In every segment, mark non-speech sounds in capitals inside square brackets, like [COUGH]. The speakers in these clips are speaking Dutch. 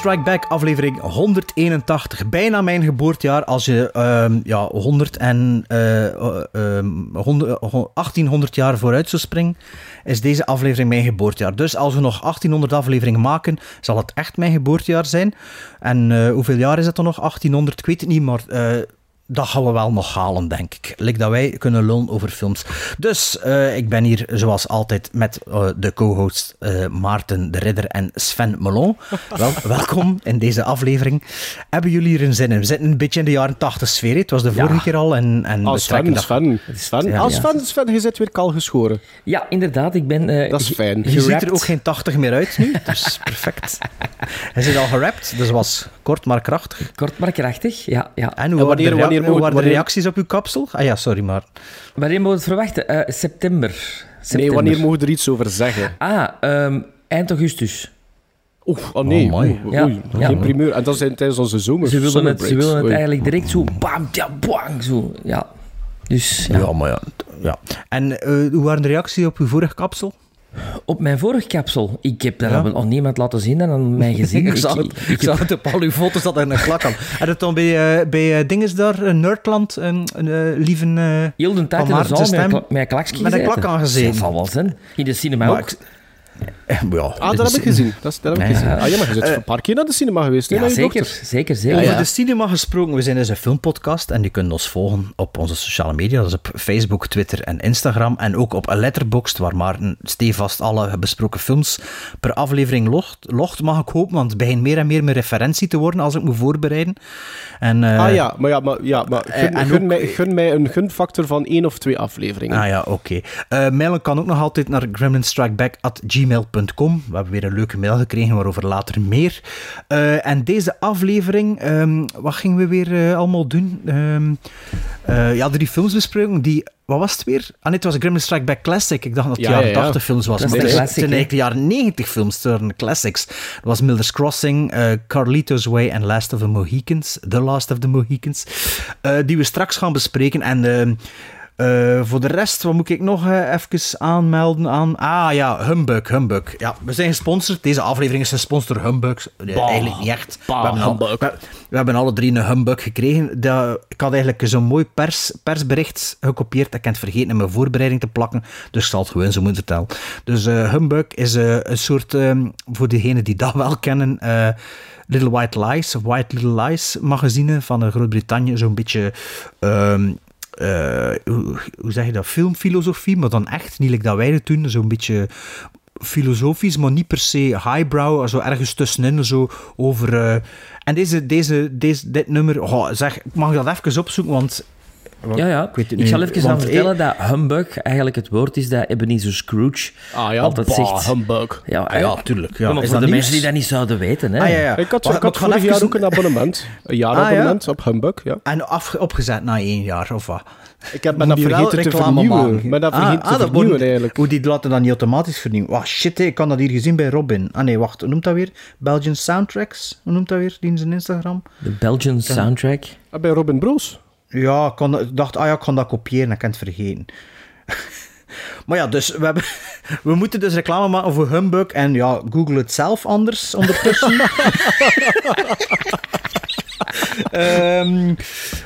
Strike Back, aflevering 181. Bijna mijn geboortejaar. Als je ehm, ja, 100 en, eh, ehm, 100, eh, 1800 jaar vooruit zou springen, is deze aflevering mijn geboortejaar. Dus als we nog 1800 afleveringen maken, zal het echt mijn geboortejaar zijn. En eh, hoeveel jaar is het dan nog? 1800, ik weet het niet, maar... dat gaan we wel nog halen, denk ik. Lik dat wij kunnen lullen over films. Dus eh, ik ben hier zoals altijd met eh, de co-hosts eh, Maarten de Ridder en Sven Melon. [LAUGHS] Wel, welkom in deze aflevering. Hebben jullie er een zin in? We zitten een beetje in de jaren 80 sfeer. hè. Het was de vorige keer al. En, en trekken Sven, dat- Sven. Sven. Ja, ja. Sven, Sven, je zit weer kal geschoren. Ja, inderdaad. Ik ben... eh, Dat is fijn. Je ziet er ook geen 80 meer uit nu, dus [LAUGHS] perfect. Hij zit al gerapt, dus was kort maar krachtig. Kort maar krachtig. Ja, ja. En hoe En wanneer- wanneer waren de wanneer- reacties op uw kapsel? Ah ja, sorry, maar... Wanneer moet je het verwachten? Eh, september. september. Nee, wanneer mogen we er iets over zeggen? Ah, ehm, eind augustus. Oeh, oh nee. Oh. Oeh, Ja, oei, ja. Geen primeur. En dat zijn tijdens onze zomer. Ze willen het, ze breaks. willen het Oei. eigenlijk direct zo bam, ja, bang, zo. Ja. Dus ja. Ja, maar ja. ja. En eh, hoe waren de reacties op uw vorige kapsel? Op mijn vorige kapsel, ik heb daar Ja. nog niemand laten zien en aan mijn gezin. [LAUGHS] ik zag het, ik zag het op al uw foto's dat er een klak aan. [LAUGHS] En het dan bij, eh, bij eh, dinges daar, eh, Nerdland, een, een lieve... Heel de tijd in de zaal met, een kla- met een klakje Met een gezeten. klak aangezeten. Dat zal wel zijn. In de cinema maar ook. ik- ja, Ah, dat heb ik gezien. Dat, is- dat heb ik Ja, gezien. ja. Ah, ja, maar je zit een paar keer naar de cinema geweest, hè, Ja, zeker, zeker, zeker. Over ja. de cinema gesproken, we zijn dus een filmpodcast en je kunt ons volgen op onze sociale media, dat is op Facebook, Twitter en Instagram en ook op Letterboxd, waar Maarten stevast alle besproken films per aflevering locht, locht mag ik hopen, want het begint meer en meer mijn referentie te worden als ik moet voorbereiden. En, eh, Ah ja, maar, ja, maar, ja, maar gun, en gun ook- mij, gun mij een gunfactor van één of twee afleveringen. Ah ja, oké. Eh, mailen kan ook nog altijd naar gremlinstrikeback.gmail.com. We hebben weer een leuke mail gekregen, waarover later meer. Eh, en deze aflevering, ehm, wat gingen we weer eh, allemaal doen? Ehm, eh, ja, drie films bespreken die... Wat was het weer? Ah nee, het was een Gremlin Strike Back Classic. Ik dacht dat het Ja, jaren ja, ja. 80 films was. Dat is maar de het zijn eigenlijk de jaren 90 films, het waren classics. Dat was Miller's Crossing, eh, Carlito's Way en Last of the Mohicans. The Last of the Mohicans. eh, die we straks gaan bespreken. En... ehm, eh, voor de rest, wat moet ik nog eh, even aanmelden aan? Ah ja, Humbug, Humbug. Ja, we zijn gesponsord. Deze aflevering is gesponsord door Humbug. Eh, eigenlijk niet echt. bah, we, hebben al- we, we hebben alle drie een Humbug gekregen. Dat, ik had eigenlijk zo'n mooi pers, persbericht gekopieerd. Ik heb het vergeten in mijn voorbereiding te plakken. Dus ik zal het gewoon zo moeten vertellen. Dus Humbug is een soort, ehm, voor degenen die dat [LAUGHS] wel kennen... Little White Lies, White Little Lies magazine van Groot-Brittannië. Zo'n beetje... ehm, eh, hoe, zeg je dat? Filmfilosofie, maar dan echt, niet like dat wij het doen. Zo'n beetje filosofisch, maar niet per se highbrow, zo ergens tussenin, zo over... eh, en deze, deze, deze, dit nummer, oh, zeg, ik mag dat even opzoeken, want... Ja, ja. Ik weet het Ik zal even gaan want, vertellen dat humbug eigenlijk het woord is dat Ebenezer Scrooge Ah ja, altijd bah, zegt. humbug. Ja, Ah, ja, tuurlijk. Ja. maar Is voor dat de nieuws? mensen die dat niet zouden weten. Hè. Ah, ja, ja. Ik had, Maar- ik had ga vorig even jaar ook een abonnement. Een jaarabonnement op Humbug, ja. En af, opgezet na één jaar, of wat? Ik heb Moet dat vergeten te reclame vernieuwen. Maar dat Ah, vergeten ah, te dat vernieuwen worden- eigenlijk. Hoe die laten dan niet automatisch vernieuwen. Wauw, shit, hè, ik kan dat hier gezien bij Robin. Ah nee, wacht, hoe noemt dat weer? Belgian Soundtracks, hoe noemt dat weer? Die in zijn Instagram? De Belgian soundtrack. Ah, bij Robin Broos. Ja, ik, kon, dacht, ah ja, ik kan dat kopiëren, ik kan het vergeten. [LAUGHS] maar ja, dus we, hebben, [LAUGHS] we moeten dus reclame maken voor Humbug en ja, Google het zelf anders ondertussen. [LAUGHS] Ehm,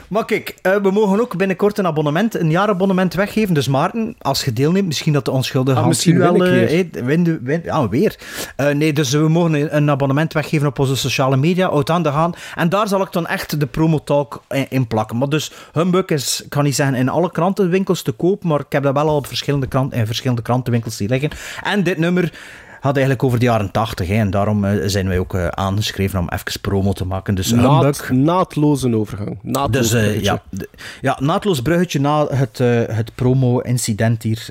maar kijk, eh, we mogen ook binnenkort een abonnement, een jaarabonnement weggeven. Dus Maarten, als je deelneemt, misschien dat de onschuldige Ah, misschien wel... eh, win, win, ja, weer. Eh, nee, dus we mogen een, een abonnement weggeven op onze sociale media, oud aan de gaan. En daar zal ik dan echt de promotalk in, in plakken. Maar dus Humbug is, ik kan niet zeggen in alle krantenwinkels te koop, maar ik heb dat wel al op verschillende, krant, in verschillende krantenwinkels zien liggen. En dit nummer had eigenlijk over de jaren 80, hè, en daarom eh, zijn wij ook eh, aangeschreven om even promo te maken. Dus. Naad, naadloze overgang. Naadloos Dus eh, bruggetje. ja, ja, naadloos bruggetje na het, het promo-incident hier.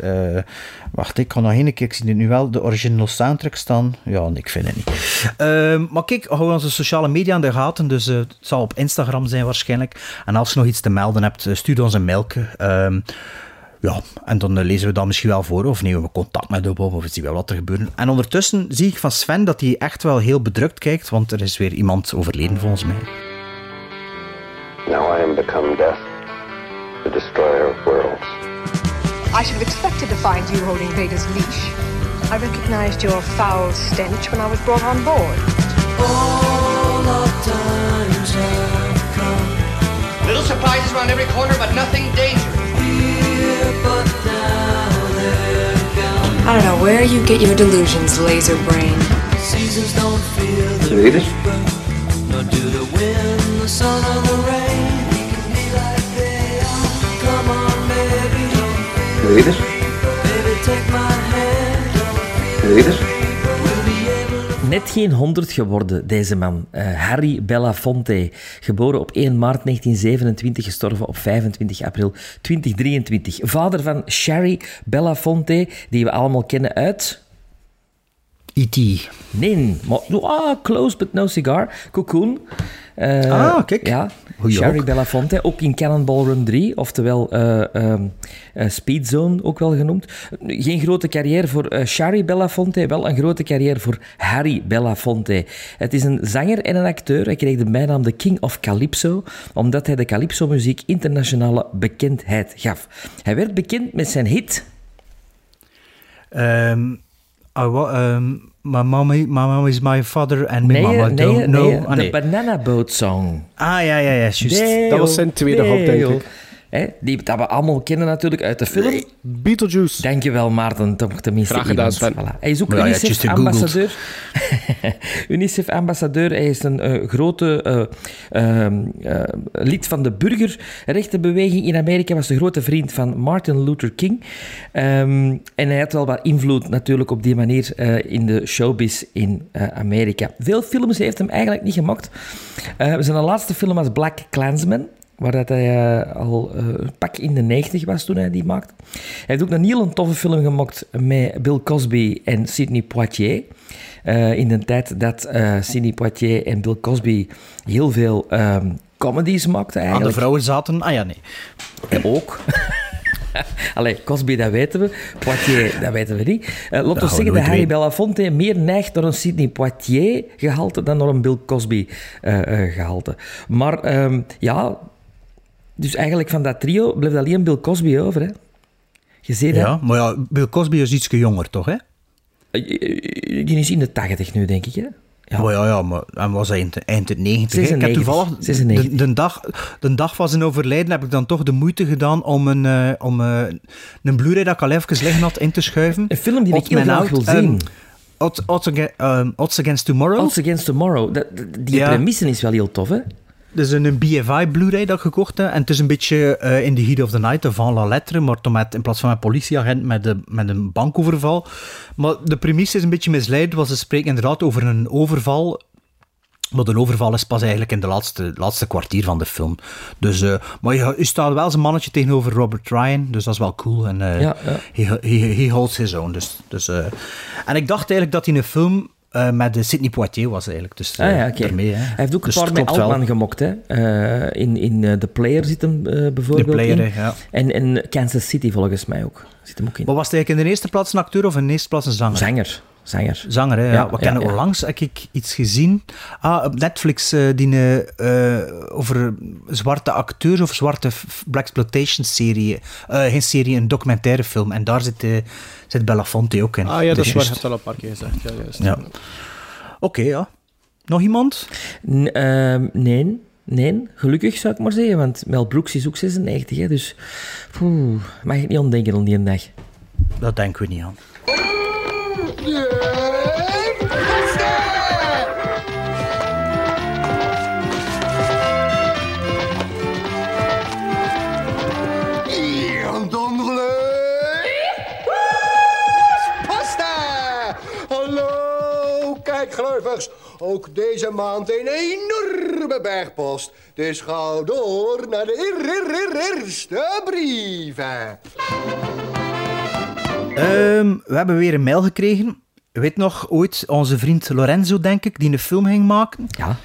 Wacht, ik kan nog één keer, ik zie het nu wel, de original soundtrack staan. Ja, nee, ik vind het niet. Ehm, maar kijk, hou onze sociale media in de gaten, dus het zal op Instagram zijn waarschijnlijk. En als je nog iets te melden hebt, stuur ons een mailje. Ja, en dan eh, lezen we dat misschien wel voor, of nemen we contact met de Bob, of zien we wel wat er gebeurt. En ondertussen zie ik van Sven dat hij echt wel heel bedrukt kijkt, want er is weer iemand overleden volgens mij. Now I am become death, the destroyer of worlds. I should have expected to find you holding Vader's leash. I recognized your foul stench when I was brought on board. Little surprises around every corner, but nothing dangerous. I don't know where you get your delusions, laser brain. Seasons don't feel the reaper, nor do the wind, the sun, or the rain. We can be like they are. Come on, baby, don't feel. Baby, take my hand, don't feel. Net geen 100 geworden, deze man. Eh, Harry Belafonte, geboren op 1 maart 1927, gestorven op 25 april 2023. Vader van Sherry Belafonte, die we allemaal kennen uit... E.T. Nee, maar, ah, close but no cigar. Cocoon. Eh, Ah, kijk. Ja, Sherry ook. Belafonte, ook in Cannonball Run 3, oftewel eh, ehm, eh, Speed Zone ook wel genoemd. Geen grote carrière voor eh Sherry Belafonte, wel een grote carrière voor Harry Belafonte. Het is een zanger en een acteur. Hij kreeg de bijnaam de King of Calypso, omdat hij de calypso-muziek internationale bekendheid gaf. Hij werd bekend met zijn hit... Ehm, I wa- ehm, my, mommy, my mom is my father and my Nee, mama nee, don't nee, know. Ah, de nee. Banana Boat Song. Ah, ja, ja, ja, juist. Deo, Dat was zijn tweede hop, denk Deo. ik. Hè, die dat we allemaal kennen natuurlijk uit de film. Beetlejuice. Dankjewel, Maarten. Toch tenminste Graag gedaan, iemand. Sven. Voilà. Hij is ook ja, UNICEF-ambassadeur. [LAUGHS] UNICEF-ambassadeur. Hij is een eh, grote eh, ehm, eh, lid van de burgerrechtenbeweging in Amerika. was de grote vriend van Martin Luther King. Ehm, en hij had wel wat invloed natuurlijk op die manier eh, in de showbiz in eh, Amerika. Veel films heeft hem eigenlijk niet gemaakt. Eh, zijn laatste film was Black Klansman. Waar dat hij eh, al eh, pak in de 90 was toen hij die maakte. Hij heeft ook een heel toffe film gemaakt met Bill Cosby en Sidney Poitier. Eh, in de tijd dat Sidney Poitier en Bill Cosby heel veel ehm, comedies maakten Aan de eigenlijk. vrouwen zaten... Ah ja, nee. En ook. [LAUGHS] Allee, Cosby, dat weten we. Poitier, dat weten we niet. Eh laten we zeggen dat Harry. Belafonte meer neigt naar een Sidney Poitier gehalte dan naar een Bill Cosby eh, eh, gehalte. Maar ehm, ja, dus eigenlijk van dat trio blijft alleen Bill Cosby over. Hè? Je ziet dat? Ja, maar ja, Bill Cosby is iets jonger, toch, hè? Eh, eh, Die is in de 80 nu, denk ik. Hè? Ja. Oh ja, ja, maar hij was eind, eind het 90. hè. Ik heb 96, toevallig de, 96. de, dag, de dag van zijn overlijden heb ik dan toch de moeite gedaan om een, eh, om, eh, een Blu-ray dat ik al even liggen had in te schuiven. Een film die ik heel graag wil zien. Odds, Odds Aga- Odds Against Tomorrow. Odds Against Tomorrow. Dat, dat- die Ja. premisse is wel heel tof, hè? Dat is een BFI Blu-ray dat ik gekocht heb. En het is een beetje eh, in the heat of the night, van la lettre, maar met, in plaats van een politieagent met, de, met een bankoverval. Maar de premisse is een beetje misleid, want ze spreken inderdaad over een overval. Maar de overval is pas eigenlijk in de laatste, laatste kwartier van de film. Dus, eh, maar je, je staat wel een mannetje tegenover Robert Ryan, dus dat is wel cool. En eh Ja, ja. He, he, he holds his own. Dus, dus, en ik dacht eigenlijk dat hij een film eh, met de Sidney Poitier was eigenlijk. Dus, Ah eh, ja, oké. daarmee, hè. Hij heeft ook Dus een paar het met wel. Altman gemokt, hè. Eh, in in eh, The Player zit hem eh, bijvoorbeeld The Player, in. ja. En, en Kansas City volgens mij ook. Zit hem ook in. Maar was het eigenlijk in de eerste plaats een acteur of in de eerste plaats een zanger? Zanger. Zanger. Zanger, hè? Ja, Ja, we kennen ja. onlangs heb ik iets gezien. Ah, op Netflix, eh, die eh, eh, over zwarte acteurs of zwarte Black Exploitation serie. Eh, geen serie, een documentaire film. En daar zit, eh, zit Belafonte ook in. Ah ja, dat Dus is waar. Je hebt al een paar keer gezegd. Ja, juist. Ja. Oké, ja. Nog iemand? N- ehm, nee. Nee, gelukkig zou ik maar zeggen, want Mel Brooks is ook 96, hè, dus poeh, mag ik niet ontdenken aan die dag. Dat denken we niet aan. Ook deze maand een enorme bergpost. Dus ga door naar de eer- eer- eer- eerste brieven. Ehm, we hebben weer een mail gekregen. Weet nog ooit onze vriend Lorenzo, denk ik, die een film ging maken. Ja.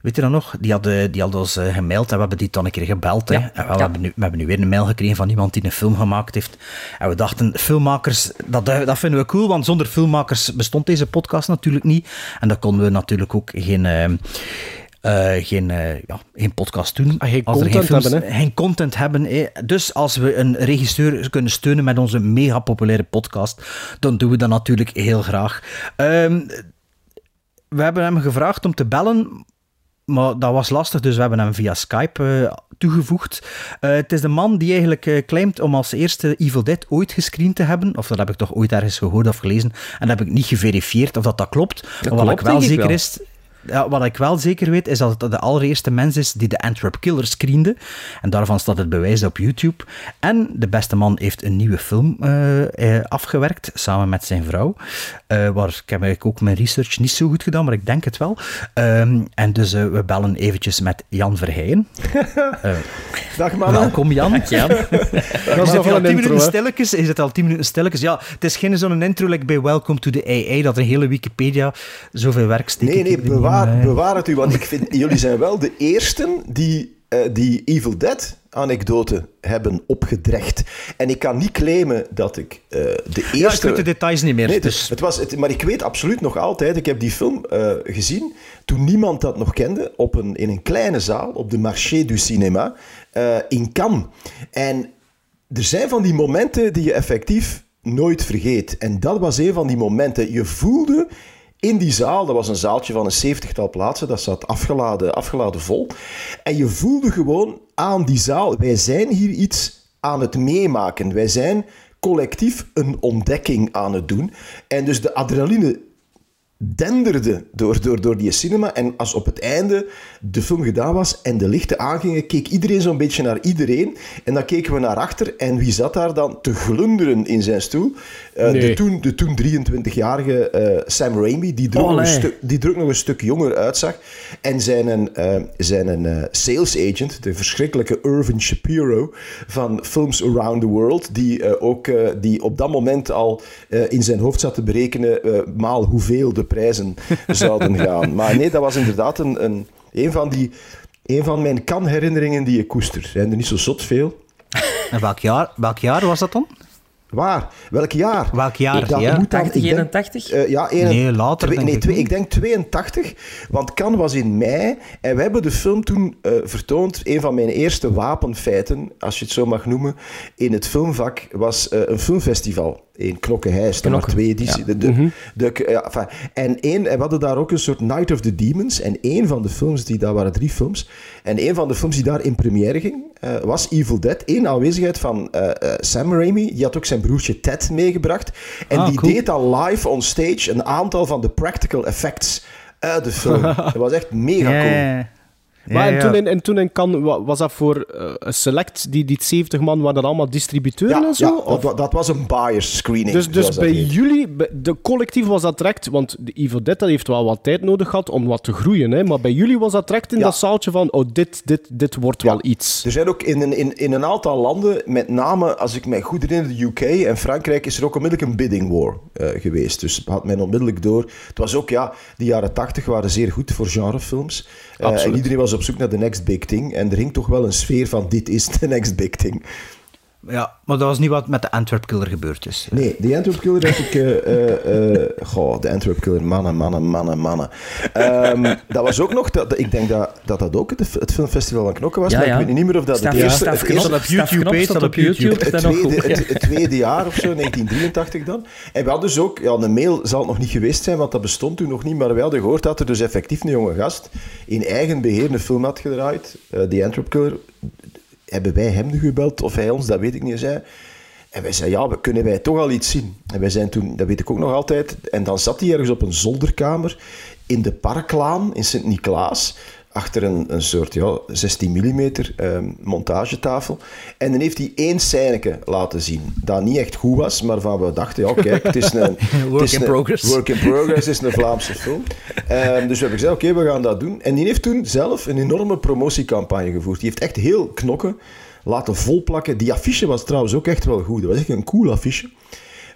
Weet je dat nog? Die hadden, die hadden ons gemaild en we hebben die dan een keer gebeld. hè. Ja, En we, ja. hebben nu, we hebben nu weer een mail gekregen van iemand die een film gemaakt heeft. En we dachten, filmmakers, dat, eh, dat vinden we cool, want zonder filmmakers bestond deze podcast natuurlijk niet. En dan konden we natuurlijk ook geen... eh, geen, ja, geen podcast doen. Ah, geen Als content films- hebben, hè? Geen content hebben. hè. Dus als we een regisseur kunnen steunen met onze mega populaire podcast, dan doen we dat natuurlijk heel graag. Ehm, we hebben hem gevraagd om te bellen, maar dat was lastig, dus we hebben hem via Skype eh, toegevoegd. Eh, het is de man die eigenlijk eh, claimt om als eerste Evil Dead ooit gescreend te hebben. Of dat heb ik toch ooit ergens gehoord of gelezen. En dat heb ik niet geverifieerd of dat, dat klopt. maar wat klopt, ik wel ik zeker wel. is... Ja, wat ik wel zeker weet, is dat het de allereerste mens is die de Antwerp Killer screende. En daarvan staat het bewijs op YouTube. En de beste man heeft een nieuwe film eh, eh, afgewerkt, samen met zijn vrouw. Eh, waar ik heb eigenlijk ook mijn research niet zo goed gedaan, maar ik denk het wel. Ehm, en dus eh, we bellen eventjes met Jan Verheyen. [LAUGHS] Dag mannen. Welkom Jan. [LAUGHS] Dat is Is al een 10 intro, minuten stilletjes? Is het al 10 minuten stilletjes? Ja, het is geen zo'n intro like bij Welcome to the AA, dat een hele Wikipedia zoveel werk steekt. Nee, nee, bewaar, het u, want ik vind, jullie zijn wel de eersten die eh, die Evil Dead-anekdote hebben opgedrecht. En ik kan niet claimen dat ik eh, de eerste... Ja, ik weet de details niet meer. Nee, dus. het was, het, maar ik weet absoluut nog altijd, ik heb die film eh, gezien toen niemand dat nog kende, op een, in een kleine zaal op de Marché du Cinéma in Cannes. En er zijn van die momenten die je effectief nooit vergeet. En dat was een van die momenten. Je voelde in die zaal, dat was een zaaltje van een zeventigtal plaatsen, dat zat afgeladen, afgeladen vol. En je voelde gewoon aan die zaal, wij zijn hier iets aan het meemaken. Wij zijn collectief een ontdekking aan het doen. En dus de adrenaline denderde door, door, door die cinema. En als op het einde de film gedaan was en de lichten aangingen, keek iedereen zo'n beetje naar iedereen. En dan keken we naar achter en wie zat daar dan te glunderen in zijn stoel? Eh, Nee. de, toen, de toen 23-jarige eh, Sam Raimi, die er, ook nog een Olé. stuk, die er ook nog een stuk jonger uitzag. En zijn, een, eh, zijn een, eh, sales agent, de verschrikkelijke Irvin Shapiro van Films Around the World, die, eh, ook, eh, die op dat moment al eh, in zijn hoofd zat te berekenen eh, maal hoeveel de prijzen [LAUGHS] zouden gaan. Maar nee, dat was inderdaad een, een, een, van, die, een van mijn kan-herinneringen die ik koester. Er zijn er niet zo zot veel. En welk jaar, welk jaar was dat dan? Waar? Welk jaar? Welk jaar, Dat ja. moet dan- 80, ik denk- 81? Eh, ja, een- Nee, later, twee- denk nee, ik, twee- ik denk 82, want Cannes was in mei en we hebben de film toen eh, vertoond. Een van mijn eerste wapenfeiten, als je het zo mag noemen, in het filmvak was eh, een filmfestival in Knokkenhuis. Er Knokke, twee edities. De, de, de- ja, enfin, en, één, en we hadden daar ook een soort Night of the Demons. En één van de films, die, dat waren drie films, en één van de films die daar in première ging, eh, was Evil Dead. In aanwezigheid van eh, eh, Sam Raimi. Die had ook zijn broertje Ted meegebracht. En Ah, die cool. deed al live on stage een aantal van de practical effects uit de film. [LAUGHS] dat was echt mega cool. Maar Ja, en, ja. toen in, en toen in Cannes, wa- was dat voor eh, een select, die, die 70 man, waren dat allemaal distributeuren Ja, en zo? ja, Of- dat, wa- dat was een buyers screening. dus dus bij jullie, de collectief was dat direct, want de Evil Dead dat heeft wel wat tijd nodig gehad om wat te groeien, hè? maar bij jullie was dat direct in Ja. dat zaaltje van, oh, dit, dit, dit wordt wel iets. Er zijn ook in een, in, in een aantal landen, met name als ik me goed herinner, de UK en Frankrijk, is er ook onmiddellijk een bidding war eh, geweest. Dus had men onmiddellijk door. Het was ook, ja, de jaren tachtig waren zeer goed voor genrefilms. Eh, en iedereen was op zoek naar de next big thing. En er hing toch wel een sfeer van, dit is de next big thing. Ja, maar dat was niet wat met de Antwerp Killer gebeurd is. Nee, de Antwerp Killer heb ik... eh, eh, eh, goh, de Antwerp Killer, mannen, mannen, mannen, mannen. Ehm, dat was ook nog... Dat, ik denk dat dat, dat ook het, het filmfestival van Knokken was, Ja, maar ja. ik weet niet meer of dat Staf- het eerste... Staf het eerste- op YouTube, Knop op het dat tweede, goed. het, het [LAUGHS] tweede jaar of zo, 1983 dan. En we hadden dus ook, ja, een mail zal het nog niet geweest zijn, want dat bestond toen nog niet, maar we hadden gehoord dat er dus effectief een jonge gast in eigen beheer een film had gedraaid, eh The Antwerp Killer. Hebben wij hem nu gebeld, of hij ons, dat weet ik niet, zei. En wij zeiden, ja, we kunnen wij toch al iets zien. En wij zijn toen, dat weet ik ook nog altijd, en dan zat hij ergens op een zolderkamer in de Parklaan in Sint-Niklaas, achter een, een soort ja, 16 mm ehm, montagetafel. En dan heeft hij één scèneke laten zien, dat niet echt goed was, maar van we dachten, ja, kijk, het is een... [LAUGHS] Work is in een- progress. Work in progress is een Vlaamse film. Ehm, dus we hebben gezegd, oké, we gaan dat doen. En die heeft toen zelf een enorme promotiecampagne gevoerd. Die heeft echt heel knokken laten volplakken. Die affiche was trouwens ook echt wel goed. Dat was echt een cool affiche.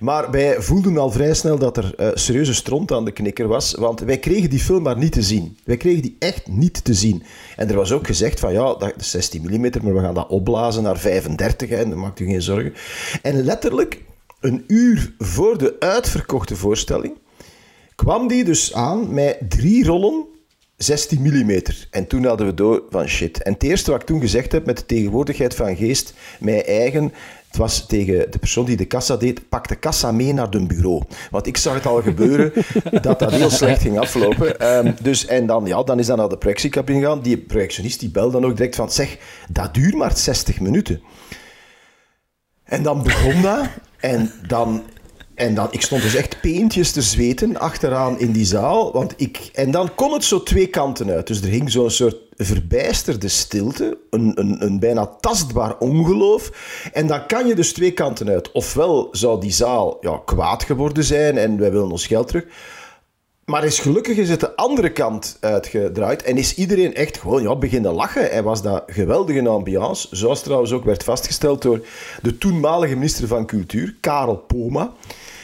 Maar wij voelden al vrij snel dat er eh, serieuze stront aan de knikker was, want wij kregen die film maar niet te zien. Wij kregen die echt niet te zien. En er was ook gezegd van, ja, dat is 16 mm, maar we gaan dat opblazen naar 35, hè, en dan maakt u geen zorgen. En letterlijk, een uur voor de uitverkochte voorstelling, kwam die dus aan met drie rollen 16 mm. En toen hadden we door van shit. En het eerste wat ik toen gezegd heb met de tegenwoordigheid van geest, mijn eigen, het was tegen de persoon die de kassa deed, pak de kassa mee naar de bureau. Want ik zag het al gebeuren [LAUGHS] dat dat heel slecht ging aflopen. Ehm, dus, en dan, ja, dan is dat naar de projectiecabine gegaan. Die projectionist die belde dan ook direct van, zeg, dat duurt maar 60 minuten. En dan begon dat. En dan en dan, ik stond dus echt peentjes te zweten achteraan in die zaal. Want ik, en dan kon het zo twee kanten uit. Dus er hing zo'n soort verbijsterde stilte, een, een, een bijna tastbaar ongeloof. En dan kan je dus twee kanten uit. Ofwel zou die zaal ja, kwaad geworden zijn en wij willen ons geld terug. Maar is gelukkig is het de andere kant uitgedraaid en is iedereen echt gewoon ja, beginnen lachen. Hij was dat geweldige ambiance, zoals trouwens ook werd vastgesteld door de toenmalige minister van Cultuur, Karel Poma,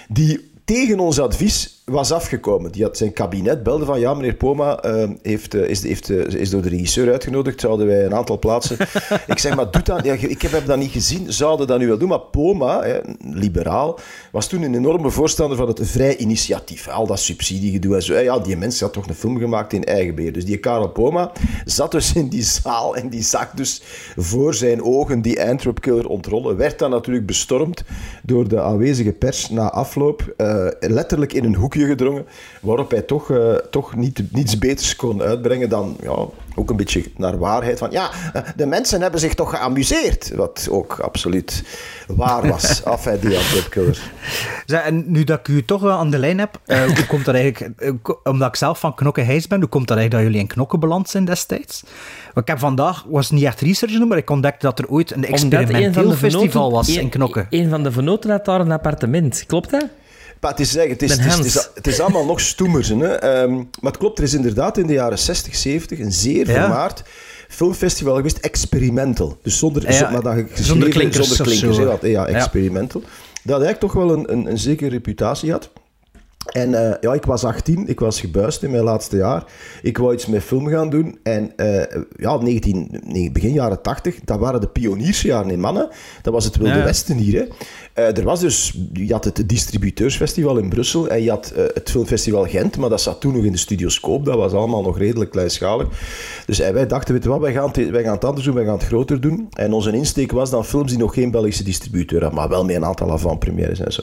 die tegen ons advies was afgekomen. Die had zijn kabinet belde van ja, meneer Poma uh, heeft, uh, is, heeft, uh, is door de regisseur uitgenodigd. Zouden wij een aantal plaatsen. [LAUGHS] ik zeg maar, doe dat. Ja, ik heb dat niet gezien. Zouden dat nu wel doen? Maar Poma, hè, liberaal, was toen een enorme voorstander van het vrij initiatief. Al dat subsidiegedoe en zo. Ja, die mensen had toch een film gemaakt in eigen beheer. Dus die Karel Poma zat dus in die zaal en die zag dus voor zijn ogen die Antwerp Killer ontrollen. Werd dan natuurlijk bestormd door de aanwezige pers na afloop. letterlijk in een hoekje gedrongen, waarop hij toch, uh, toch niet, niets beters kon uitbrengen dan ja, ook een beetje naar waarheid. Van ja, de mensen hebben zich toch geamuseerd. Wat ook absoluut waar was. [LAUGHS] af hij die. En nu dat ik u toch wel aan de lijn heb, uh, hoe komt dat eigenlijk, uh, omdat ik zelf van Knokke Heijs ben, hoe komt dat eigenlijk dat jullie in Knokke beland zijn destijds? Want ik heb vandaag, was niet echt research doen, maar ik ontdekte dat er ooit een experimenteel festival was in Knokke. Een van de venoten had daar een appartement, klopt dat? Maar het is, zeggen, het, is, het, is, het, is, het is allemaal nog stoemers. Hè? Um, maar het klopt, er is inderdaad in de jaren 60, 70 een zeer vermaard filmfestival geweest, Experimental. Dus zonder, ja, maar dan zonder klinkers. Zonder klinkers ja, ja, Experimental. Dat eigenlijk toch wel een, een, een zekere reputatie had. En uh, ja, ik was 18, ik was gebuist in mijn laatste jaar. Ik wou iets met film gaan doen. En uh, ja, 19, nee, begin jaren 80, dat waren de pioniersjaren in mannen. Dat was het Wilde ja. Westen hier. Hè. Uh, er was dus, je had het distributeursfestival in Brussel en je had het filmfestival Gent, maar dat zat toen nog in de studioscoop. Dat was allemaal nog redelijk kleinschalig. Dus wij dachten, weet je wat, wij gaan, het, wij gaan het anders doen, wij gaan het groter doen. En onze insteek was dan films die nog geen Belgische distributeur hadden, maar wel met een aantal avant-premières en zo.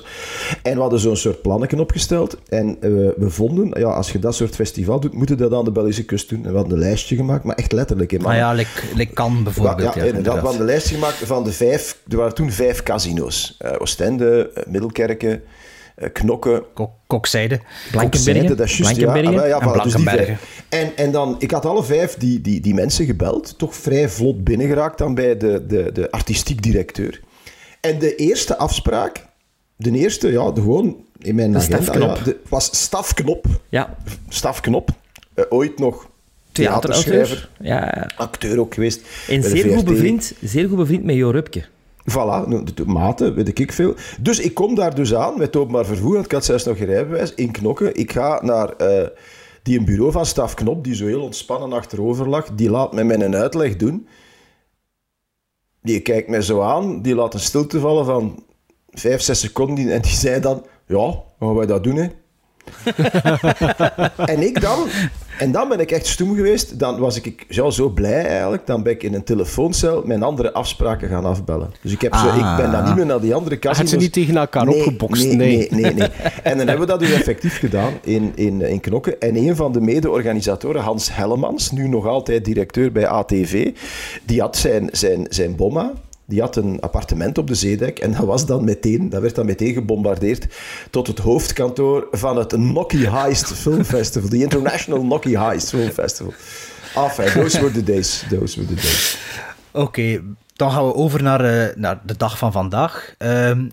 En we hadden zo'n soort plannetje opgesteld. En uh, we vonden, ja, als je dat soort festival doet, moet je dat aan de Belgische kust doen. En we hadden een lijstje gemaakt, maar echt letterlijk. Hè, ah ja, like kan bijvoorbeeld. Ja, ja, inderdaad. We hadden een lijstje gemaakt van de vijf, er waren toen vijf casino's. Oostende, uh, Middelkerken, Knokken. Kok, Kokzijde. Blankenbergen. Dat is juist, Blankenbergen ja, ja, en voilà, Blankenbergen. En, en dan, ik had alle vijf die, die, die mensen gebeld, toch vrij vlot binnengeraakt dan bij de, de, de artistiek directeur. En de eerste afspraak, de eerste, ja, de gewoon in mijn De agenda, stafknop. ja, de- was Stafknop. Ja, Stafknop. Eh, ooit nog theaterschrijver. Ja, acteur ook geweest. en zeer goed, bevriend, zeer goed bevriend met Jo Rupke. Voilà, nou, de- maten, weet ik veel. Dus ik kom daar dus aan met openbaar vervoer, want ik had zelfs nog geen rijbewijs, in Knokken. Ik ga naar eh, die een bureau van Staf Knop, die zo heel ontspannen achterover lag. Die laat mij mijn uitleg doen. Die kijkt mij zo aan, die laat een stilte vallen van vijf, zes seconden en die zei dan, ja, gaan wij dat doen, hè? [LAUGHS] en ik dan, en dan ben ik echt stoem geweest. Dan was ik ja, zo blij eigenlijk. Dan ben ik in een telefooncel mijn andere afspraken gaan afbellen. Dus ik, heb zo, Ah. ik ben dan niet meer naar die andere Had casinos. ze niet tegen elkaar Nee, opgebokst? Nee, Nee. nee, nee, nee. En dan hebben we dat dus effectief gedaan in, in, in Knokken. En een van de mede-organisatoren, Hans Hellemans, nu nog altijd directeur bij ATV, die had zijn, zijn, zijn bomma. Die had een appartement op de Zeedijk en dat, was dan meteen, dat werd dan meteen gebombardeerd tot het hoofdkantoor van het Nocky Heist Film Festival, de International Nocky Heist Film Festival. Enfin, those were the days. Those were the days. Oké, dan gaan we over naar, eh, naar de dag van vandaag. Ehm,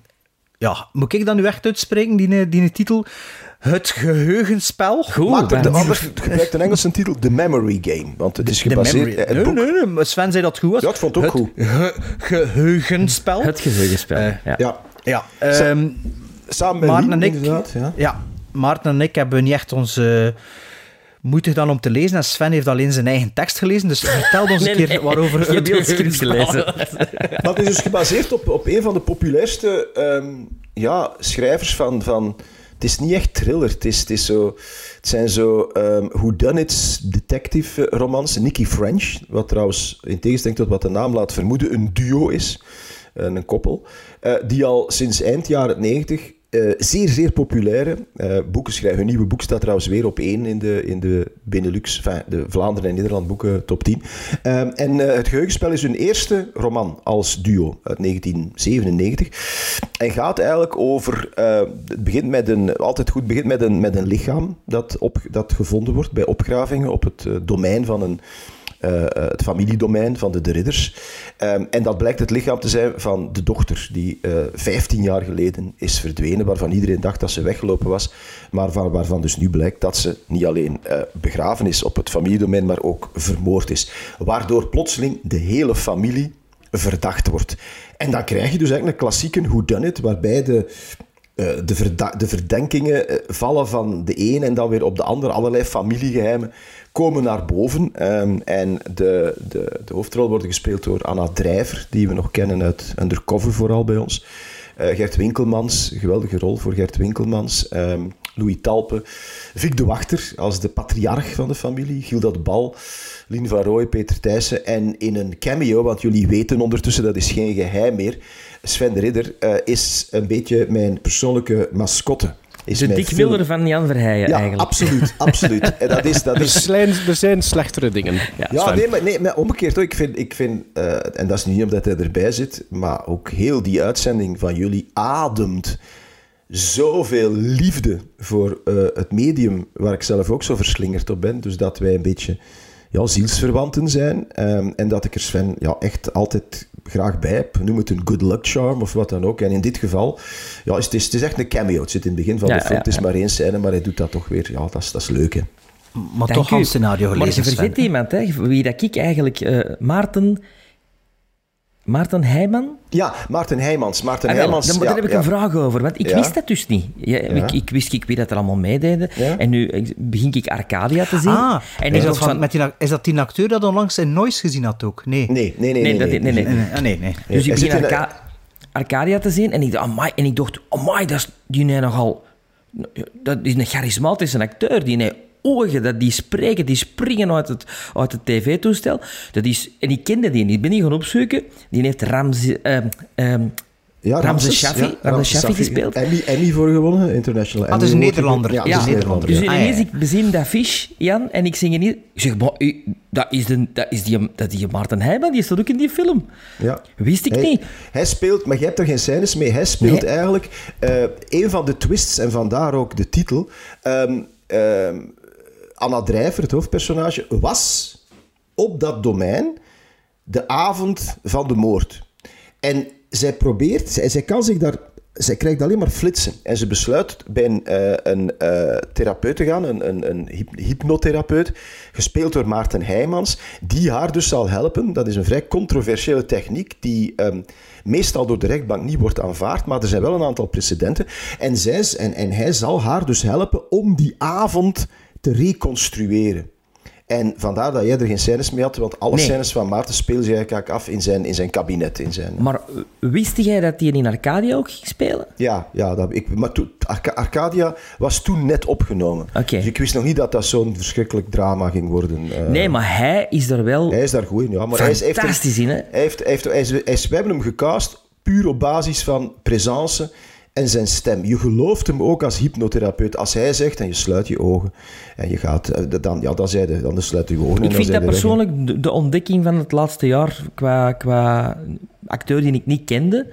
ja, moet ik dan nu echt uitspreken, die, die titel? Het geheugenspel? Goed, de ander gebruikt een Engelse titel, The Memory Game, want het is De gebaseerd... memory. eh, het Nee, boek- nee, nee, maar Sven zei dat het goed was. Ja, ik vond het ook het goed. ge- geheugenspel. Het geheugenspel. Eh, ja. Ja, Ja, ehm, Samen met Maarten en ik, inderdaad, ja. ja, Maarten en ik hebben niet echt onze moeite gedaan om te lezen. En Sven heeft alleen zijn eigen tekst gelezen. Dus vertel ons [LAUGHS] een keer waarover je het gelezen. [LAUGHS] het is dus gebaseerd op, op een van de populairste ehm, ja, schrijvers van, van... Het is niet echt thriller. Het, is, het, zo, het zijn zo um, whodunits detective romans. Nicky French, wat trouwens in tegenstelling tot wat de naam laat vermoeden, een duo is. eh, Een koppel. eh, die al sinds eind jaren 90 eh, zeer, zeer populaire eh, boeken schrijven. Hun nieuwe boek staat trouwens weer op één in de, in de Benelux, enfin, de Vlaanderen en Nederland boeken top 10. Ehm, en eh, Het Geheugenspel is hun eerste roman als duo uit 1997. En gaat eigenlijk over. eh, het begint met een. Altijd goed, begint met een, met een lichaam dat, op, dat gevonden wordt bij opgravingen op het domein van een eh, eh, het familiedomein van de De Ridders. Ehm, en dat blijkt het lichaam te zijn van de dochter, die eh 15 jaar geleden is verdwenen, waarvan iedereen dacht dat ze weggelopen was, maar van, waarvan dus nu blijkt dat ze niet alleen begraven is op het familiedomein, maar ook vermoord is. Waardoor plotseling de hele familie verdacht wordt. En dan krijg je dus eigenlijk een klassieke whodunit, waarbij de de, de verdenkingen vallen van de een en dan weer op de ander. Allerlei familiegeheimen komen naar boven. Ehm, en de, de, de hoofdrol wordt gespeeld door Anna Drijver, die we nog kennen uit Undercover vooral bij ons. Eh, Gert Winkelmans, geweldige rol voor Gert Winkelmans. Ehm, Louis Talpe. Vic de Wachter als de patriarch van de familie. Gildat Bal, Lien van Rooij, Peter Thijssen. En in een cameo, want jullie weten ondertussen, dat is geen geheim meer. Sven de Ridder eh, is een beetje mijn persoonlijke mascotte. Is De Dick. Miller van Jan Verheijen, Ja, eigenlijk. absoluut, [LAUGHS] absoluut. En dat is, dat Er is zijn, er zijn slechtere dingen. ja, nee, maar, nee, maar omgekeerd hoor. Ik vind, ik vind eh, en dat is niet omdat hij erbij zit, maar ook heel die uitzending van jullie ademt zoveel liefde voor eh, het medium waar ik zelf ook zo verslingerd op ben. Dus dat wij een beetje ja, zielsverwanten zijn. Ehm, en dat ik er Sven ja, echt altijd graag bij heb. Noem het een good luck charm of wat dan ook. En in dit geval ja, het, is, het is echt een cameo. Het zit in het begin van Ja, de film. ja, het is maar één scène, maar hij doet dat toch weer. Ja, dat is, dat is leuk, hè. Maar Dank toch al een scenario Maar gelezen, je vergeet iemand, hè, wie dat ik eigenlijk... eh, Maarten... Maarten Heijman? Ja, Maarten Heijmans. Maarten Ah, wel, Heijmans. daar, daar ja, heb ik ja. een vraag over, want ik Ja. wist dat dus niet. Ja, Ik, ik wist ik wie dat er allemaal meededen. Ja. En nu eh, begin ik Arcadia te zien. Ah, en is, dat van, van... met die, is dat die acteur dat onlangs in Noise gezien had ook? Nee. Nee, nee, nee. Nee, nee. Ah, nee, nee. Dus ik begin Arcadia te zien en ik dacht, amai, en ik dacht, amai, dat is die nee nogal... Dat is een charismatische acteur, die nee ogen, dat die spreken, die springen uit het, uit het tv-toestel. Dat is, en ik kende die niet, ik ben die gaan opzoeken. Die heeft Ramzi, ehm ehm, Ja, Ramses Shaffi, Ramses Shaffi gespeeld. Emmy, Emmy voor gewonnen, International Ah, het is Emmy een. Nederlander. Ja, Ja, het is een Nederlander. Dus ja. Ah, ja, ineens, ja. ik bezien dat fiche, Jan, en ik zing niet. Ik zeg, maar, dat is, de, dat is die, dat die Maarten Heijman, die staat ook in die film. Ja. Wist ik Hij, niet. hij speelt, maar jij hebt er geen scènes mee. Hij speelt Nee. eigenlijk eh, een van de twists en vandaar ook de titel. Ehm, ehm, Anna Drijver, het hoofdpersonage, was op dat domein de avond van de moord. En zij probeert, zij, zij kan zich daar. Zij krijgt alleen maar flitsen. En ze besluit bij een, eh, een eh, therapeut te gaan, een, een, een hyp- hypnotherapeut, gespeeld door Maarten Heijmans, die haar dus zal helpen. Dat is een vrij controversiële techniek die ehm, meestal door de rechtbank niet wordt aanvaard, maar er zijn wel een aantal precedenten. En, zij, en hij zal haar dus helpen om die avond te reconstrueren. En vandaar dat jij er geen scènes mee had, want alle Nee. scènes van Maarten spelen zich eigenlijk af in zijn, in zijn kabinet. In zijn, Maar wist jij dat hij in Arcadia ook ging spelen? ja, ja dat, ik, maar toen, Arcadia was toen net opgenomen. Dus ik wist nog niet dat dat zo'n verschrikkelijk drama ging worden. eh. Nee, maar hij is er wel Hij is daar goed in, ja. Maar hij is, heeft, in, hè? hij heeft, hij heeft, hij is, hij is- we hebben hem gecast puur op basis van presence en zijn stem. Je gelooft hem ook als hypnotherapeut. Als hij zegt en je sluit je ogen en je gaat, eh, dan, ja, dan, zei de, dan sluit je ogen. en Ik vind dat persoonlijk de, de ontdekking van het laatste jaar qua, qua acteur die ik niet kende.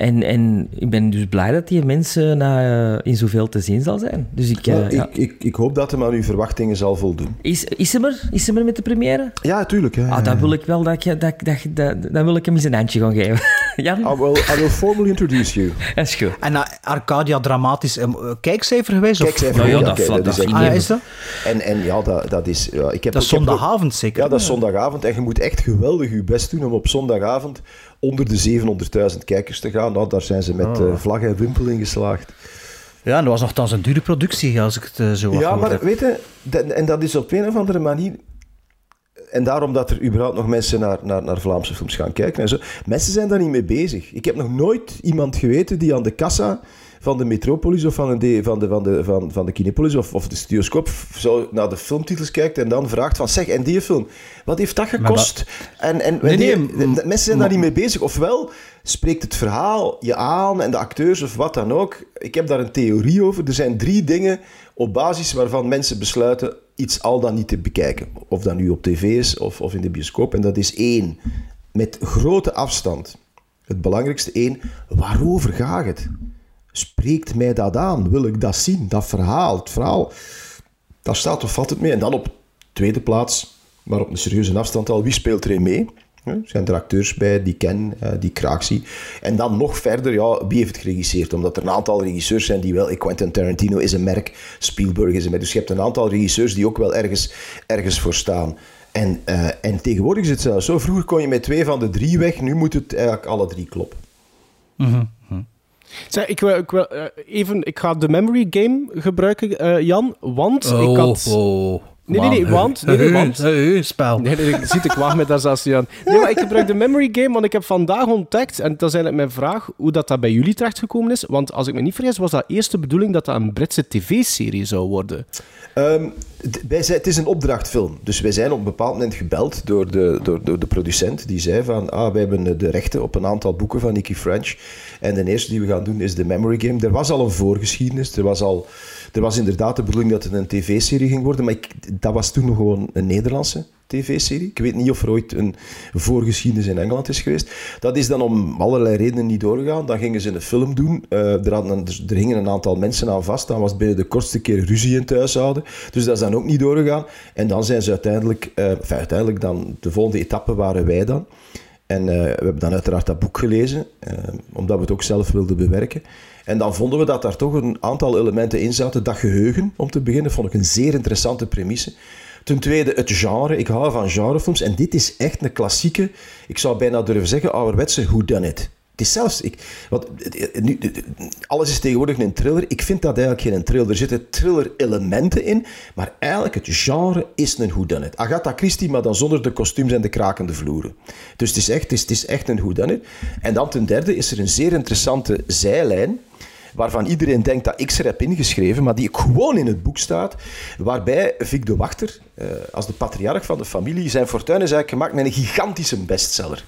En, en ik ben dus blij dat die mensen na, in zoveel te zien zal zijn. Dus ik, Ja, eh, ja. ik, ik, ik hoop dat hem aan uw verwachtingen zal voldoen. Is, is hem er? Is hem er met de première? Ja, tuurlijk. Hè. Ah, dan wil ik wel dat, je- dat, dat, dat, dan wil ik hem eens een handje gaan geven. [LAUGHS] Jan? I will, I will formally introduce you. [LAUGHS] Dat is goed. En uh, Arcadia dramatisch, um, kijkcijfer geweest? Nou ja, ja, dat is echt- Ah, ja, is dat? En, en ja, dat, dat is... Ja, ik heb, Dat is zondagavond zeker? Ja, dat is zondagavond. En je moet echt geweldig je best doen om op zondagavond onder de 700.000 kijkers te gaan. Nou, daar zijn ze met Oh. eh, vlag en wimpel in geslaagd. Ja, en dat was nogthans een dure productie, als ik het eh, zo Ja, maar heb. weet je, en dat is op een of andere manier... En daarom dat er überhaupt nog mensen naar, naar, naar Vlaamse films gaan kijken en zo. Mensen zijn daar niet mee bezig. Ik heb nog nooit iemand geweten die aan de kassa van de Metropolis of van, een, van, de, van, de, van, van de Kinepolis of, of de Studioscoop zo naar de filmtitels kijkt en dan vraagt van zeg, en die film, wat heeft dat gekost? En, en Nee, die- nee, de- de- mensen zijn daar niet mee bezig. Ofwel spreekt het verhaal je aan en de acteurs of wat dan ook. Ik heb daar een theorie over. Er zijn drie dingen op basis waarvan mensen besluiten iets al dan niet te bekijken. Of dat nu op tv is of, of in de bioscoop. En dat is één, met grote afstand. Het belangrijkste één, waarover gaat het? Spreekt mij dat aan? Wil ik dat zien? Dat verhaal, het verhaal, daar staat of valt het mee. En dan op tweede plaats, maar op een serieuze afstand al, wie speelt erin mee? Er zijn er acteurs bij die ken, eh, die ik graag zie. En dan nog verder, ja, wie heeft het geregisseerd? Omdat er een aantal regisseurs zijn die wel... Quentin Tarantino is een merk, Spielberg is een merk. Dus je hebt een aantal regisseurs die ook wel ergens, ergens voor staan. En, eh, en tegenwoordig is het zelfs zo. Vroeger kon je met twee van de drie weg. Nu moet het eigenlijk alle drie kloppen. Zeg, ik, wil, ik, wil, eh, even, ik ga de memory game gebruiken, eh, Jan. Want ik had... oh. Nee, nee, nee, want- nee, nee, want- [LAUGHS] spel. Nee, nee, ik zie ik waag met daar zelfs niet aan. Nee, maar ik gebruik de memory game, want ik heb vandaag ontdekt, en dat is eigenlijk mijn vraag, hoe dat, dat bij jullie terechtgekomen is. Want als ik me niet vergis, was dat eerst de bedoeling dat dat een Britse tv-serie zou worden. Ehm, wij zijn, het is een opdrachtfilm. Dus wij zijn op een bepaald moment gebeld door de, door, door de producent. Die zei van, ah, wij hebben de rechten op een aantal boeken van Nicky French. En de eerste die we gaan doen is de Memory Game. Er was al een voorgeschiedenis. Er was, al, er was inderdaad de bedoeling dat het een tv-serie ging worden. Maar ik, dat was toen nog gewoon een Nederlandse tv-serie. Ik weet niet of er ooit een voorgeschiedenis in Engeland is geweest. Dat is dan om allerlei redenen niet doorgegaan. Dan gingen ze een film doen. Eh, er, hadden, er, er hingen een aantal mensen aan vast. Dan was binnen de kortste keer ruzie in het huishouden. Dus dat is dan ook niet doorgegaan. En dan zijn ze uiteindelijk... eh, uiteindelijk dan... De volgende etappe waren wij dan. En eh, we hebben dan uiteraard dat boek gelezen, eh, omdat we het ook zelf wilden bewerken. En dan vonden we dat daar toch een aantal elementen in zaten. Dat geheugen, om te beginnen, vond ik een zeer interessante premisse. Ten tweede, het genre. Ik hou van genrefilms. En dit is echt een klassieke, ik zou bijna durven zeggen, ouderwetse whodunit. Het is zelfs... Ik, want, eh, nu, alles is tegenwoordig een thriller. Ik vind dat eigenlijk geen thriller. Er zitten thriller-elementen in, maar eigenlijk het genre is een whodunit. Agatha Christie, maar dan zonder de kostuums en de krakende vloeren. Dus het is echt, het is, is echt een whodunit. En dan ten derde is er een zeer interessante zijlijn waarvan iedereen denkt dat ik ze heb ingeschreven, maar die gewoon in het boek staat, waarbij Vic de Wachter, eh, als de patriarch van de familie, zijn fortuin is eigenlijk gemaakt met een gigantische bestseller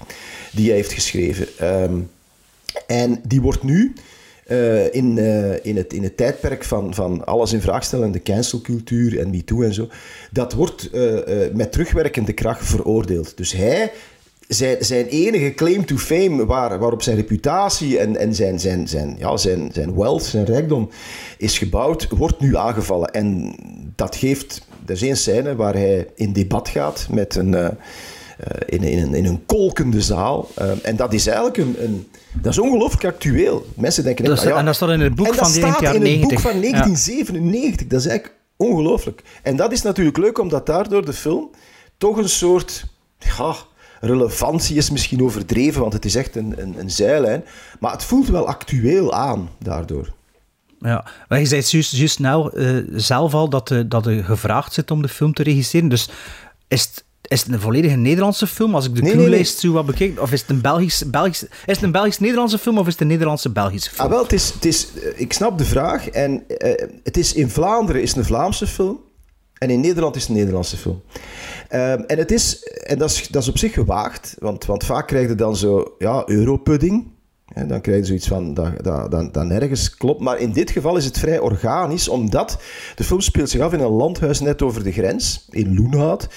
die hij heeft geschreven. Ehm, en die wordt nu eh, in, eh, in, het, in het tijdperk van, van alles in vraag stellen, de cancelcultuur en MeToo en zo, dat wordt eh, met terugwerkende kracht veroordeeld. Dus hij zijn, zijn enige claim to fame, waar, waarop zijn reputatie en, en zijn, zijn, zijn, ja, zijn, zijn wealth, zijn rijkdom is gebouwd, wordt nu aangevallen. En dat geeft, er is één scène waar hij in debat gaat met een, in, in, een, in een kolkende zaal. Eh, en dat is eigenlijk een, een dat is ongelooflijk actueel. Mensen denken... Dat is- ja. en dat staat in het boek En dat van de staat in het boek 90. van Ja. 1997. Dat is eigenlijk ongelooflijk. En dat is natuurlijk leuk, omdat daardoor de film toch een soort... Ja, relevantie is misschien overdreven, want het is echt een, een, een zijlijn. Maar het voelt wel actueel aan, daardoor. Ja, maar je zei juist, juist nou eh, zelf al dat, de, dat je gevraagd zit om de film te regisseren. Dus is het, is het een volledige Nederlandse film? Als ik de Nee, zo wat bekijk, of is het een Belgisch, Belgisch, is het een Belgisch-Nederlandse film of is het een Nederlandse-Belgische film? Ah, wel, het is, het is, eh, ik snap de vraag. En eh, het is in Vlaanderen is het een Vlaamse film. En in Nederland is het een Nederlandse film. Ehm, en het is, en dat is, dat is op zich gewaagd, want, want vaak krijg je dan zo, ja, europudding. Hè, dan krijg je zoiets van dat, dat, dat, dat nergens klopt. Maar in dit geval is het vrij organisch, omdat de film speelt zich af in een landhuis net over de grens, in Loenhout.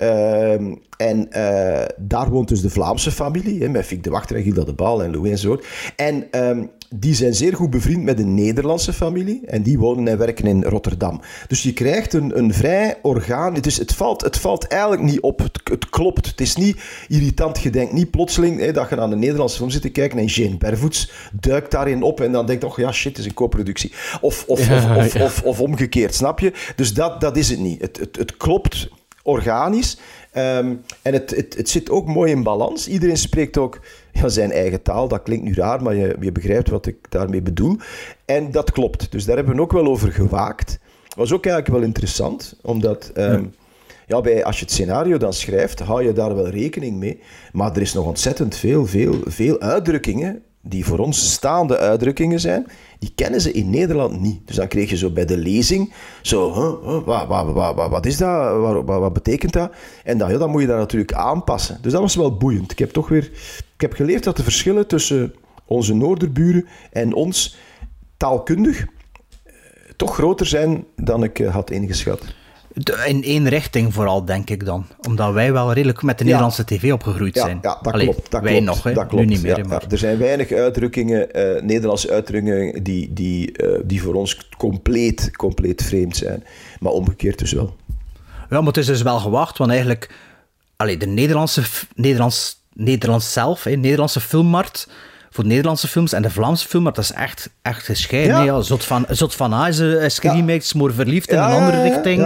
Ehm, en eh, daar woont dus de Vlaamse familie, hè, met Fiek de Wachter en Gilda de Baal en Louis enzovoort. En ehm, die zijn zeer goed bevriend met een Nederlandse familie. En die wonen en werken in Rotterdam. Dus je krijgt een, een vrij orgaan. Dus het valt, het valt eigenlijk niet op. Het, het klopt. Het is niet irritant. Je denkt niet plotseling hè, dat je naar een Nederlandse film zit te kijken en Jane Bervoets duikt daarin op en dan denkt oh ja, shit, het is een co-productie. Of, of, [LAUGHS] Ja, of, of, ja. of, of omgekeerd, snap je? Dus dat, dat is het niet. Het, het, het klopt organisch. Ehm, en het, het, het zit ook mooi in balans. Iedereen spreekt ook ja, zijn eigen taal. Dat klinkt nu raar, maar je, je begrijpt wat ik daarmee bedoel. En dat klopt. Dus daar hebben we ook wel over gewaakt. was ook eigenlijk wel interessant, omdat... ehm, ja, bij, als je het scenario dan schrijft, hou je daar wel rekening mee. Maar er is nog ontzettend veel, veel, veel uitdrukkingen die voor ons staande uitdrukkingen zijn, die kennen ze in Nederland niet. Dus dan kreeg je zo bij de lezing, zo, huh, wat, wat, wat, wat, is dat, wat, wat, wat betekent dat? En dan, ja, dan moet je dat natuurlijk aanpassen. Dus dat was wel boeiend. Ik heb toch weer, ik heb geleerd dat de verschillen tussen onze noorderburen en ons taalkundig eh, toch groter zijn dan ik eh, had ingeschat. In één richting vooral, denk ik dan. Omdat wij wel redelijk met de Nederlandse tv opgegroeid zijn. ja dat Allee, klopt. Dat wij klopt, nog, hè. dat klopt. nu niet meer. ja, maar... Er zijn weinig uitdrukkingen, eh, Nederlandse uitdrukkingen, die, die, eh, die voor ons compleet, compleet vreemd zijn. Maar omgekeerd dus wel. Ja, maar het is dus wel gewacht, want eigenlijk... Allee, de Nederlandse, Nederlands, Nederlands zelf, hè, Nederlandse filmmarkt... Voor Nederlandse films en de Vlaamse filmmarkt, dat is echt, echt gescheiden. Ja. Ja. Zot van, Zot van A is, eh, geremaked, Verliefd in Ja, een andere richting.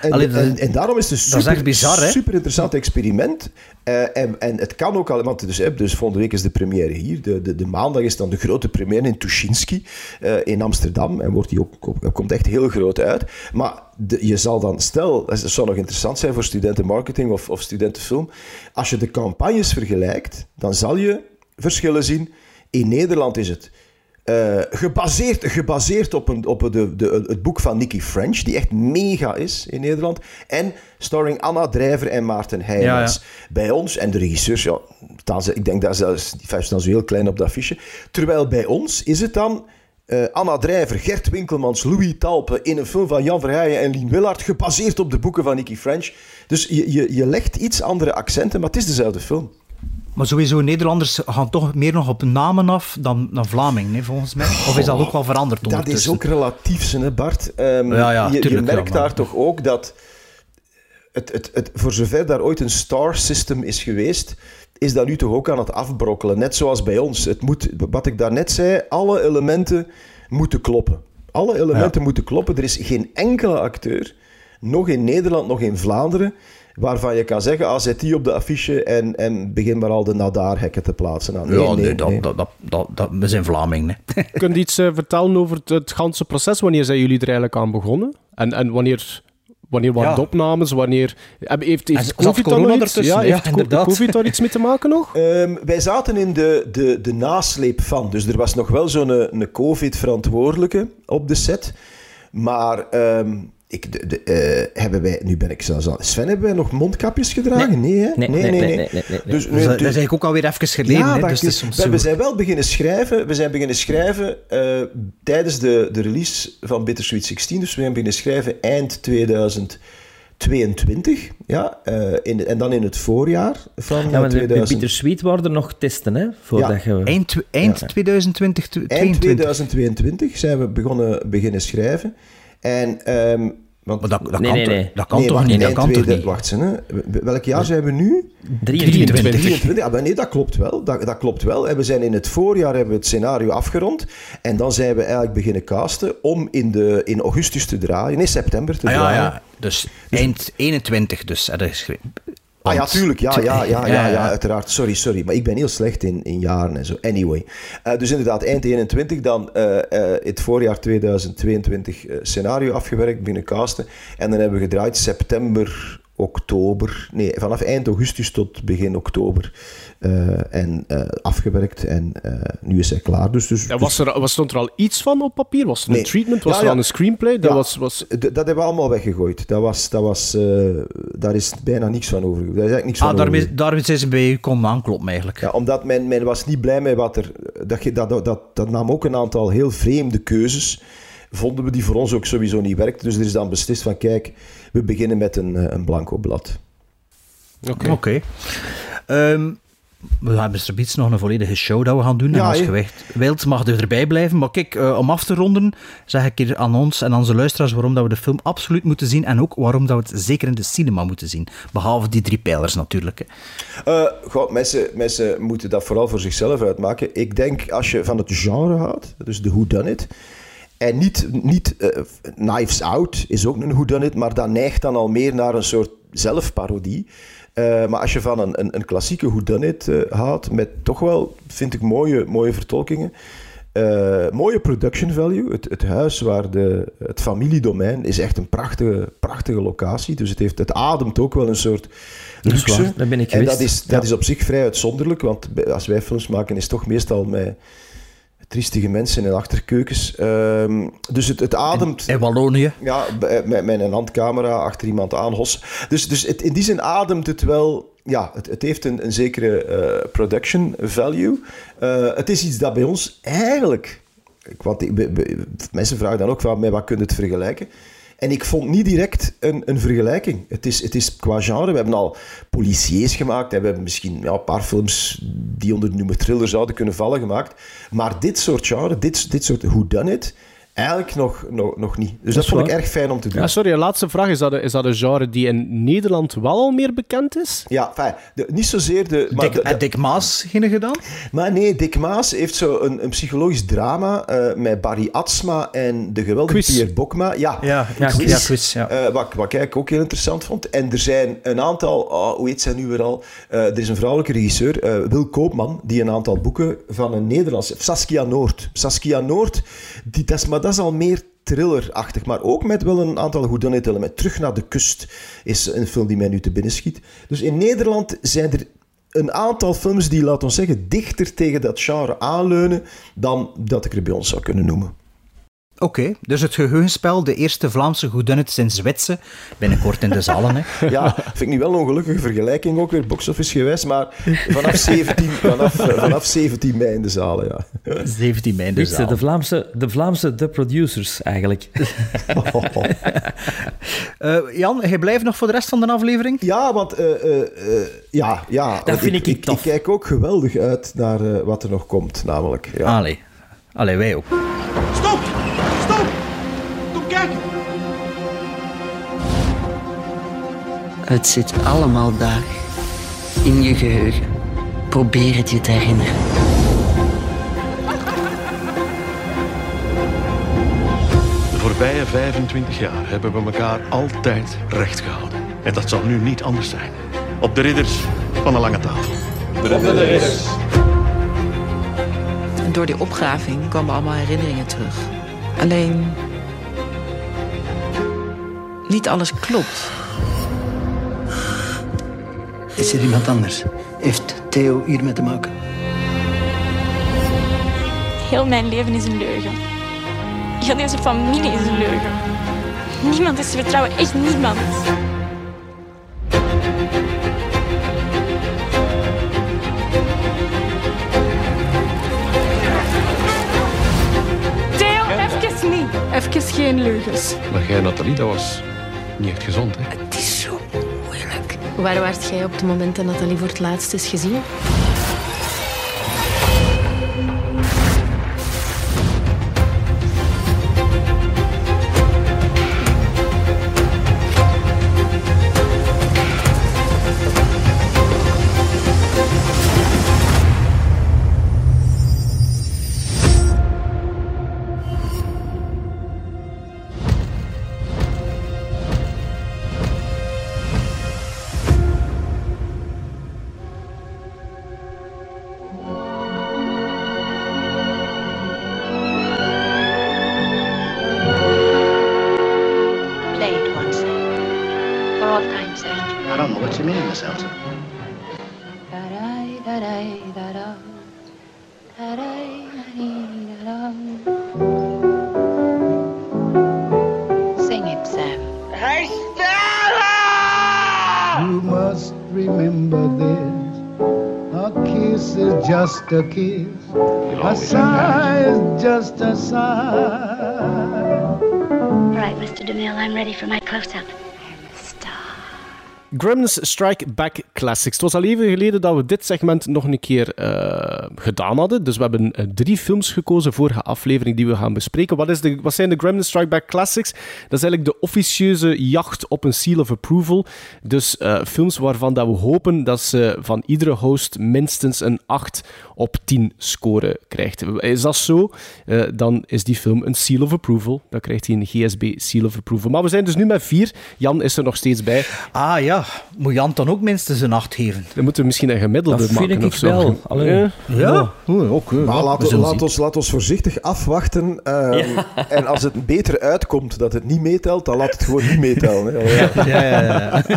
En, Allee, dat- en, en daarom is het een dat is super, echt bizar, hè? super interessant experiment. Eh, en, en het kan ook al, want dus, dus volgende week is de première hier. De, de, de maandag is dan de grote première in Tuschinski eh, in Amsterdam. En wordt die ook, komt echt heel groot uit. Maar de- je zal dan, stel, dat zou nog interessant zijn voor studenten marketing of, of studenten film. Als je de campagnes vergelijkt, dan zal je verschillen zien. In Nederland is het eh, gebaseerd, gebaseerd op, een, op de, de, het boek van Nicky French, die echt mega is in Nederland. En starring Anna Drijver en Maarten Heijmans. Ja, Bij ons, en de regisseurs, ja, ze, ik denk dat zelfs, die vijf staan zo heel klein op dat affiche. Terwijl bij ons is het dan eh, Anna Drijver, Gert Winkelmans, Louis Talpe in een film van Jan Verheijen en Lien Willard, gebaseerd op de boeken van Nicky French. Dus je, je, je legt iets andere accenten, maar het is dezelfde film. Maar sowieso, Nederlanders gaan toch meer nog op namen af dan, dan Vlamingen, hè, volgens mij. Of is dat ook wel veranderd Dat is ondertussen? ook relatief, hè, Bart. Ehm, Ja, ja, je, je merkt daar toch ook dat, het, het, het, voor zover daar ooit een star system is geweest, is dat nu toch ook aan het afbrokkelen. Net zoals bij ons. Het moet, wat ik daarnet zei, alle elementen moeten kloppen. Alle elementen moeten kloppen. Er is geen enkele acteur, nog in Nederland, nog in Vlaanderen, waarvan je kan zeggen, ah, zet die op de affiche en, en begin maar al de Nadaar-hekken te plaatsen. Nou, nee, ja, nee, nee, dat, nee. Dat, dat, dat, dat- we zijn Vlamingen. Hè. [LAUGHS] Kun je iets eh, vertellen over het, het ganse proces? Wanneer zijn jullie er eigenlijk aan begonnen? En, en wanneer, wanneer waren Ja. de opnames? Wanneer, heeft, heeft COVID daar corona nog iets, ja, heeft. COVID daar iets mee te maken nog? [LAUGHS] Ehm, wij zaten in de, de, de nasleep van. Dus er was nog wel zo'n een, een COVID-verantwoordelijke op de set. Maar ehm, ik, de, de, eh, hebben wij, nu ben ik zelfs aan. Sven, hebben wij nog mondkapjes gedragen? Nee, hè? Nee, nee, nee, nee, nee, nee, nee. Dus, Dus, dat, dat is eigenlijk ook alweer even geleden. ja, hè, dat dus is soms we, zo- we zijn wel beginnen schrijven. We zijn beginnen schrijven eh, tijdens de, de release van Bittersweet 16. Dus we zijn beginnen schrijven eind 2022. Ja, eh, in, en dan in het voorjaar van Ja, maar de, de 2000. Bittersweet er nog testen, hè? Voordat je... Eind, eind Ja. 2020, tw- Eind 22. 2022 zijn we begonnen, beginnen schrijven. En, ehm, want, Maar dat, dat Nee, kan, nee, toch- nee. dat kan nee, toch niet? Dat eind kan toch niet? Wacht eens, hè. Welk jaar zijn we nu? 23. 23. Ah, maar nee, dat klopt wel. Dat, dat klopt wel. En we zijn in het voorjaar hebben we het scenario afgerond. En dan zijn we eigenlijk beginnen casten om in, de, in augustus te draaien. Nee, september te Ah, ja, draaien. ja. Dus eind 21 dus. Ah ja, tuurlijk. Ja, ja, ja, ja, uiteraard. Sorry, sorry. Maar ik ben heel slecht in, in jaren en zo. Anyway. Eh, dus inderdaad, eind 21, dan eh, eh, het voorjaar 2022 eh, scenario afgewerkt, binnen casten. En dan hebben we gedraaid september, oktober. Nee, vanaf eind augustus tot begin oktober. Eh, en eh, afgewerkt. En eh, nu is hij klaar. Dus, dus, Ja, was er, was, stond er al iets van op papier? Was er Nee. een treatment? Was Ja, er ja. al een screenplay? Dat Ja. was, was... D- dat hebben we allemaal weggegooid. Dat was, dat was, eh, daar is bijna niks van over. Daar is eigenlijk niks van Ah, over. daarmee, daarmee zijn ze bij u komen aankloppen eigenlijk. Ja, omdat men, men was niet blij met wat er... Dat, dat, dat, dat, dat nam ook een aantal heel vreemde keuzes. Vonden we die voor ons ook sowieso niet werkten. Dus er is dan beslist van, kijk, we beginnen met een, eh, een blanco blad. Oké. Oké. Ehm, we hebben straks nog een volledige show dat we gaan doen. Ja, en als hè. je wilt- mag je erbij blijven. Maar kijk, eh, om af te ronden, zeg ik hier aan ons en aan onze luisteraars waarom dat we de film absoluut moeten zien. En ook waarom dat we het zeker in de cinema moeten zien. Behalve die drie pijlers natuurlijk. Eh, goh, mensen, mensen moeten dat vooral voor zichzelf uitmaken. Ik denk, als je van het genre houdt, dus de whodunit... En niet, niet eh, Knives Out is ook een whodunit, maar dat neigt dan al meer naar een soort zelfparodie. Eh, maar als je van een, een, een klassieke whodunit eh houdt, met toch wel, vind ik, mooie, mooie vertolkingen. Mooie production value. Het, het huis waar de, het familiedomein is echt een prachtige, prachtige locatie. Dus het, heeft, het ademt ook wel een soort Dat luxe. daar ben ik en dat is, dat Ja. is op zich vrij uitzonderlijk, want als wij films maken is het toch meestal met triestige mensen in achterkeukens. Ehm, dus het, het ademt... In Wallonië. Ja, met, met een handcamera achter iemand aan, Hos. Dus, dus het, in die zin ademt het wel... Ja, het, het heeft een, een zekere eh, production value. Eh, het is iets dat bij ons eigenlijk... Want mensen vragen dan ook, van, met wat kun je het vergelijken? En ik vond niet direct een, een vergelijking. Het is, het is qua genre. We hebben al policiers gemaakt. We hebben misschien ja, een paar films die onder de noemer thriller zouden kunnen vallen gemaakt. Maar dit soort genre, dit, dit soort whodunit, eigenlijk nog, nog, nog niet. Dus dat, vond ik erg fijn om te doen. Ja, sorry, een laatste vraag. Is dat, een, is dat een genre die in Nederland wel al meer bekend is? Ja, fijn. De- niet zozeer de... Maar, Dick, de- eh, Dick Maas gingen gedaan? maar nee, Dick Maas heeft zo een, een psychologisch drama eh, met Barry Atsma en de geweldige Quiz. Pierre Bokma. Ja, Ja, ja, Quiz. ja, quiz, ja. Eh, wat, wat ik ook heel interessant vond. En er zijn een aantal, oh, hoe heet zij nu weer al? Eh, er is een vrouwelijke regisseur, eh, Wil Koopman, die een aantal boeken van een Nederlandse, Saskia Noord. Saskia Noord, die, dat is, maar dat is al meer thrillerachtig, maar ook met wel een aantal elementen. Terug naar de kust is een film die mij nu te binnen schiet. Dus in Nederland zijn er een aantal films die, laten we zeggen, dichter tegen dat genre aanleunen dan dat ik er bij ons zou kunnen noemen. Oké, dus het geheugenspel, de eerste Vlaamse goedunit sinds Zwitser, binnenkort in de zalen. Hè. [LAUGHS] Ja, vind ik nu wel een ongelukkige vergelijking ook weer, box-office gewijs, maar vanaf 17, vanaf, vanaf 17 mei in de zalen, ja. 17 mei in de zaal. de Vlaamse, de Vlaamse The Producers, eigenlijk. [LAUGHS] Eh, Jan, jij blijft nog voor de rest van de aflevering? Ja, want eh, eh, eh, ja, ja, want vind ik ik, tof. ik kijk ook geweldig uit naar wat er nog komt, namelijk. Ja. Allee. Allee, wij ook. Stop! Het zit allemaal daar. In je geheugen. Probeer het je te herinneren. De voorbije 25 jaar hebben we elkaar altijd recht gehouden. En dat zal nu niet anders zijn. Op de ridders van de lange tafel. En door die opgraving komen allemaal herinneringen terug. Alleen. niet alles klopt. Is er iemand anders? Heeft Theo hiermee te maken? Heel mijn leven is een leugen. Heel deze familie is een leugen. Niemand is te vertrouwen, echt niemand. Theo, even niet. Even geen leugens. Maar jij, Nathalie, dat was niet echt gezond, hè? Waar waart jij op het moment dat Nathalie voor het laatst is gezien? Just a kiss. A sigh is just a sigh. All right, Mr. DeMille, I'm ready for my close-up. Gremlins Strike Back Classics. Het was al even geleden dat we dit segment nog een keer eh, gedaan hadden. Dus we hebben eh, drie films gekozen voor de aflevering die we gaan bespreken. Wat, is de, wat zijn de Gremlins Strike Back Classics? Dat is eigenlijk de officieuze jacht op een seal of approval. Dus eh, films waarvan dat we hopen dat ze van iedere host minstens een 8 op 10 score krijgt. Is dat zo? Dan is die film een seal of approval. Dan krijgt hij een GSB seal of approval. Maar we zijn dus nu met vier. Jan is er nog steeds bij. Ah ja, ja, moet Jan dan ook minstens een 8 geven? Dan moeten we misschien een gemiddelde Dat vind maken ik of zo. wel. Ja. Ja, ook. Maar we laat, ons, laat ons voorzichtig afwachten. ehm, [LAUGHS] En als het beter uitkomt dat het niet meetelt, dan laat het gewoon niet meetellen. hè. [LAUGHS] Ja. Ja, ja, ja. [LAUGHS]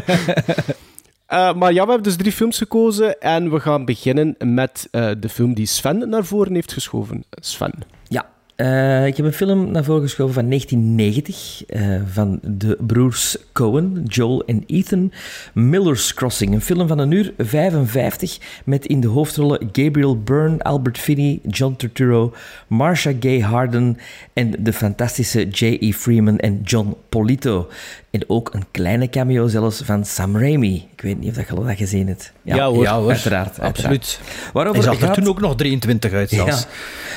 Eh, maar ja, we hebben dus drie films gekozen en we gaan beginnen met eh, de film die Sven naar voren heeft geschoven. Sven. Eh, ik heb een film naar voren geschoven van 1990 eh, van de broers Cohen, Joel en Ethan. Miller's Crossing, een film van een uur 55 met in de hoofdrollen Gabriel Byrne, Albert Finney, John Turturro, Marsha Gay Harden en de fantastische J.E. Freeman en John Polito. En ook een kleine cameo zelfs van Sam Raimi. Ik weet niet of dat je dat gezien hebt. Ja, hoor. Ja, hoor. Uiteraard, Absoluut. uiteraard. Waarover Hij zag er toen ook nog 23 uit zelfs.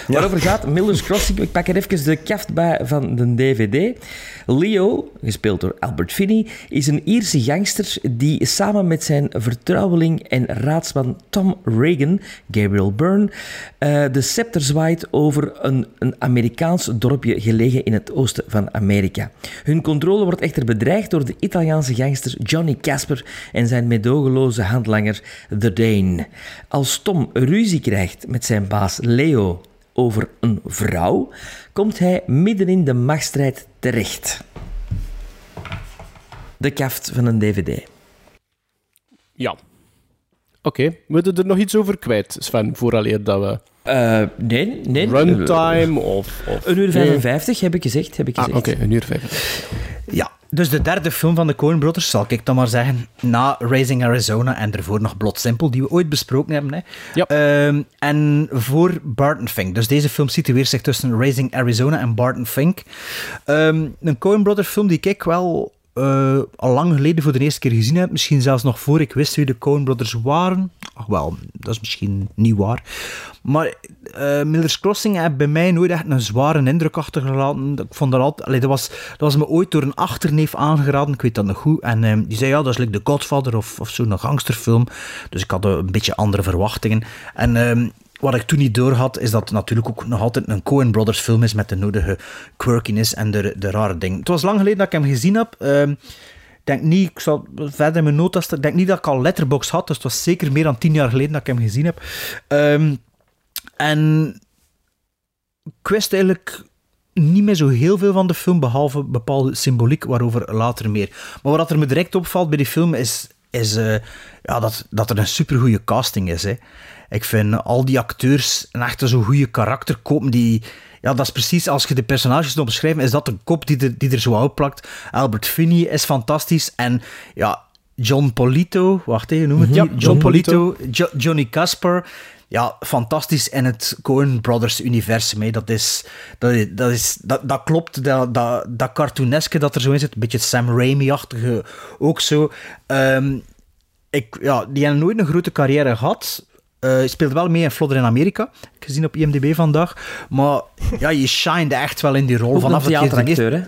ja. Waarover gaat Miller's Crossing? Ik pak er even de kaft bij van de DVD. Leo, gespeeld door Albert Finney, is een Ierse gangster die samen met zijn vertrouweling en raadsman Tom Reagan, Gabriel Byrne, eh, de scepter zwaait over een, een Amerikaans dorpje gelegen in het oosten van Amerika. Hun controle wordt echter bedreigd door de Italiaanse gangster Johnny Casper en zijn medogeloze handlanger The Dane. Als Tom ruzie krijgt met zijn baas Leo over een vrouw, komt hij midden in de machtsstrijd terecht. De kaft van een dvd. Ja. Oké, moeten we er nog iets over kwijt, Sven, vooraleer dat we... Eh, nee, nee. Runtime of... of Een uur 55 heb ik gezegd. Heb ik Ah, gezegd. oké, een uur 55. Ja, dus de derde film van de Coen Brothers, zal ik dan maar zeggen, na Raising Arizona en ervoor nog Blood Simple, die we ooit besproken hebben. Hè. Ja. Ehm, en voor Barton Fink. Dus deze film situeert zich tussen Raising Arizona en Barton Fink. Ehm, een Coen Brothers film die ik wel eh, al lang geleden voor de eerste keer gezien heb. Misschien zelfs nog voor ik wist wie de Coen Brothers waren. Ach wel, dat is misschien niet waar. Maar eh, Miller's Crossing heeft bij mij nooit echt een zware indruk achtergelaten. Ik vond dat altijd... allee, dat, was, dat was me ooit door een achterneef aangeraden, ik weet dat nog goed. En ehm, die zei, ja, dat is like The Godfather of, of zo'n gangsterfilm. Dus ik had een beetje andere verwachtingen. En... wat ik toen niet door had, is dat het natuurlijk ook nog altijd een Coen Brothers film is met de nodige quirkiness en de, de rare dingen. Het was lang geleden dat ik hem gezien heb. Ehm, denk niet, ik zal verder in mijn notas, ik denk niet dat ik al Letterboxd had, dus het was zeker meer dan tien jaar geleden dat ik hem gezien heb. Ehm, en ik wist eigenlijk niet meer zo heel veel van de film, behalve bepaalde symboliek, waarover later meer. Maar wat er me direct opvalt bij die film is, is eh, ja, dat, dat er een supergoeie casting is. Hè. Ik vind al die acteurs een echt zo'n goede karakter kopen die... Ja, dat is precies, als je de personages moet beschrijven, is dat de kop die er, die er zo uitplakt. Albert Finney is fantastisch. En ja, John Polito, wacht even, noem het Ja, die? John John Polito. Polito, Jo- Johnny Casper. Ja, fantastisch in het Coen Brothers universum. Hè. Dat, is, dat, is, dat, is, dat, dat klopt, dat, dat, dat cartooneske dat er zo in zit. Een beetje Sam Raimi-achtige ook zo. Ehm, ik, ja, die hebben nooit een grote carrière gehad. Eh, Hij speelde wel mee in Flodder in Amerika. Gezien op IMDb vandaag. Maar ja, je shinede echt wel in die rol. Ook Vanaf dat je de hè?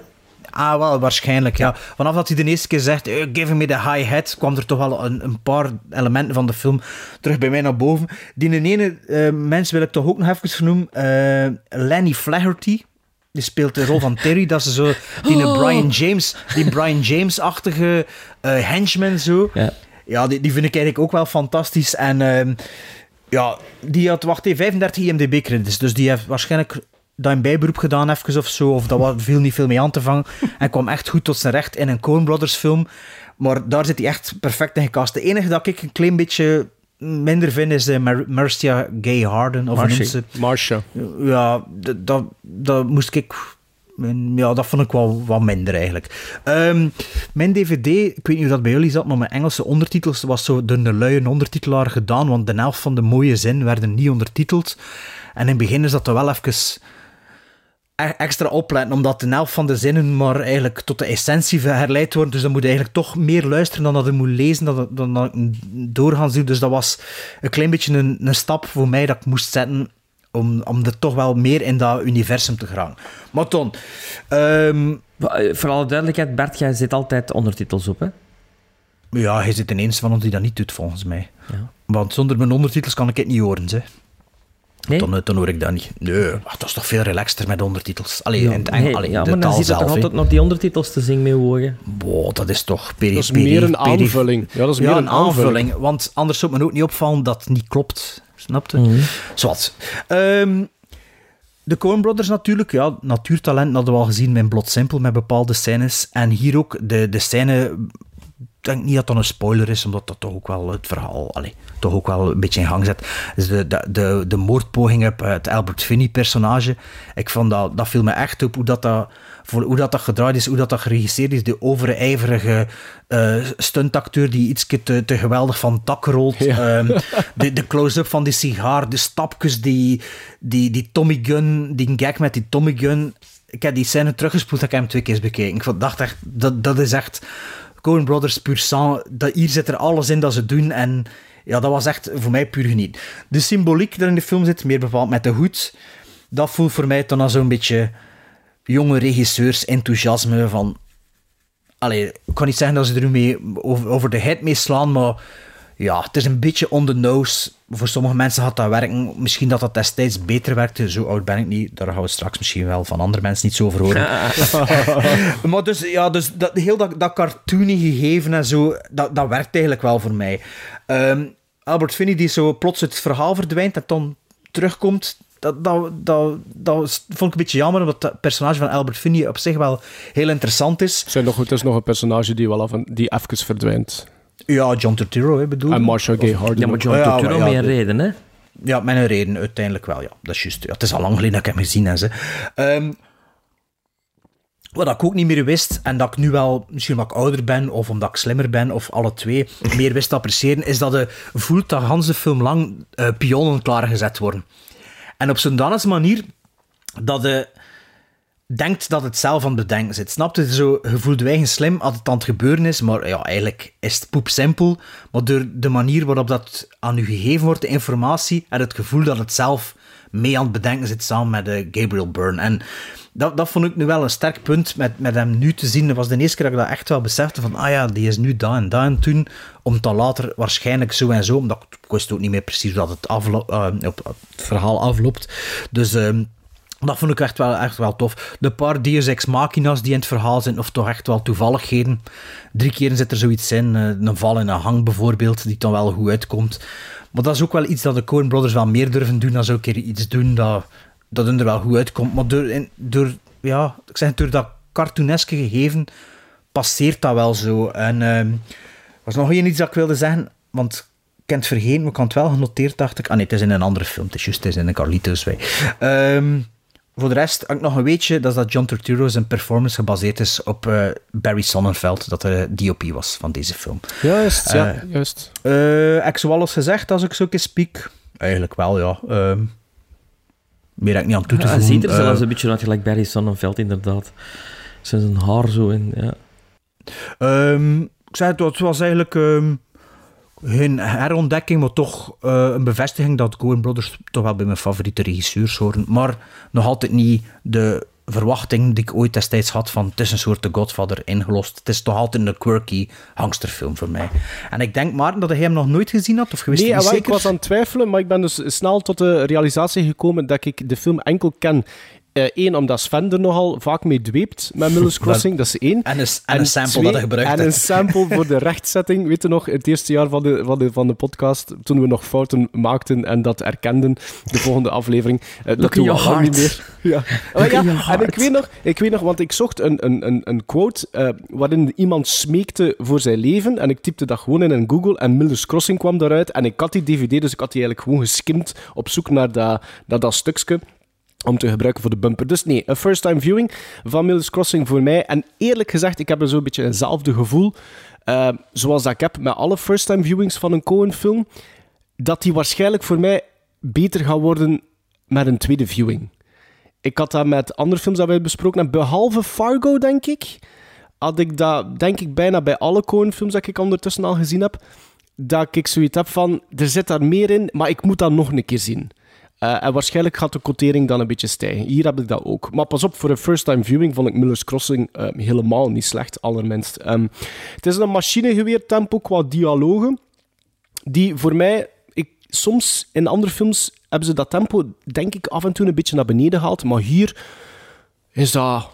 Ah, wel, waarschijnlijk, ja. Vanaf dat hij de eerste keer zegt, eh, give me the high hat, kwam er toch wel een, een paar elementen van de film terug bij mij naar boven. Die ene eh, mens wil ik toch ook nog even vernoemen. eh, Lenny Flaherty. Die speelt de rol van Terry. Dat is zo die [LAUGHS] Oh. Brian James, die Brian James-achtige eh, henchman zo. Ja. Ja, die, die vind ik eigenlijk ook wel fantastisch. En ehm, ja, die had, wacht even, 35 IMDb-credits. Dus die heeft waarschijnlijk dat een bijberoep gedaan even of zo. Of dat viel niet veel mee aan te vangen. En kwam echt goed tot zijn recht in een Coen Brothers film. Maar daar zit hij echt perfect in gecast. De enige dat ik een klein beetje minder vind is eh, Mar Marcia Gay Harden. Of hoe Marcia. Marsha. Ja, dat moest ik... Ja, dat vond ik wel wat minder eigenlijk. Ehm, mijn dvd, ik weet niet hoe dat bij jullie zat, maar mijn Engelse ondertitels was zo door een luie ondertitelaar gedaan, want de helft van de mooie zin werden niet ondertiteld. En in het begin is dat wel even e- extra opletten, omdat de helft van de zinnen maar eigenlijk tot de essentie herleid worden. Dus dan moet je eigenlijk toch meer luisteren dan dat je moet lezen, dan, dan dat ik doorgaan zien. Dus dat was een klein beetje een, een stap voor mij dat ik moest zetten om, om er toch wel meer in dat universum te gaan. Maar Ton, ehm, eh, Voor alle duidelijkheid, Bert, jij zet altijd ondertitels op, hè? ja, hij zit ineens van ons die dat niet doet, volgens mij. Ja. Want zonder mijn ondertitels kan ik het niet horen, zeg. Nee? Dan, dan hoor ik dat niet. Nee, ach, dat is toch veel relaxter met ondertitels. Alleen Ja, in het Engels, nee, ja, maar dan zit je zelf. toch altijd nog die ondertitels te zingen mee horen. Wow, dat is toch peri Dat is meer een aanvulling. Ja, dat is meer een aanvulling. Want anders zou het me ook niet opvallen dat het niet klopt. Snapte? Mhm. Zwat. Ehm, de Coen Brothers natuurlijk, ja, natuurtalent hadden we al gezien met Blot Simpel, met bepaalde scènes. En hier ook, de, de scène, ik denk niet dat dat een spoiler is, omdat dat toch ook wel het verhaal, toch ook wel een beetje in gang zet. Dus de, de, de, de moordpoging op het Albert Finney-personage, ik vond dat, dat viel me echt op, hoe dat, dat, voor, hoe dat, dat gedraaid is, hoe dat, dat geregisseerd is. De overijverige eh, stuntacteur die iets te, te geweldig van het dak rolt. Ehm, [LAUGHS] de, de close-up van die sigaar, de stapjes, die, die, die Tommy Gun, die gag met die Tommy Gun. Ik heb die scène teruggespoeld, ik heb hem twee keer bekeken. Ik vond- dacht echt, dat, dat is echt Coen Brothers puur sang. Dat, hier zit er alles in dat ze doen en ja, dat was echt voor mij puur geniet. De symboliek die er in de film zit, meer bepaald met de hoed, dat voelt voor mij dan al zo'n beetje jonge regisseurs enthousiasme van... Allee, ik kan niet zeggen dat ze er nu mee over, over de head mee slaan, maar ja, het is een beetje on the nose. Voor sommige mensen gaat dat werken. Misschien dat dat destijds beter werkte. Zo oud ben ik niet. Daar gaan we straks misschien wel van andere mensen niet zo over horen. [LAUGHS] maar dus, ja, dus dat, heel dat, dat cartoony gegeven en zo, dat, dat werkt eigenlijk wel voor mij. Ehm, Albert Finney die zo plots het verhaal verdwijnt en dan terugkomt, dat, dat, dat, vond ik een beetje jammer, omdat het personage van Albert Finney op zich wel heel interessant is. Zijn nog, het is nog een personage die, wel af en, die even verdwijnt. Ja, John Turturro, hè, bedoel En je? Marcia Gay Harden. Ja, maar John Ja, Turturro ja, met een de- reden, hè? Ja, met een reden, uiteindelijk wel, ja. Dat is juist. Ja, het is al lang geleden dat ik hem gezien heb. Ze. Ehm, wat ik ook niet meer wist, en dat ik nu wel, misschien omdat ik ouder ben, of omdat ik slimmer ben, of alle twee, meer wist te appreciëren, is dat je voelt dat Hans de film lang eh, pionnen klaargezet worden. En op zo'n danse manier dat je denkt dat het zelf aan het bedenken zit. Snap je? Zo, je voelt slim als het aan het gebeuren is, maar ja, eigenlijk is het poep simpel. Maar door de manier waarop dat aan u gegeven wordt, de informatie, en het gevoel dat het zelf mee aan het bedenken zit samen met eh, Gabriel Byrne. En dat, dat vond ik nu wel een sterk punt met, met hem nu te zien. Dat was de eerste keer dat ik dat echt wel besefte van, ah ja, die is nu daar en daar en toen, om dan later waarschijnlijk zo en zo, omdat ik, wist ook niet meer precies hoe dat eh, het verhaal afloopt. Dus... ehm, dat vond ik echt wel, echt wel tof. De paar Deus Ex Machina's die in het verhaal zijn, of toch echt wel toevalligheden. Drie keer zit er zoiets in. eh, Een val en een hang bijvoorbeeld, die dan wel goed uitkomt. Maar dat is ook wel iets dat de Coen Brothers wel meer durven doen dan zo een keer iets doen dat, dat hun er wel goed uitkomt. Maar door, door, ja, ik zeg, door dat cartooneske gegeven passeert dat wel zo. En ehm, er was nog één iets dat ik wilde zeggen, want ik heb het vergeten, ik had het wel genoteerd, dacht ik. Ah nee, het is in een andere film. Het is juist, in een Carlitos Way. Ehm, voor de rest heb ik nog een weetje, dat is dat John Turturro zijn performance gebaseerd is op eh, Barry Sonnenfeld, dat de DOP was van deze film. Juist, ja, Eh, juist. Eh, heb ik zo alles gezegd als ik zo eens spiek? Eigenlijk wel, ja. Ehm, meer heb ik niet aan toe te Ja, hij voegen. ziet er Eh, zelfs een beetje uit gelijk Barry Sonnenfeld, inderdaad. Zijn haar zo in, ja. Ehm, ik zei het, het was eigenlijk ehm, geen herontdekking, maar toch eh, een bevestiging dat Coen Brothers toch wel bij mijn favoriete regisseurs horen. Maar nog altijd niet de verwachting die ik ooit destijds had van het is een soort de Godfather ingelost. Het is toch altijd een quirky hangsterfilm voor mij. En ik denk, Maarten, dat hij hem nog nooit gezien had, of gewist Nee, wel, ik zeker? was aan het twijfelen, maar ik ben dus snel tot de realisatie gekomen dat ik de film enkel ken. Eén, omdat Sven er nogal vaak mee dweept met Miller's [LAUGHS] Crossing, dat is één. En een, en een sample dat hij gebruikt En een sample voor de [LAUGHS] rechtzetting. Weet je nog, het eerste jaar van de, van de, van de podcast, toen we nog fouten maakten en dat erkenden, de volgende aflevering. eh, dat Look doen in we your al niet meer. Ja. [LAUGHS] Look ja, in your en ik weet, nog, ik weet nog, want ik zocht een, een, een, een quote eh, waarin iemand smeekte voor zijn leven. En ik typte dat gewoon in een Google en Miller's Crossing kwam daaruit. En ik had die DVD, dus ik had die eigenlijk gewoon geskimd op zoek naar dat, naar dat stukje om te gebruiken voor de bumper. Dus nee, een first-time viewing van Miller's Crossing voor mij. En eerlijk gezegd, ik heb er zo'n beetje eenzelfde gevoel, eh, zoals dat ik heb met alle first-time viewings van een Coen-film, dat die waarschijnlijk voor mij beter gaan worden met een tweede viewing. Ik had dat met andere films dat wij besproken hebben, behalve Fargo, denk ik, had ik dat, denk ik, bijna bij alle Coen-films dat ik ondertussen al gezien heb, dat ik zoiets heb van, er zit daar meer in, maar ik moet dat nog een keer zien. Eh, en waarschijnlijk gaat de quotering dan een beetje stijgen. Hier heb ik dat ook. Maar pas op, voor een first-time viewing vond ik Miller's Crossing eh, helemaal niet slecht, allerminst. Ehm, het is een machinegeweertempo qua dialogen, die voor mij... Ik soms in andere films hebben ze dat tempo, denk ik, af en toe een beetje naar beneden gehaald. Maar hier is dat...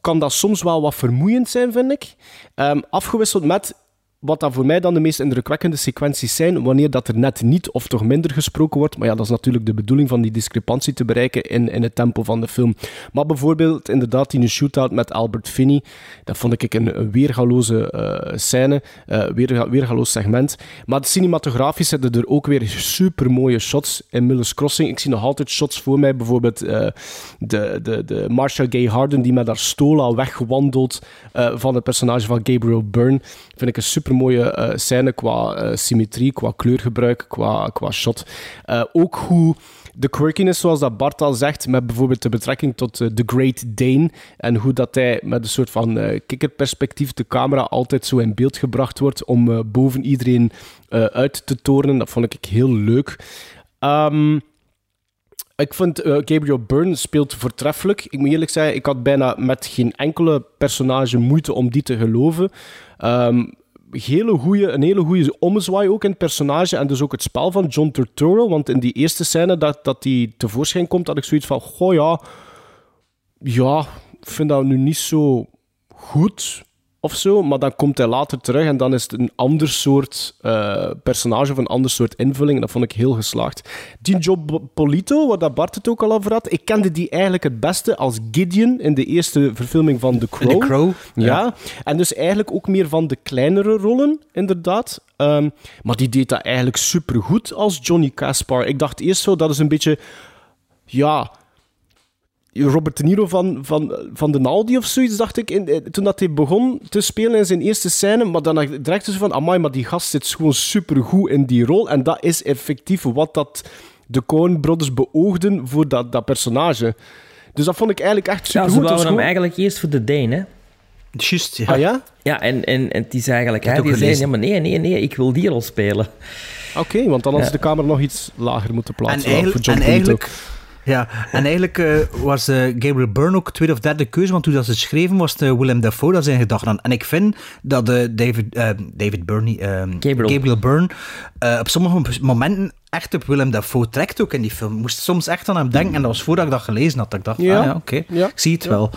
Kan dat soms wel wat vermoeiend zijn, vind ik. Ehm, afgewisseld met wat dat voor mij dan de meest indrukwekkende sequenties zijn, wanneer dat er net niet of toch minder gesproken wordt. Maar ja, dat is natuurlijk de bedoeling van die discrepantie te bereiken in, in het tempo van de film. Maar bijvoorbeeld inderdaad die shootout met Albert Finney, dat vond ik een, weergaloze uh, scène, uh, weer, weergaloos segment. Maar cinematografisch zitten er ook weer super mooie shots in Miller's Crossing. Ik zie nog altijd shots voor mij, bijvoorbeeld uh, de, de, de Marsha Gay Harden die met haar stola wegwandelt van het personage van Gabriel Byrne. Vind ik een super mooie uh, scène qua uh, symmetrie, qua kleurgebruik, qua, qua shot. Uh, ook hoe de quirkiness, zoals dat Bart al zegt, met bijvoorbeeld de betrekking tot The Great Dane en hoe dat hij met een soort van kikkerperspectief de camera altijd zo in beeld gebracht wordt om boven iedereen uit te tonen. Dat vond ik heel leuk. Um, ik vind Gabriel Byrne speelt voortreffelijk. Ik moet eerlijk zeggen, ik had bijna met geen enkele personage moeite om die te geloven. Um, hele goeie, een hele goede ommezwaai ook in het personage en dus ook het spel van John Turturro. Want in die eerste scène dat, dat tevoorschijn komt, had ik zoiets van: Goh ja, ja, ik vind dat nu niet zo goed of zo. Maar dan komt hij later terug en dan is het een ander soort uh, personage of een ander soort invulling. En dat vond ik heel geslaagd. Die Polito, waar dat Bart het ook al over had, ik kende die eigenlijk het beste als Gideon in de eerste verfilming van The Crow. The Crow. Ja. ja. En dus eigenlijk ook meer van de kleinere rollen, inderdaad. Um, maar die deed dat eigenlijk supergoed als Johnny Caspar. Ik dacht eerst zo, dat is een beetje... Ja, Robert De Niro van, van, van de Naldi of zoiets, dacht ik, in, toen dat hij begon te spelen in zijn eerste scène. Maar dan direct ze van, amai, maar die gast zit gewoon supergoed in die rol. En dat is effectief wat dat de Coen Brothers beoogden voor dat, dat personage. Dus dat vond ik eigenlijk echt supergoed. Ja, ze wouden hem eigenlijk eerst voor de Dane, hè? Just, ja. Ah, ja? Ja, en, en, en het is eigenlijk... Hij die zei, nee, maar nee, nee, nee, ik wil die rol spelen. Oké, okay, want dan had ze de camera nog iets lager moeten plaatsen. En, eigenlijk, voor en eigenlijk ja, en eigenlijk uh, was uh, Gabriel Byrne ook tweede of derde keuze, want toen dat ze schreven was het Willem Dafoe dat zijn gedachten aan. En ik vind dat uh, David, David Byrne, Gabriel. Gabriel Byrne op sommige momenten echt op Willem Dafoe trekt ook in die film. Ik moest soms echt aan hem denken en dat was voordat ik dat gelezen had. Dat ik dacht, ja, ah, ja oké, okay. ja. ik zie het ja. wel.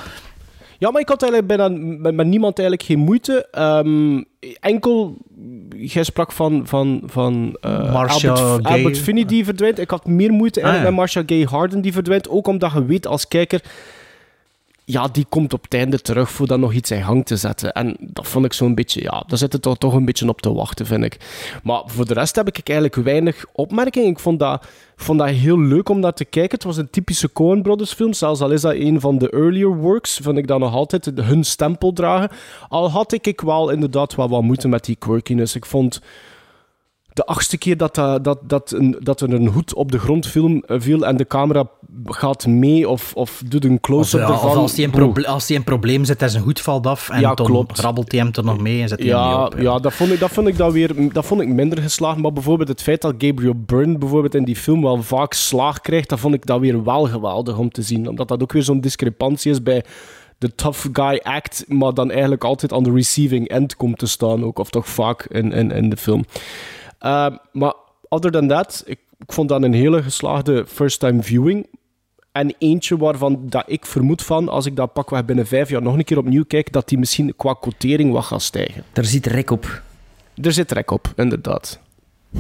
Ja, maar ik had eigenlijk bijna met, met niemand eigenlijk geen moeite. Um, enkel, jij sprak van, van, van uh, Albert, Albert Finney die verdwijnt. Ik had meer moeite eigenlijk ah, ja. met Marcia Gay Harden die verdwijnt. Ook omdat je weet als kijker ja, die komt op het einde terug voor dan nog iets in gang te zetten. En dat vond ik zo'n beetje, ja, daar zit het toch, toch een beetje op te wachten, vind ik. Maar voor de rest heb ik eigenlijk weinig opmerkingen. Ik vond dat, vond dat heel leuk om naar te kijken. Het was een typische Coen Brothers film, zelfs al is dat een van de earlier works, vind ik dat nog altijd hun stempel dragen. Al had ik, ik wel inderdaad wel wat moeite met die quirkiness. Ik vond de achtste keer dat, dat, dat, dat, een, dat er een hoed op de grond film, uh, viel en de camera gaat mee of, of doet een close-up of, ervan. Of als hij een, als die een probleem zit en zijn hoed valt af en ja, dan klopt. rabbelt hij hem er nog mee en zet hij ja, hem op. Ja, ja dat, vond ik, dat, vond ik dan weer, dat vond ik minder geslaagd. Maar bijvoorbeeld het feit dat Gabriel Byrne bijvoorbeeld in die film wel vaak slaag krijgt, dat vond ik dat weer wel geweldig om te zien. Omdat dat ook weer zo'n discrepantie is bij de tough guy act, maar dan eigenlijk altijd aan de receiving end komt te staan ook. Of toch vaak in, in, in de film. Uh, maar other than that, ik, ik, vond dat een hele geslaagde first-time viewing. En eentje waarvan dat ik vermoed van, als ik dat pakweg binnen vijf jaar nog een keer opnieuw kijk, dat die misschien qua quotering wat gaat stijgen. Er zit rek op. Er zit rek op, inderdaad. [LAUGHS]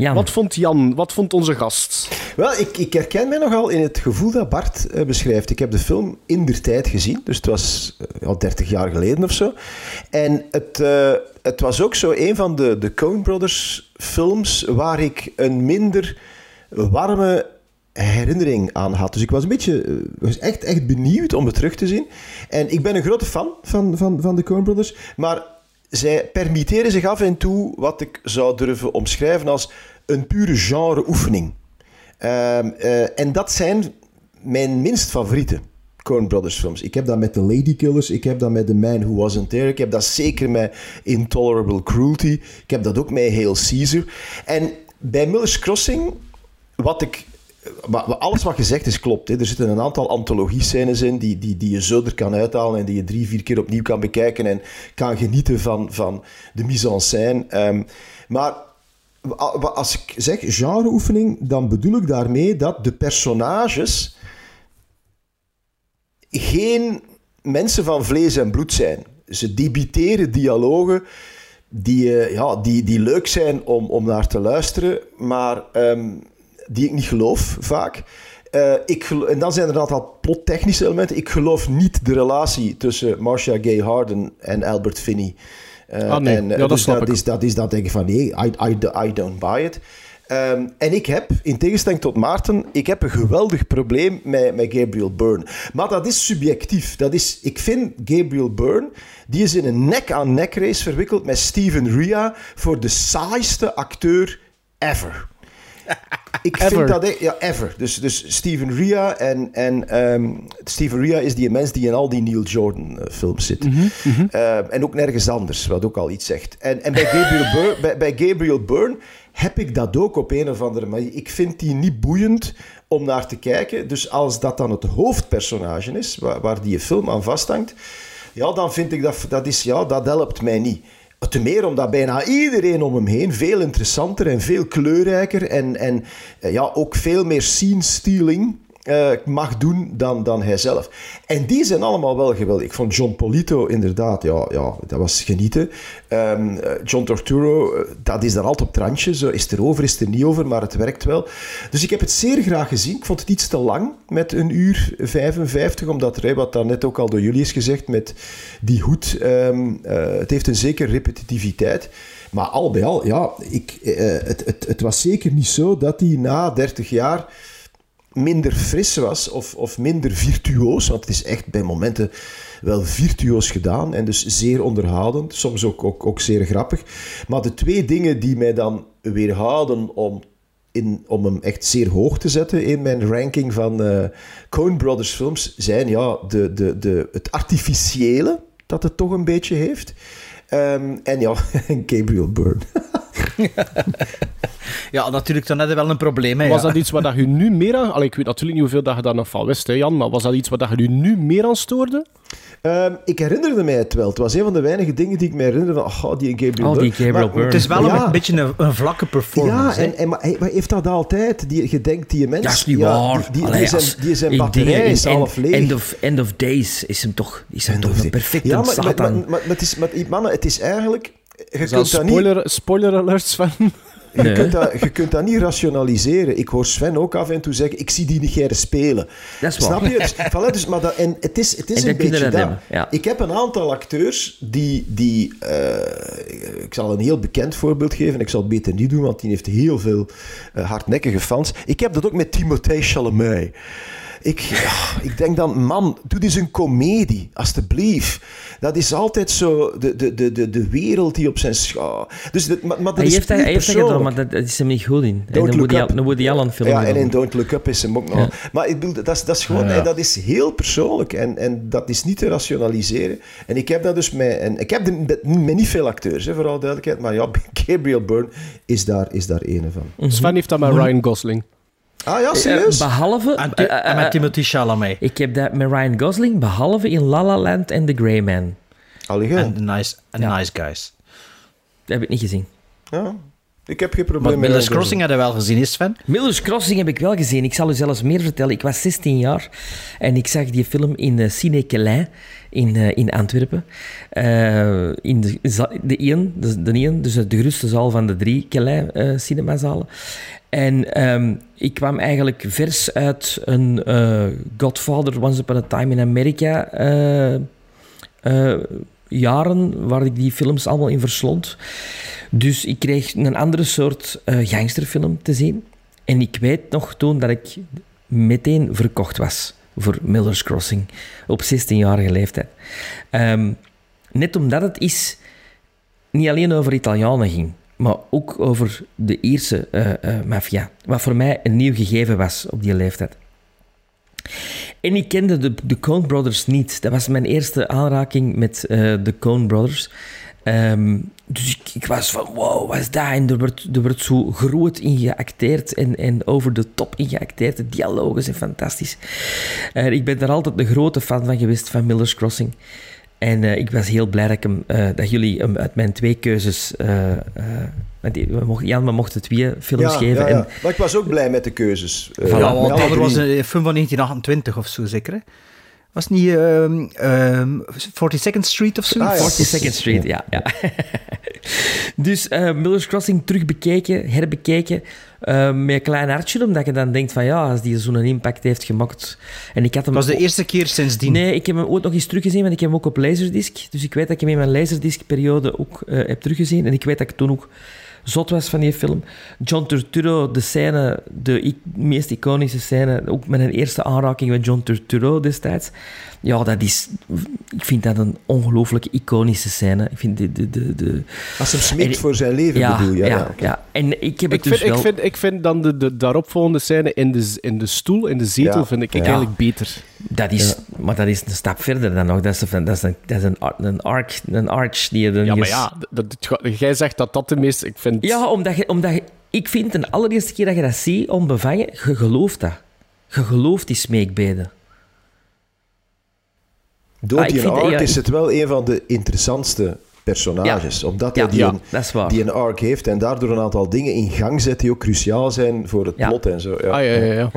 Jan. Wat vond Jan? Wat vond onze gast? Wel, ik, ik herken mij nogal in het gevoel dat Bart uh, beschrijft. Ik heb de film in der tijd gezien, dus het was uh, al 30 jaar geleden of zo. En het, uh, het was ook zo een van de, de Coen Brothers films waar ik een minder warme herinnering aan had. Dus ik was een beetje was echt, echt benieuwd om het terug te zien. En ik ben een grote fan van, van, van de Coen Brothers, maar zij permitteren zich af en toe wat ik zou durven omschrijven als een pure genre-oefening. Uh, uh, en dat zijn mijn minst favoriete Coen Brothers films. Ik heb dat met The Lady Killers, ik heb dat met The Man Who Wasn't There, ik heb dat zeker met Intolerable Cruelty, ik heb dat ook met Hail Caesar. En bij Miller's Crossing, wat ik alles wat gezegd is klopt. Hè. Er zitten een aantal antologie-scènes in die, die, die je zo er kan uithalen en die je drie, vier keer opnieuw kan bekijken en kan genieten van, van de mise en scène. Um, maar als ik zeg genreoefening, dan bedoel ik daarmee dat de personages geen mensen van vlees en bloed zijn. Ze debiteren dialogen die, eh, ja, die, die leuk zijn om, om naar te luisteren, maar ehm, die ik niet geloof vaak. Eh, ik en dan zijn er een aantal plottechnische elementen. Ik geloof niet de relatie tussen Marcia Gay Harden en Albert Finney. Eh, Ah, nee. en, Ja, dat dus snap dat ik. is, dat is dat denk ik van nee, I, I, I don't buy it. Ehm, en ik heb, in tegenstelling tot Maarten, ik heb een geweldig probleem met, met Gabriel Byrne. Maar dat is subjectief. Dat is, ik vind Gabriel Byrne, die is in een nek-aan-nek race verwikkeld met Steven Ria voor de saaiste acteur ever. [LAUGHS] Ik Ever. vind dat... e- Ja, ever. Dus, dus Steven Ria en... en ehm, Steven Ria is die mens die in al die Neil Jordan eh, films zit. Eh, en ook nergens anders, wat ook al iets zegt. En, en bij, Gabriel Byrne, [LAUGHS] bij, bij Gabriel Byrne heb ik dat ook op een of andere manier. Ik vind die niet boeiend om naar te kijken. Dus als dat dan het hoofdpersonage is, waar, waar die film aan vasthangt, ja, dan vind ik dat, dat, is, ja, dat helpt mij niet. Te meer omdat bijna iedereen om hem heen veel interessanter en veel kleurrijker en, en eh, ja, ook veel meer scene-stealing eh, mag doen dan, dan hij zelf. En die zijn allemaal wel geweldig. Ik vond John Polito inderdaad, ja, ja dat was genieten. Ehm, eh, John Torturo, eh, dat is daar altijd op het randje. Zo is het erover, is er niet over, maar het werkt wel. Dus ik heb het zeer graag gezien. Ik vond het iets te lang met een uur 55, omdat er, wat daarnet ook al door jullie is gezegd, met die hoed, ehm, eh, het heeft een zekere repetitiviteit. Maar al bij al, ja, ik, het, het, het was zeker niet zo dat hij na 30 jaar minder fris was of, of minder virtuoos. Want het is echt bij momenten wel virtuoos gedaan en dus zeer onderhoudend. Soms ook, ook, ook zeer grappig. Maar de twee dingen die mij dan weerhouden om, in, om hem echt zeer hoog te zetten in mijn ranking van eh Coen Brothers films zijn ja, de, de, de, het artificiële dat het toch een beetje heeft. Ehm, en ja, [LAUGHS] Gabriel Byrne. [LAUGHS] Ja, natuurlijk, dan hadden we wel een probleem. Hè, Was ja. dat iets waar dat je nu meer aan... Allee, ik weet natuurlijk niet hoeveel dat je daar nog van wist, hè, Jan, maar was dat iets waar dat je je nu meer aan stoorde? Ehm, ik herinnerde mij het wel. Het was een van de weinige dingen die ik me herinnerde van oh, die Gabriel Oh, die. Gabriel Maar- Byrne. Het is wel Ja. een beetje een, een vlakke Ja, performance. hè. en, en, maar, hij, maar heeft dat altijd? Die, je denkt, die mens... Dat is niet ja, waar. Die, die, Allee, die zijn, als- die zijn ik batterij is half leeg. End of, end of Days is hem toch, is hem toch een perfecte ja, maar, maar, maar, maar, het is, maar, mannen, het is eigenlijk... Je dat kunt niet... spoiler, spoiler alerts van... Je, Nee. kunt dat, je kunt dat niet rationaliseren. Ik hoor Sven ook af en toe zeggen, ik zie die Niger spelen. Dat is waar. Snap je? Dus, voilà, dus, maar dat, en het is, het is En een beetje dat ja. Ik heb een aantal acteurs die... die eh, ik zal een heel bekend voorbeeld geven. Ik zal het beter niet doen, want die heeft heel veel eh, hardnekkige fans. Ik heb dat ook met Timothée Chalamet. Ik, ja, ik denk dan, man, doe eens een komedie, alstublieft. Dat is altijd zo de, de, de, de, de wereld die op zijn scha... Dus dat, maar, maar dat Hij is heeft, hij heeft dat persoonlijk. gedaan, maar dat, dat is hem niet goed in. En Don't dan moet Look hij Up. een Woody Allen film Ja, en in Don't Look Up is hem ook nog. Ja. Maar ik bedoel, dat is, dat is gewoon, Ja. en dat is heel persoonlijk en, en dat is niet te rationaliseren. En ik heb dat dus met, en ik heb er met, met niet veel acteurs, hè, voor alle duidelijkheid, maar ja, [LAUGHS] Gabriel Byrne is daar, is daar ene van. Sven heeft dat met Ryan Gosling. Ah ja, Eh, serieus? behalve... En, eh, en met eh, Timothy Chalamet. ik heb dat met Ryan Gosling, behalve in La La Land en The Grey Man. Allee, En The Nice, and nice Guys. Dat heb ik niet gezien. ja. Ik heb geen probleem Maar met Miller's Crossing hadden we wel gezien, is Sven? Miller's Crossing heb ik wel gezien. Ik zal u zelfs meer vertellen. Ik was 16 jaar en ik zag die film in uh, Cine Quelin in, uh, in Antwerpen. Uh, in de, de de, de één, dus de grootste zaal van de drie Quelin uh, cinemazalen. En um, ik kwam eigenlijk vers uit een uh, Godfather Once Upon a Time in America uh, jaren waar ik die films allemaal in verslond. Dus ik kreeg een andere soort gangsterfilm te zien. En ik weet nog toen dat ik meteen verkocht was voor Miller's Crossing op 16-jarige leeftijd. Um, net omdat het is niet alleen over Italianen ging, maar ook over de Ierse uh, maffia. Wat voor mij een nieuw gegeven was op die leeftijd. En ik kende de, de Coen Brothers niet. Dat was mijn eerste aanraking met uh, de Coen Brothers. Um, dus ik, ik, was van, wow, wat is dat? En er wordt, zo groot in geacteerd en, en over de top in geacteerd. De dialogen zijn fantastisch. Ik ben daar altijd een grote fan van geweest, van Miller's Crossing. En uh, ik was heel blij dat, ik hem, uh, dat jullie hem uit mijn twee keuzes die- we mochten, Jan, we mochten twee films Ja, geven. ja, ja. En, Maar ik was ook blij met de keuzes. Eh, Voilà. Ja, want dat was een film van 1928 of zo, zeker. Hè? Was het niet ehm ehm 42nd Street of zo? Ah, ja. 42nd Street, ja. ja. [LAUGHS] dus eh, Miller's Crossing terugbekeken, herbekeken, eh, met een klein hartje, omdat je dan denkt van ja, als die zo'n impact heeft gemaakt... En ik had hem Dat was de eerste keer sindsdien. Nee, ik heb hem ooit nog eens teruggezien, want ik heb hem ook op Laserdisc. Dus ik weet dat ik hem in mijn Laserdisc-periode ook eh, heb teruggezien. En ik weet dat ik toen ook zot was van die film. John Turturro, de scène, de meest iconische scène, ook mijn eerste aanraking met John Turturro destijds. Ja, dat is... Ik vind dat een ongelooflijk iconische scène. Ik vind de... de, de, de Als hem smeekt En- voor zijn leven, ja, bedoel je? Ja, Ja. En ik heb het Ik dus vind, wel... ik, vind, ik vind dan de, de daaropvolgende scène in de, in de stoel, in de zetel, Ja. vind ik Ja. eigenlijk beter. Dat is, Maar dat is een stap verder dan nog. Dat is een, dat is een, dat is een, ar- een, arc, een arch die je dan Ja, maar ja, dat, dat- jij zegt dat dat de meeste... Ik vind... Ja, omdat je, omdat je... Ik vind de allereerste keer dat je dat ziet, onbevangen, je gelooft dat. Je gelooft die smeekbeden. Door Ah, ja, is het wel een van de interessantste personages. Omdat hij Ja, die, ja, een, die een arc heeft en daardoor een aantal dingen in gang zet die ook cruciaal zijn voor het Ja. plot en zo. Ja. Ah, ja, ja, ja.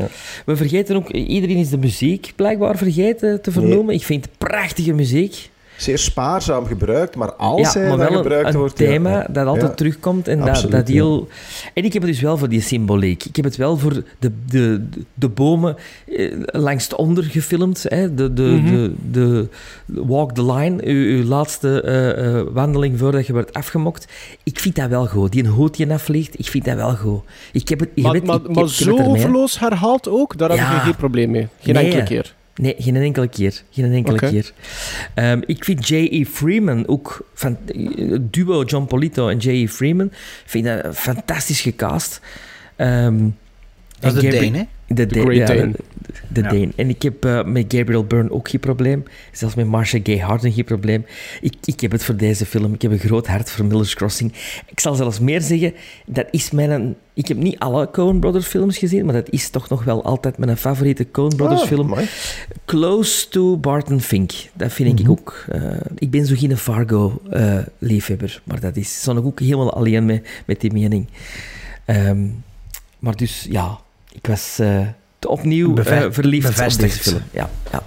We vergeten ook... Iedereen is de muziek blijkbaar vergeten te vernomen. Ik vind prachtige muziek. Zeer spaarzaam gebruikt, maar als ja, hij maar dan gebruikt een, een wordt... ja, thema ja. dat altijd Ja. terugkomt. En dat, Absoluut, dat heel... En ik heb het dus wel voor die symboliek. Ik heb het wel voor de, de, de bomen eh, langs het onder gefilmd. Hè? De, de, Mhm. de, de walk the line, uw, uw laatste eh, eh, wandeling voordat je wordt afgemokt. Ik vind dat wel goed. Die een hootje afvliegt, ik vind dat wel goed. Ik heb het, je Maar, weet, maar, ik, ik maar heb het zo overloos herhaald ook, daar heb ik geen probleem mee. Geen Nee. enkele keer. Nee, geen enkele keer. Geen enkele keer. Ehm, ik vind J.E. Freeman ook... Van, het duo John Polito en J.E. Freeman vind dat fantastisch gecast. Ehm, Dat is de Dane, hè? De, Great Dane. de, de Ja. Dane. En ik heb eh, met Gabriel Byrne ook geen probleem. Zelfs met Marcia Gay Harden geen probleem. Ik, ik heb het voor deze film. Ik heb een groot hart voor Miller's Crossing. Ik zal zelfs meer zeggen, dat is mijn... Ik heb niet alle Coen Brothers films gezien, maar dat is toch nog wel altijd mijn favoriete Coen Brothers Ah, film. mooi. Close to Barton Fink. Dat vind ik ook. eh, ik ben zo geen Fargo-liefhebber, maar dat is, stond ik ook helemaal alleen met, met die mening. Ehm, maar dus, ja, ik was eh, te opnieuw Beve- eh, verliefd op bevestigd. deze film. Ja, ja.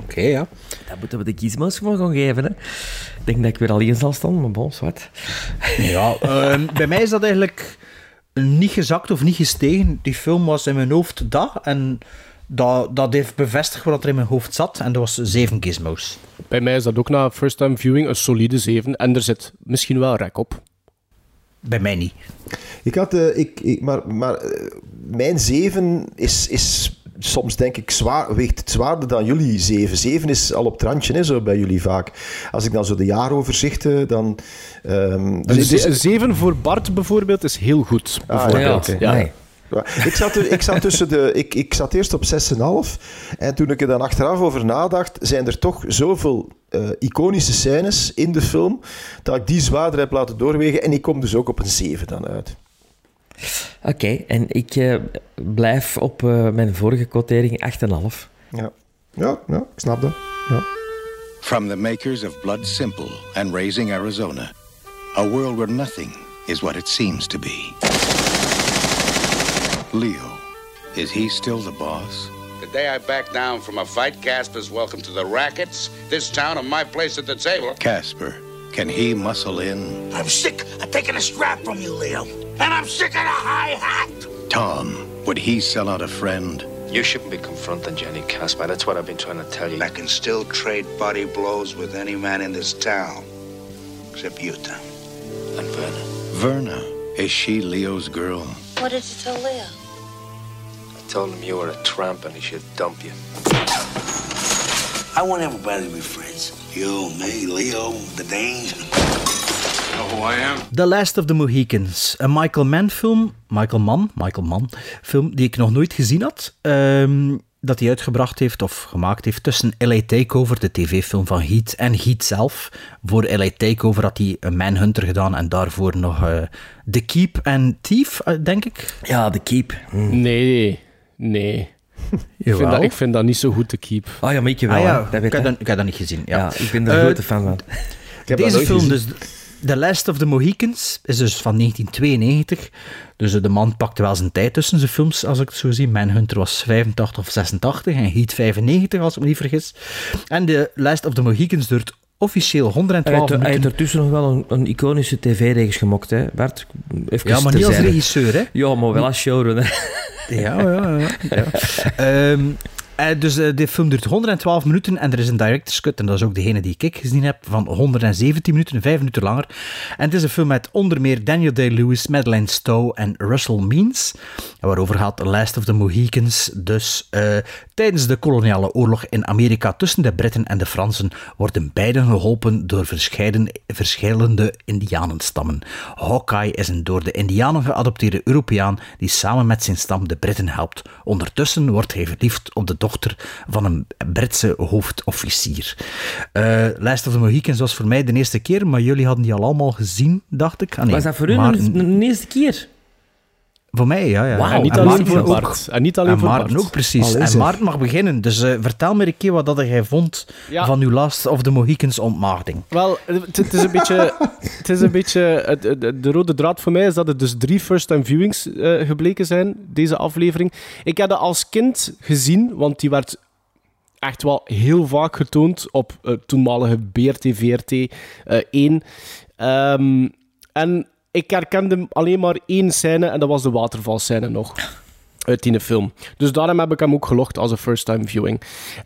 Oké, ja. Dat moeten we de gizmos gewoon gaan geven. Hè. Ik denk dat ik weer alleen zal staan, maar bon, zwart. Ja, ehm, bij mij is dat eigenlijk niet gezakt of niet gestegen. Die film was in mijn hoofd dat en dat, dat heeft bevestigd wat er in mijn hoofd zat en dat was zeven gizmos. Bij mij is dat ook na first time viewing een solide 7. En er zit misschien wel rek op. Bij mij niet. Ik had, eh, ik, ik, maar maar eh, mijn 7 is, is soms denk ik zwaar, weegt het zwaarder dan jullie 7. 7 is al op het randje, hè, zo bij jullie vaak. Als ik dan zo de jaaroverzichten, dan... ehm, dus- dus- 7 voor Bart bijvoorbeeld is heel goed. Ah, Bijvoorbeeld. ja, oké. ja. Nee. Ja, Ik zat, ik zat tussen de. Ik, ik zat eerst op 6,5. En toen ik er dan achteraf over nadacht, zijn er toch zoveel eh, iconische scènes in de film. dat ik die zwaarder heb laten doorwegen. En ik kom dus ook op een 7 dan uit. Oké, en ik eh, blijf op eh, mijn vorige quotering 8,5. Ja. Ja, ja, ik snap dat. Ja. From the makers of Blood Simple and Raising Arizona, a world where nothing is what it seems to be. Leo, is he still the boss? The day I back down from a fight, Casper's welcome to the rackets, this town, and my place at the table. Casper, can he muscle in? I'm sick of taking a strap from you, Leo. And I'm sick of the high hat. Tom, would he sell out a friend? You shouldn't be confronting Jenny Casper. That's what I've been trying to tell you. I can still trade body blows with any man in this town. Except you, Tom. And Verna. Verna, is she Leo's girl? What did you tell Leo? I told him you were a tramp and he should dump you. I want everybody to be friends. You, me, Leo, the Danes. Know who I am? The Last of the Mohicans. Een Michael Mann film. Michael Mann, Michael Mann film die ik nog nooit gezien had. ehm, dat hij uitgebracht heeft of gemaakt heeft tussen LA Takeover, de tv-film van Heat, en Heat zelf. Voor LA Takeover had hij een Manhunter gedaan en daarvoor nog eh The Keep en Thief, eh, denk ik. Ja, The Keep. Nee, nee. [LAUGHS] Ik vind, dat, ik vind dat niet zo goed te keep. Oh ja, maar ik wel. Ah ja, hè. dat weet ik, heb dat, ik heb dat niet gezien. Ja. Ja, ik ben er Eh, grote fan van. Ik heb dat Deze film gezien. dus... The Last of the Mohicans is dus van 1992. Dus de man pakte wel zijn tijd tussen zijn films, als ik het zo zie. Manhunter was 85 of 86 en Heat 95, als ik me niet vergis. En The Last of the Mohicans duurt officieel 112 Hij heeft- hij heeft minuten. ertussen nog wel een, een iconische tv-reeks gemokt, hè, Bart? Even Ja, maar niet als regisseur, hè? Ja, maar wel als showrunner. Ja, ja, ja. ja. [LAUGHS] Ehm, eh, dus eh, de film duurt 112 minuten en er is een director's cut, en dat is ook degene die ik gezien heb, van 117 minuten, 5 minuten langer. En het is een film met onder meer Daniel Day-Lewis, Madeleine Stowe en Russell Means, waarover gaat Last of the Mohicans. Dus eh, tijdens de koloniale oorlog in Amerika tussen de Britten en de Fransen worden beiden geholpen door verschillende indianenstammen. Hawkeye is een door de indianen geadopteerde Europeaan die samen met zijn stam de Britten helpt. Ondertussen wordt hij verliefd op de dochter van een Britse hoofdofficier. Eh Last of the Mohicans was voor mij de eerste keer, maar jullie hadden die al allemaal gezien, dacht ik. Ah, nee, Was dat voor u een eerste keer? Voor mij, ja. ja. En niet En alleen voor ook. Bart. En niet alleen En voor Maarten Bart. ook, precies. Allee, en. Maarten mag beginnen. Dus eh, vertel me een keer wat dat jij vond Ja. van uw Last of the Mohicans ontmaagding. Wel, [LAUGHS] het, is een beetje... Het is een beetje de rode draad voor mij is dat er dus drie first-time viewings eh, gebleken zijn, deze aflevering. Ik heb dat als kind gezien, want die werd echt wel heel vaak getoond op eh, toenmalige BRT, VRT eh 1. Ehm, en ik herkende alleen maar één scène en dat was de watervalscène nog. Uit die film. Dus daarom heb ik hem ook gelogd als een first-time viewing.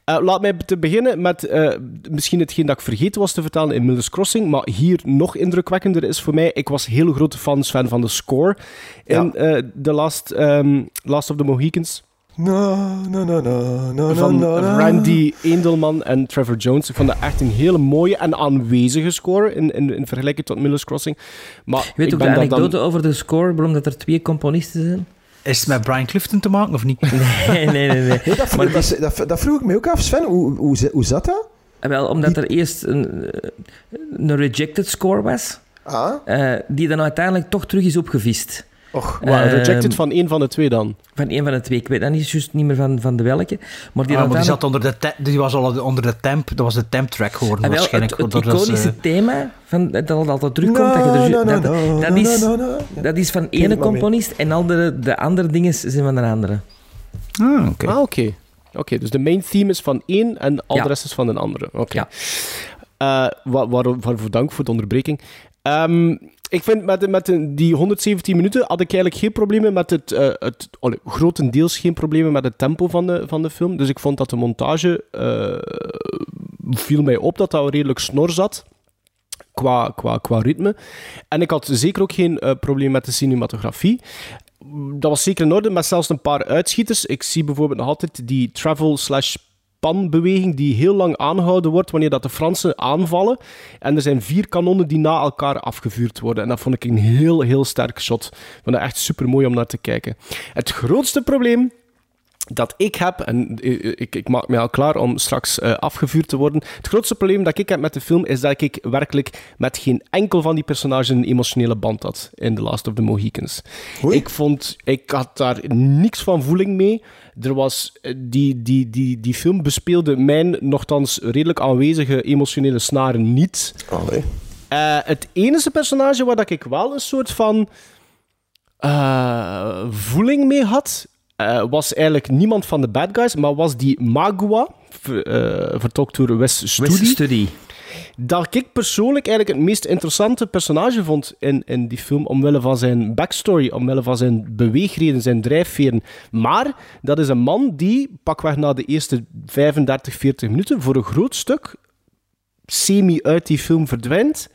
Eh, laat mij te beginnen met eh, misschien hetgeen dat ik vergeten was te vertellen in Miller's Crossing, maar hier nog indrukwekkender is voor mij, ik was heel grote fans fan van de score in eh, The Last, ehm, Last of the Mohicans. No, no, no, no, no, van no, no. Randy Endelman en Trevor Jones. Ik vond dat echt een hele mooie en aanwezige score in, in, in vergelijking tot Miller's Crossing. Maar Weet ik ook de anekdote dan... over de score, waarom dat er twee componisten zijn? Is het met Brian Clifton te maken of niet? [LAUGHS] Nee, nee, nee. nee. Nee, dat, Maar dat, dat, dat vroeg ik me ook af, Sven. Hoe, hoe, hoe zat dat? Eh, Wel, omdat er eerst een, een rejected score was, Ah, eh, die dan uiteindelijk toch terug is opgevist. Och. Wow, rejected Ehm, van één van de twee dan. Van een van de twee. Ik weet dan niet, juist niet meer van, van de welke. Maar die, Ah, maar die, zat onder de te- die was al onder de temp. Dat was de temp track geworden Ah, wel, waarschijnlijk. het, iconische eh, thema van, dat dat altijd terugkomt, dat, je er, No, no, dat, no, dat, no, is, dat is van ene componist en al de, de andere dingen zijn van een andere. ah, oké. Ah, oké. Oké, dus de main theme is van één en al Ja. de rest is van een andere. Oké. Ja. Eh, waar, waarvoor dank voor de onderbreking. Ehm, ik vind met, met die 117 minuten had ik eigenlijk geen problemen met het, eh, het grotendeels geen problemen met het tempo van de, van de film. Dus ik vond dat de montage eh, viel mij op dat dat redelijk snor zat. Qua, qua, qua ritme. En ik had zeker ook geen eh, probleem met de cinematografie. Dat was zeker in orde, met zelfs een paar uitschieters. Ik zie bijvoorbeeld nog altijd die travel slash panbeweging die heel lang aangehouden wordt wanneer dat de Fransen aanvallen. En er zijn vier kanonnen die na elkaar afgevuurd worden. En dat vond ik een heel, heel sterk shot. Ik vond dat echt super mooi om naar te kijken. Het grootste probleem dat ik heb, en ik, ik maak me al klaar om straks eh, afgevuurd te worden. Het grootste probleem dat ik heb met de film is dat ik werkelijk met geen enkel van die personages een emotionele band had in The Last of the Mohicans. Ik vond, ik had daar niks van voeling mee. Er was, eh, die, die, die, die film bespeelde mijn nogthans redelijk aanwezige emotionele snaren niet. Allee. Eh, het enige personage waar dat ik wel een soort van eh, voeling mee had, eh, was eigenlijk niemand van de bad guys, maar was die Magua, ver, vertolkt door Wes Studi. Study. Dat ik persoonlijk eigenlijk het meest interessante personage vond in, in die film, omwille van zijn backstory, omwille van zijn beweegreden, zijn drijfveren. Maar dat is een man die, pakweg na de eerste 35, 40 minuten, voor een groot stuk semi uit die film verdwijnt.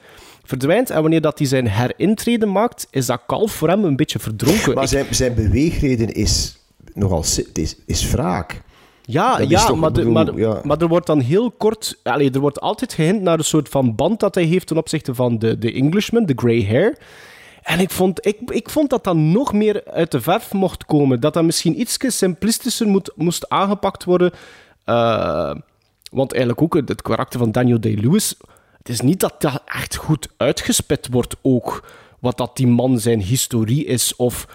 Verdwijnt en wanneer dat hij zijn herintreden maakt, is dat kalf voor hem een beetje verdronken. Maar zijn, zijn beweegreden is nogal is, is wraak. Ja, Dat ja, maar, bedoel, maar, ja. maar er wordt dan heel kort... Allee, er wordt altijd gehint naar een soort van band dat hij heeft ten opzichte van de, de Englishman, de grey hair. En ik vond, ik, ik vond dat dat nog meer uit de verf mocht komen. Dat dat misschien iets simplistischer moet, moest aangepakt worden. Eh, want eigenlijk ook het karakter van Daniel Day-Lewis... Het is niet dat dat echt goed uitgespit wordt ook. Wat dat die man zijn historie is of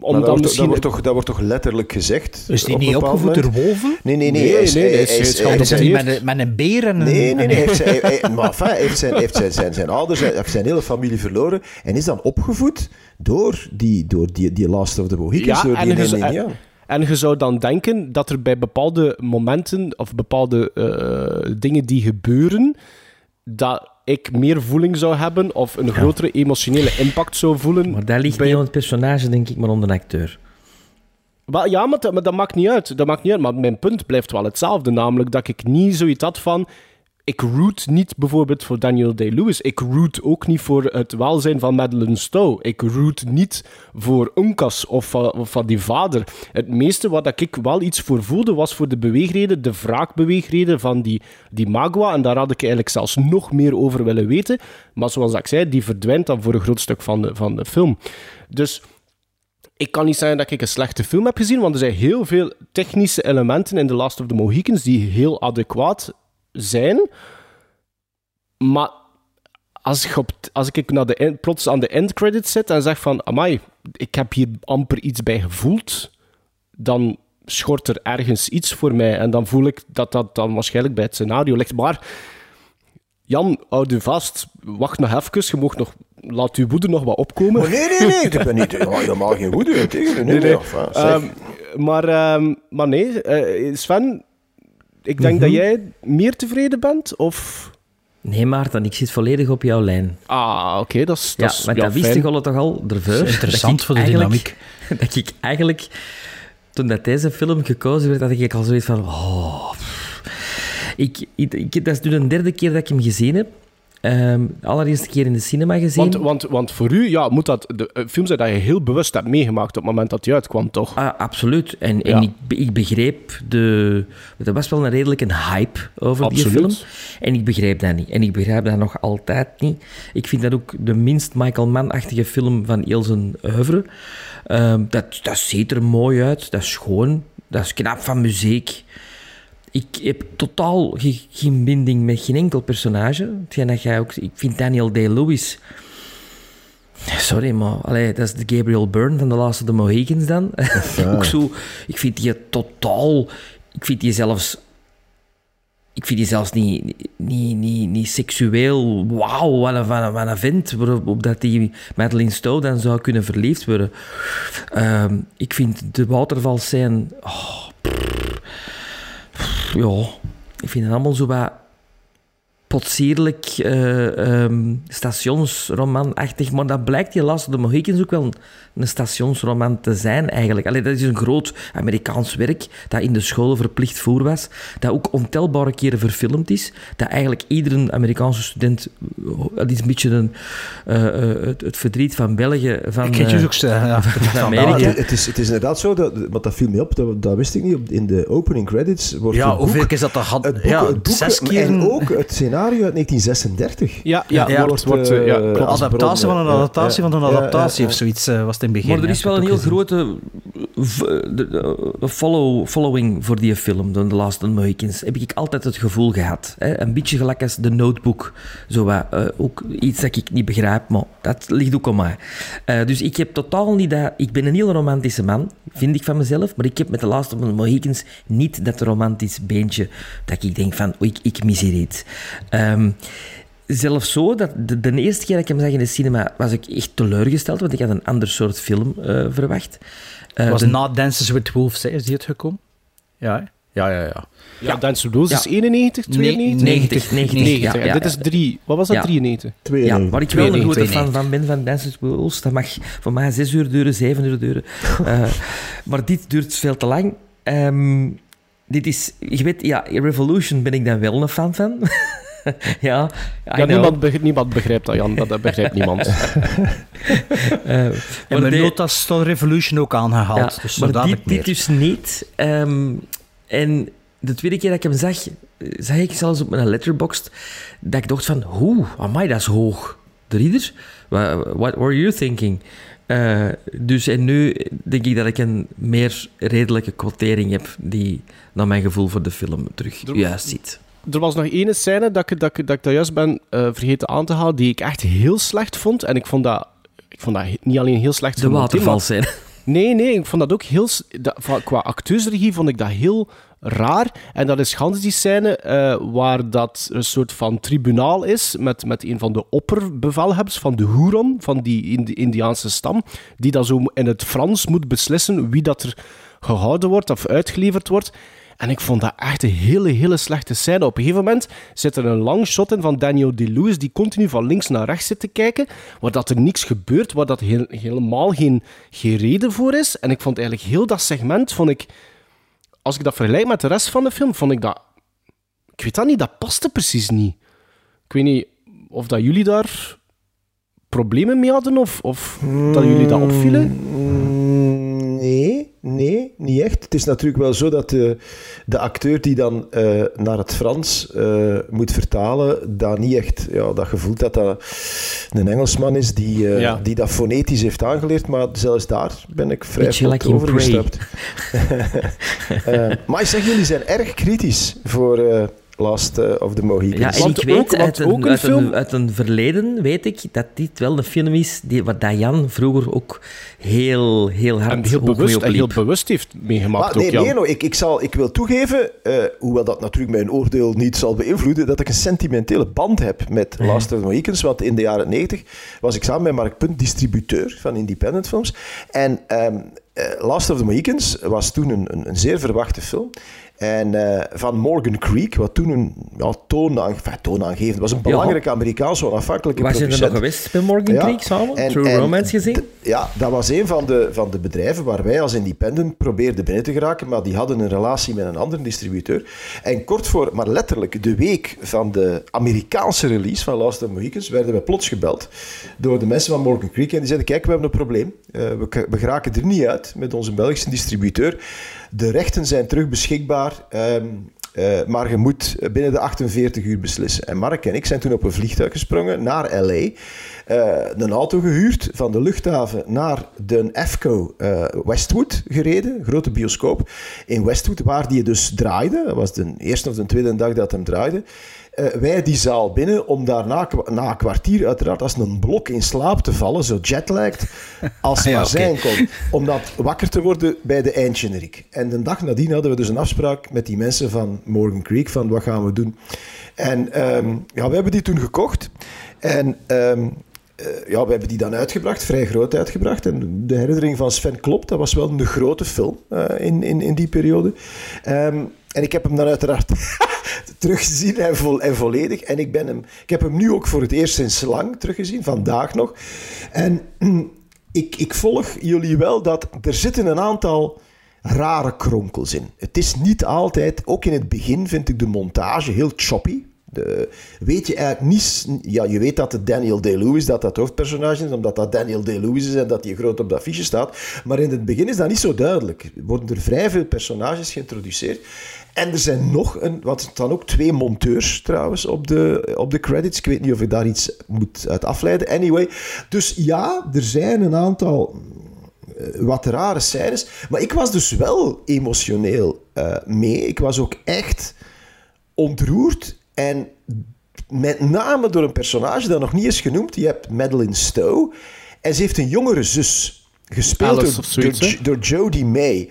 Maar dat, wordt, dat, wordt toch, dat wordt toch letterlijk gezegd? Is die op niet opgevoed door wolven? Nee, nee, nee. Nee, hij is- nee, hij- hij niet met een, met een beer en een... Nee, nee, [LAUGHS] nee. Hij heeft zijn, hij- maar enfin, heeft zijn, heeft zijn, zijn, zijn ouders, heeft zijn hele familie verloren en is dan opgevoed door die, door die, die Last of the Mohicans, door die en je zou dan denken dat er bij bepaalde momenten of bepaalde eh, dingen die gebeuren, dat ik meer voeling zou hebben of een grotere emotionele impact zou voelen. Maar dat ligt niet aan het personage, denk ik, maar aan de acteur. Ja, maar dat, maar dat maakt niet uit. Dat maakt niet uit. Maar mijn punt blijft wel hetzelfde. Namelijk dat ik niet zoiets had van... Ik root niet bijvoorbeeld voor Daniel Day-Lewis. Ik root ook niet voor het welzijn van Madeleine Stowe. Ik root niet voor Uncas of van, van die vader. Het meeste wat ik wel iets voor voelde, was voor de beweegreden, de wraakbeweegreden van die, die Magua. En daar had ik eigenlijk zelfs nog meer over willen weten. Maar zoals ik zei, die verdwijnt dan voor een groot stuk van de, van de film. Dus ik kan niet zeggen dat ik een slechte film heb gezien, want er zijn heel veel technische elementen in The Last of the Mohicans die heel adequaat zijn. Maar als ik, op, als ik naar de, plots aan de endcredits zit en zeg van, amai, ik heb hier amper iets bij gevoeld, dan schort er ergens iets voor mij. En dan voel ik dat dat dan waarschijnlijk bij het scenario ligt. Maar Jan, houd u vast. Wacht nog even. Je mag nog, laat uw woede nog wat opkomen. Oh, nee, nee, nee. Ik heb niet, helemaal geen woede tegen. Nee, nee. enfin, zeg. Ehm, maar, ehm, maar nee, eh, Sven, ik denk Mhm. dat jij meer tevreden bent, of... Nee, Maarten, ik zit volledig op jouw lijn. Ah, oké, dat is... Ja, dat want ja, dat wist ik al toch al ervoor. Dat is interessant dat [LAUGHS] voor de eigenlijk- [LAUGHS] Dat ik eigenlijk, toen dat deze film gekozen werd, had ik al zoiets van... Oh, ik, ik, ik- dat is nu de derde keer dat ik hem gezien heb. Ehm, de allereerste keer in de cinema gezien. Want, want, want voor u ja, moet dat de eh, film zijn dat je heel bewust hebt meegemaakt op het moment dat hij uitkwam, toch? Ah, absoluut. En, en Ja. ik, ik begreep de... Er was wel een redelijk een hype over Absoluut. die film. En ik begreep dat niet. En ik begrijp dat nog altijd niet. Ik vind dat ook de minst Michael Mann-achtige film van heel zijn oeuvre. Ehm, dat, dat ziet er mooi uit. Dat is schoon. Dat is knap van muziek. Ik heb totaal ge- geen binding met geen enkel personage. Hetgeen dat jij ook... Ik vind Daniel Day-Lewis... Sorry, maar allee, dat is de Gabriel Byrne van de laatste de Mohicans dan. ook [LAUGHS] zo, ik vind die totaal... Ik vind die zelfs... Ik vind die zelfs niet, niet, niet, niet seksueel... Wauw, wat een, wat een, wat een vent. Waarop dat die Madeleine Stowe dan zou kunnen verliefd worden. Ehm, ik vind de watervalscène... Oh, pff, pff, ja, ik vind het allemaal zo wat potsierlijk, eh ehm, stationsromanachtig. Maar dat blijkt die Last of the Mohicans ook wel een, een stationsroman te zijn, eigenlijk. Allee, dat is een groot Amerikaans werk dat in de scholen verplicht voer was. Dat ook ontelbare keren verfilmd is. Dat eigenlijk iedere Amerikaanse student... Dat is een beetje een, eh, eh, het, het verdriet van België, van, Ik heb je eh, ook zeggen, ja, [LAUGHS] van het, het is, het is inderdaad zo, dat, want dat viel me op, dat, dat wist ik niet. op- In de opening credits wordt Ja, het boek, hoeveel keer is dat had- het boek, ja, het boek zes keer en ook het scenario uit 1936. Ja, ja, ja, wordt, wordt, eh, eh, ja, adaptatie van een adaptatie ja, van een ja, adaptatie ja, of zoiets eh, was het in het begin. Maar er is wel een heel grote v- de- de- de follow, following voor die film, The Last of the Mohicans. Heb ik altijd het gevoel gehad. Hè? Een beetje gelijk als The Notebook. Zo wat, eh, ook iets dat ik niet begrijp, maar dat ligt ook aan mij. Eh, dus ik heb totaal niet dat... Ik ben een heel romantische man, vind ik van mezelf, maar ik heb met The Last of the Mohicans niet dat romantisch beentje dat ik denk van, ik, ik mis hier iets. Ehm, Zelfs zo, dat de, de eerste keer dat ik hem zag in de cinema, was ik echt teleurgesteld, want ik had een ander soort film eh, verwacht. Eh, was de- na Dances with Wolves, hè, is die uitgekomen? Ja, hè? ja, ja. ja. Ja, Dance of Blues is Ja. 91, 92? 90, 90, ja, ja. dit is 3. Wat was dat, Ja. 93? Ja, waar ik wel een 92. grote fan van ben van Dances with Wolves. Dat mag voor mij zes uur duren, zeven uur duren. [LAUGHS] Eh, maar dit duurt veel te lang. Ehm, dit is, je weet, ja, Revolution ben ik dan wel een fan van. [LAUGHS] [LAUGHS] ja, niemand, begrijpt, niemand begrijpt dat, Jan. Dat, dat begrijpt niemand. [LAUGHS] Eh, En mijn de- notas stond Revolution ook aangehaald. Ja, dus maar dit, dit meer. dus niet. Ehm, en de tweede keer dat ik hem zag, zag ik zelfs op mijn letterboxd dat ik dacht van, hoe, amai, dat is hoog. De reader? What, what were you thinking? Eh, dus en nu denk ik dat ik een meer redelijke quotering heb die naar mijn gevoel voor de film terug Er- juist zit. Er was nog één scène dat ik dat, ik- dat, ik dat juist ben eh, vergeten aan te halen, die ik echt heel slecht vond. En ik vond dat, ik vond dat niet alleen heel slecht De watervalscène. Nee, nee, ik vond dat ook heel... dat- qua acteursregie vond ik dat heel raar. En dat is gans die scène eh, waar dat een soort van tribunaal is met, met een van de opperbevelhebbers van de Huron, van die Indi- Indiaanse stam, die dan zo in het Frans moet beslissen wie dat er gehouden wordt of uitgeleverd wordt. En ik vond dat echt een hele, hele slechte scène. Op een gegeven moment zit er een lang shot in van Daniel Day-Lewis die continu van links naar rechts zit te kijken, waar dat er niks gebeurt, waar dat helemaal geen, reden voor is. En ik vond eigenlijk heel dat segment, vond ik, als ik dat vergelijk met de rest van de film, vond ik dat... Ik weet dat niet, dat paste precies niet. Ik weet niet of dat jullie daar problemen mee hadden, of, of dat jullie dat opvielen. Nee, nee, niet echt. Het is natuurlijk wel zo dat de, de acteur die dan eh, naar het Frans eh, moet vertalen, dat niet echt ja, dat gevoel dat dat een Engelsman is die, eh, Ja. die dat fonetisch heeft aangeleerd. Maar zelfs daar ben ik vrij vlot like overgestapt. [LAUGHS] Eh, maar ik zeg, jullie zijn erg kritisch voor eh, Last eh, of the Mohicans. Ja, en ik weet uit, een, uit, een, uit een verleden weet ik dat dit wel een film is die, wat Diane vroeger ook heel, heel hard En heel bewust, en heel bewust heeft meegemaakt Maar nee, ook, Jan. nee, no, ik, ik, zal, ik wil toegeven, eh, hoewel dat natuurlijk mijn oordeel niet zal beïnvloeden, dat ik een sentimentele band heb met Last of the Mohicans. Want in de jaren 90 was ik samen met Mark Punt distributeur van independent films. En ehm, eh, Last of the Mohicans was toen een, een, een zeer verwachte film. En eh, van Morgan Creek, wat toen een ja, toonaange- enfin, toonaangevend was, een belangrijke Amerikaanse onafhankelijke Waar zijn er producent. nog geweest bij Morgan Ja, Creek samen? en- True en Romance gezien? Ja, dat was een van de, van de bedrijven waar wij als independent probeerden binnen te geraken, maar die hadden een relatie met een andere distributeur. En kort voor, maar letterlijk de week van de Amerikaanse release van Last of the Mohicans, werden we plots gebeld door de mensen van Morgan Creek en die zeiden, kijk, we hebben een probleem. Eh, we, we geraken er niet uit met onze Belgische distributeur. De rechten zijn terug beschikbaar. ehm, eh, maar je moet binnen de 48 uur beslissen. En Mark en ik zijn toen op een vliegtuig gesprongen naar LA. eh, een auto gehuurd van de luchthaven naar de EFCO eh, Westwood gereden. Grote bioscoop in Westwood, waar die dus draaide. Dat was de eerste of de tweede dag dat hem draaide. Eh, wij die zaal binnen om daar na, een kwartier uiteraard als een blok in slaap te vallen, zo jetlagged [LAUGHS] als Ja, maar zijn kon. Om dat wakker te worden bij de eindgeneriek. En de dag nadien hadden we dus een afspraak met die mensen van Morgan Creek van wat gaan we doen. En ehm, ja, we hebben die toen gekocht. En ehm, eh, ja, we hebben die dan uitgebracht, vrij groot uitgebracht. En de herinnering van Sven klopt, dat was wel een grote film eh, in, in, in die periode. Ehm, en ik heb hem dan uiteraard [LAUGHS] teruggezien en, vol, en volledig. En ik, ben hem, ik heb hem nu ook voor het eerst sinds lang teruggezien, vandaag nog. En [CLEARS THROAT] ik, ik volg jullie wel dat er zitten een aantal rare kronkels in. Het is niet altijd, ook in het begin vind ik de montage heel choppy. De, weet je eigenlijk niet... Ja, je weet dat het Daniel Day-Lewis dat dat hoofdpersonage is, omdat dat Daniel Day-Lewis is en dat hij groot op dat fiche staat. Maar in het begin is dat niet zo duidelijk. Er worden er vrij veel personages geïntroduceerd. En er zijn nog een... Want er staan ook twee monteurs trouwens op de, op de credits. Ik weet niet of ik daar iets moet uit afleiden. Anyway, dus ja, er zijn een aantal eh, wat rare scènes. Maar ik was dus wel emotioneel eh, mee. Ik was ook echt ontroerd. En met name door een personage dat nog niet is genoemd. Je hebt Madeline Stowe. En ze heeft een jongere zus. Gespeeld door, zoiets, door Jodie May.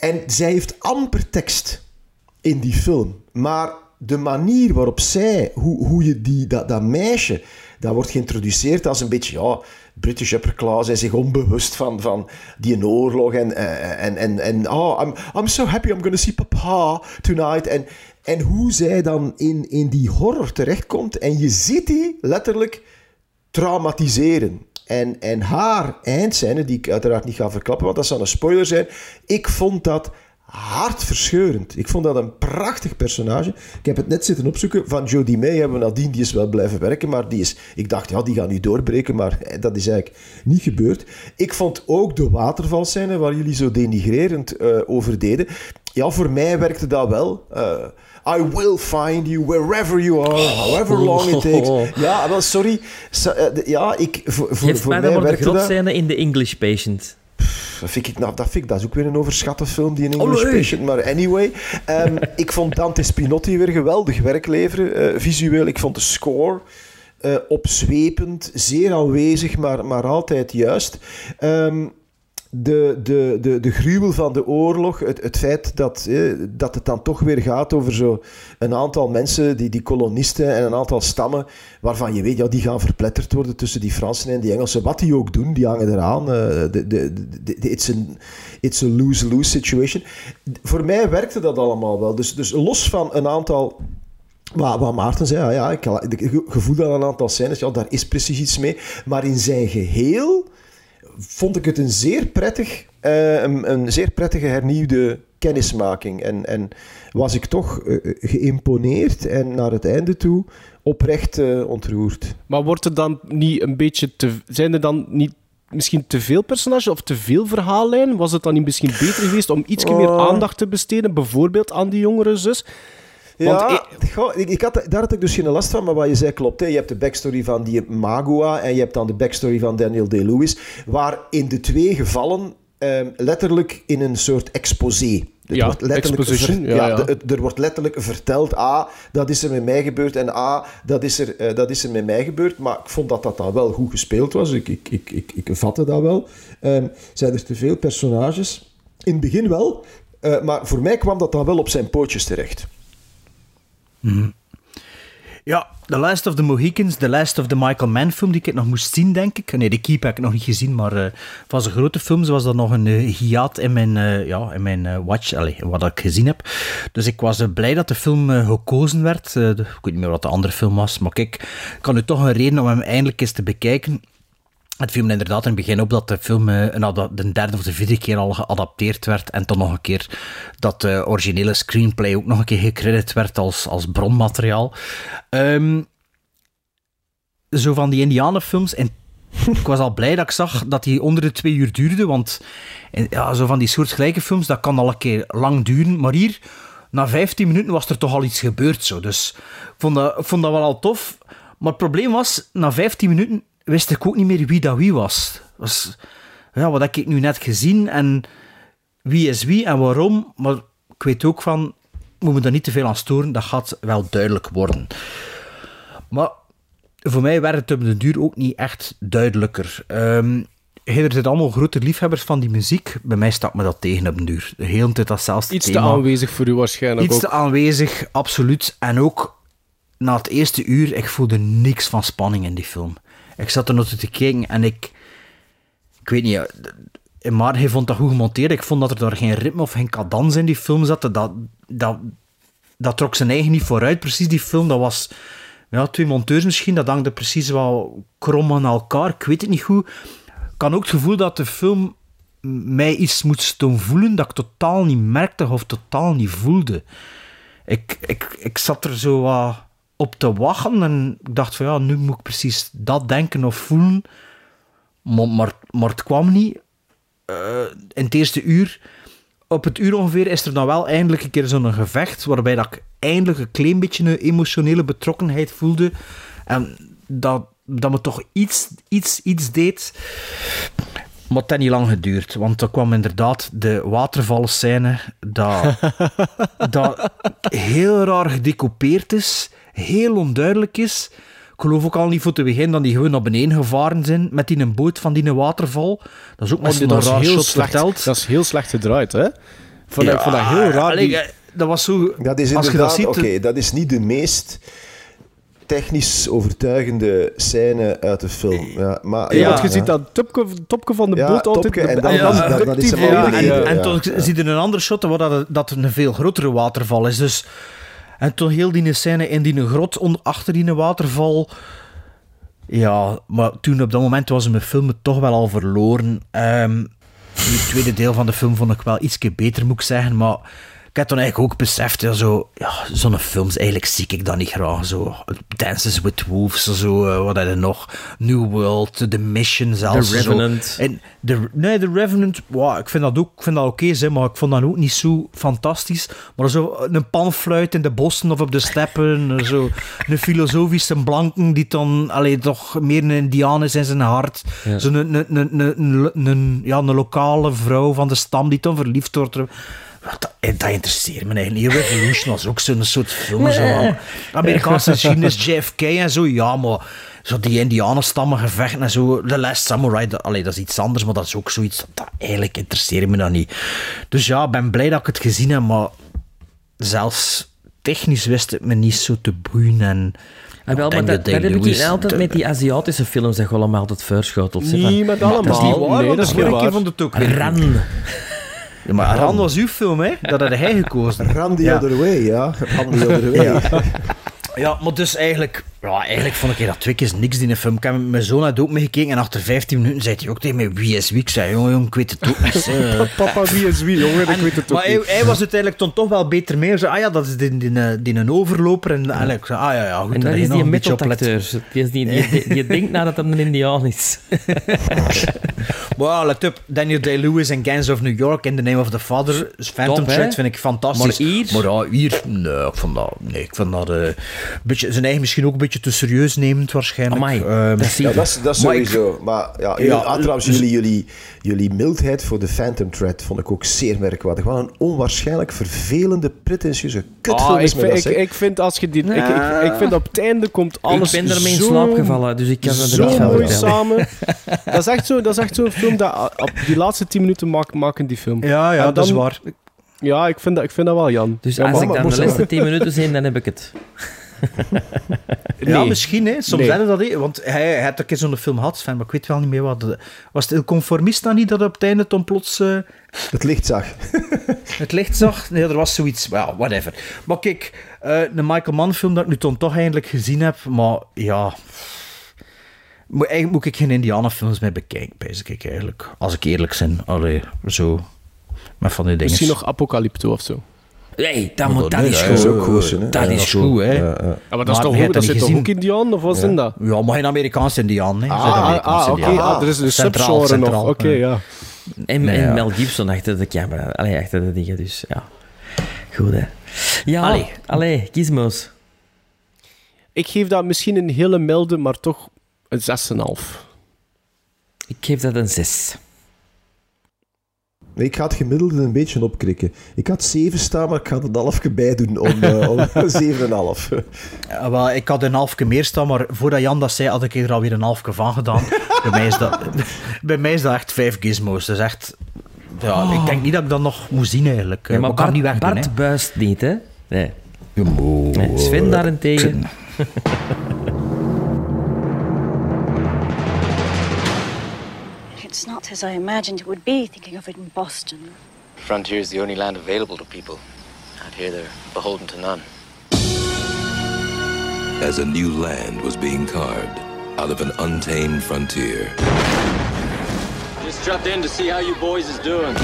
En zij heeft amper tekst in die film. Maar de manier waarop zij, hoe, hoe je die, dat, dat meisje, dat wordt geïntroduceerd als een beetje, ja, British upper class en zich onbewust van, van die oorlog en, eh, en, en, en oh, I'm, I'm so happy I'm to see papa tonight. En, en hoe zij dan in, in die horror terechtkomt en je ziet die letterlijk traumatiseren. En, en haar eindscène, die ik uiteraard niet ga verklappen, want dat zou een spoiler zijn. Ik vond dat hartverscheurend. Ik vond dat een prachtig personage. Ik heb het net zitten opzoeken. Van Jodie May hebben we nadien, die is wel blijven werken, maar die is... Ik dacht, ja, die gaat nu doorbreken, maar eh, dat is eigenlijk niet gebeurd. Ik vond ook de watervalscène, waar jullie zo denigrerend eh, over deden. Ja, voor mij werkte dat wel. Eh, I will find you wherever you are, however long it takes. [LAUGHS] Ja, wel, sorry. Eh, Ja, ik, voor, voor, voor mij mij werkte dat... in The English Patient. Dat vind ik, nou, dat vind ik, dat is ook weer een overschatte film, die in English Allee. Patient. Maar anyway, ehm, [LAUGHS] ik vond Dante Spinotti weer geweldig werk leveren, eh, visueel. Ik vond de score eh, opzwepend, zeer aanwezig, maar, maar altijd juist. Ehm, de, de, de, de gruwel van de oorlog, het, het feit dat, dat het dan toch weer gaat over zo een aantal mensen, die, die kolonisten en een aantal stammen, waarvan je weet, ja, die gaan verpletterd worden tussen die Fransen en die Engelsen. Wat die ook doen, die hangen eraan. eh, de, de, de, de- it's, an, lose-lose situation. Voor mij werkte dat allemaal wel. Dus, dus los van een aantal maar wat Maarten zei, ja, ja, ik ik gevoel dat een aantal scènes, ja, daar is precies iets mee. Maar in zijn geheel vond ik het een zeer prettig, eh, een, een zeer prettige hernieuwde kennismaking. En, en was ik toch eh, geïmponeerd en naar het einde toe oprecht ontroerd. Maar wordt er dan niet een beetje te... Zijn er dan niet misschien te veel personages of te veel verhaallijn? Was het dan niet misschien beter geweest om iets meer Oh. aandacht te besteden, bijvoorbeeld aan die jongere zus? Want ja, goh, ik, ik had, daar had ik dus geen last van, maar wat je zei klopt. Hè. Je hebt de backstory van die Magua en je hebt dan de backstory van Daniel Day-Lewis, waar in de twee gevallen ehm, letterlijk in een soort exposé. Het Ja, wordt letterlijk ver- ja, ja. de- het- er wordt letterlijk verteld, ah, dat is er met mij gebeurd en ah, dat is er, eh, dat is er met mij gebeurd. Maar ik vond dat dat dan wel goed gespeeld was. Ik, ik, ik, ik, ik vatte dat wel. Ehm, zijn er te veel personages? In het begin wel, eh, maar voor mij kwam dat dan wel op zijn pootjes terecht. Ja, The Last of the Mohicans, The Last of the Michael Mann film die ik nog moest zien, denk ik. Nee, de Keep heb ik nog niet gezien, maar eh, van zijn grote films was dat nog een eh, hiaat in mijn, eh, ja, in mijn eh, watch, allee, wat ik gezien heb. Dus ik was blij dat de film gekozen werd. Ik weet niet meer wat de andere film was, maar kijk, ik kan nu toch een reden om hem eindelijk eens te bekijken. Het viel me inderdaad in het begin op dat de film eh, ada- de derde of de vierde keer al geadapteerd werd. En dan nog een keer dat de originele screenplay ook nog een keer gecredit werd als, als bronmateriaal. Ehm, zo van die Indianenfilms. En ik was al blij dat ik zag dat die onder de twee uur duurde. Want eh, ja, zo van die soortgelijke films, dat kan al een keer lang duren. Maar hier, na 15 minuten, was er toch al iets gebeurd. Zo. Dus ik vond, dat, ik vond dat wel al tof. Maar het probleem was, na 15 minuten wist ik ook niet meer wie dat wie was. was ja, wat heb ik nu net gezien en wie is wie en waarom. Maar ik weet ook van, moet me daar niet te veel aan storen. Dat gaat wel duidelijk worden. Maar voor mij werd het op de duur ook niet echt duidelijker. Ehm er zijn allemaal grote liefhebbers van die muziek. Bij mij staat me dat tegen op de duur. De hele tijd datzelfde Iets te aanwezig voor u waarschijnlijk Iets ook. te aanwezig, absoluut. En ook na het eerste uur, ik voelde niks van spanning in die film. Ik zat er nog te kijken en ik... Ik weet niet, eh, maar hij vond dat goed gemonteerd. Ik vond dat er daar geen ritme of geen cadans in die film zat. Dat, dat, dat trok zijn eigen niet vooruit, precies die film. Dat was ja, twee monteurs misschien, dat hangde precies wel krom aan elkaar. Ik weet het niet goed. Ik had ook het gevoel dat de film mij iets moet doen voelen dat ik totaal niet merkte of totaal niet voelde. Ik, ik, ik zat er zo wat op te wachten en ik dacht van ja, nu moet ik precies dat denken of voelen. Maar, maar, maar het kwam niet. Eh, in het eerste uur, op het uur ongeveer, is er dan wel eindelijk een keer zo'n gevecht waarbij dat ik eindelijk een klein beetje een emotionele betrokkenheid voelde. En dat, dat me toch iets, iets, iets deed. Maar het heeft niet lang geduurd, want er kwam inderdaad de watervalscène dat, [LAUGHS] dat heel raar gedecoupeerd is, heel onduidelijk is. Ik geloof ook al niet voor te beginnen dat die gewoon naar beneden gevaren zijn met die een boot van die waterval. Dat is ook met Oh, zo'n dat is raar heel shot slecht. verteld. Dat is heel slecht gedraaid, hè? Ik vond, Ja, ik vond dat heel raar. allee, die- eh, dat was zo... Dat is als je dat oké, ziet... dat is niet de meest technisch overtuigende scène uit de film. Ja, maar, Ja, want je ziet dat topje, topje van de Ja, boot altijd... en de- dan- en dan dan- dan- is van Ja, en, en ja, toen ja. zie je een andere shot waar dat, dat een veel grotere waterval is. Dus, en toen heel die scène in die grot achter die waterval. Ja, maar toen op dat moment was mijn film toch wel al verloren. Ehm het tweede deel van de film vond ik wel iets beter, moet ik zeggen. Maar heb toen eigenlijk ook beseft, ja, zo, ja, zo'n films, eigenlijk zie ik dat niet graag. Zo, Dances with Wolves, zo, eh, wat had je nog? New World, The Mission zelfs. The zo. Revenant. En de, nee, The Revenant, wow, ik vind dat ook ik vind dat oké, zeg, maar ik vond dat ook niet zo fantastisch. Maar zo een panfluit in de bossen of op de steppen, zo een filosofische blanken die dan allee, toch meer een indiaan is in zijn hart. Ja. Zo'n een, een, een- een- ja, een lokale vrouw van de stam die dan verliefd wordt. Dat, eh, dat interesseert me eigenlijk niet. Revolution was ook zo'n soort film. Zo, van Amerikaanse geschiedenis, JFK en zo. Ja, maar zo die indianenstammen gevechten en zo. The Last Samurai, dat, allee, dat is iets anders, maar dat is ook zoiets, dat eigenlijk interesseert me dan niet. Dus ja, ik ben blij dat ik het gezien heb, maar zelfs technisch wist het me niet zo te boeien en... Ah, wel, maar dat, dat dat heb ik altijd met die Aziatische films dat je allemaal altijd verschotelt. zeg, van- Niet met Maar dat is allemaal. niet waar, Nee, dat is de vond het ook weer Ran. Ja, maar Ran was uw film, hè? Dat had hij gekozen. Run the Ja. other way, ja. Run the other [LAUGHS] way. Ja. Ja, maar dus eigenlijk, ja, eigenlijk vond ik dat twee keer niks in de film. Ik heb met mijn zoon had ook meegekeken en achter 15 minuten zei hij ook tegen mij wie is wie. Ik zei, jongen, jongen, ik weet het ook niet. [LAUGHS] Eh, Papa, wie is wie, jongen? Ik weet het ook maar hij, niet. hij was uiteindelijk dan toch wel beter mee. Hij zei, ah ja, dat is die, die, die, die een overloper. En eigenlijk, zei, ah ja, ja, goed. En dat hij is die een metalacteur. Die, is die, die, die, die [LAUGHS] denkt nadat hij een indiaan is. Maar ja, let op, Daniel Day-Lewis en Gangs of New York in The Name of the Father. Phantom? Thread vind ik fantastisch. Maar hier? Maar ja, hier, nee, ik vond dat, nee, ik vond dat eh, een beetje, zijn eigen misschien ook een beetje te serieus nemend waarschijnlijk. Amai, Ehm, dat zie Ja, dat is, dat is ik- sowieso. Maar ja, Ja, ja, trouwens, dus- jullie, jullie, jullie mildheid voor de Phantom Thread vond ik ook zeer merkwaardig. Wat een onwaarschijnlijk vervelende, pretentieuze kutfilm Ah, is ik, me vind, dat, ik, ik vind als je die, ik, ik, ik vind op het einde komt alles ik ben ermee in zo, slaap gevallen, dus ik kan er zo niet van mooi samen. [LAUGHS] dat is echt zo- dat is echt zo'n film dat ah, op die laatste 10 minuten maken die film. Ja, ja, dat is waar. Ja, ik vind dat, ik vind dat wel, Jan. Dus Ja, als maar- ik dan de laatste 10 minuten zie, dan heb ik het. [LAUGHS] Ja, misschien, hè. Soms Nee. hadden dat, hè. Want hij, hij had ook in zo'n film gehad, Sven, maar ik weet wel niet meer wat. de- Was het El Conformista niet dat op het einde dan plots eh, Het licht zag. [LAUGHS] het licht zag? Nee, er was zoiets. Well, whatever. Maar kijk, eh de Michael Mann film dat ik nu dan toch eindelijk gezien heb, maar ja... Moet, eigenlijk moet ik geen Indianenfilms meer bekijken, ik eigenlijk. Als ik eerlijk ben. Allee, zo... Met van die dingen. Misschien nog Apocalypto of zo. Nee, dat, moet, dat is goed. ook goed. Dat is goed, goed. hè. Maar dat, is toch had dat zit toch ook Indiaan, of wat zijn dat? Ja, maar geen Amerikaanse Indiaan, hè. Ah, Zijn ah, ah, oké. Ah, er is een Centraal, subgenre nog. centraal, Oké, ja. En. Mel Gibson achter de camera. Allee, achter de dingen, dus ja. Goed, hè. Ja, Allee. allee, gizmos. Ik geef dat misschien een hele milde, maar toch een 6,5. Ik geef dat een 6. Nee, ik ga het gemiddelde een beetje opkrikken. Ik had 7 staan, maar ik ga er een halfje bij doen om, eh, om [LAUGHS] 7,5. Ja, wel, ik had een halfje meer staan, maar voordat Jan dat zei, had ik er alweer een halfje van gedaan. [LAUGHS] bij, mij is dat, [LAUGHS] bij mij is dat echt vijf gizmos. Dat is echt... Ja, Ik denk niet dat ik dat nog moet zien, eigenlijk. Maar ik kan Bart, niet weg doen, Bart buist niet, hè? Nee. hè. Nee, Sven daarentegen... It's not as I imagined it would be, thinking of it in Boston. Frontier is the only land available to people. Out here, they're beholden to none. As a new land was being carved out of an untamed frontier, Just dropped in to see how you boys is doing.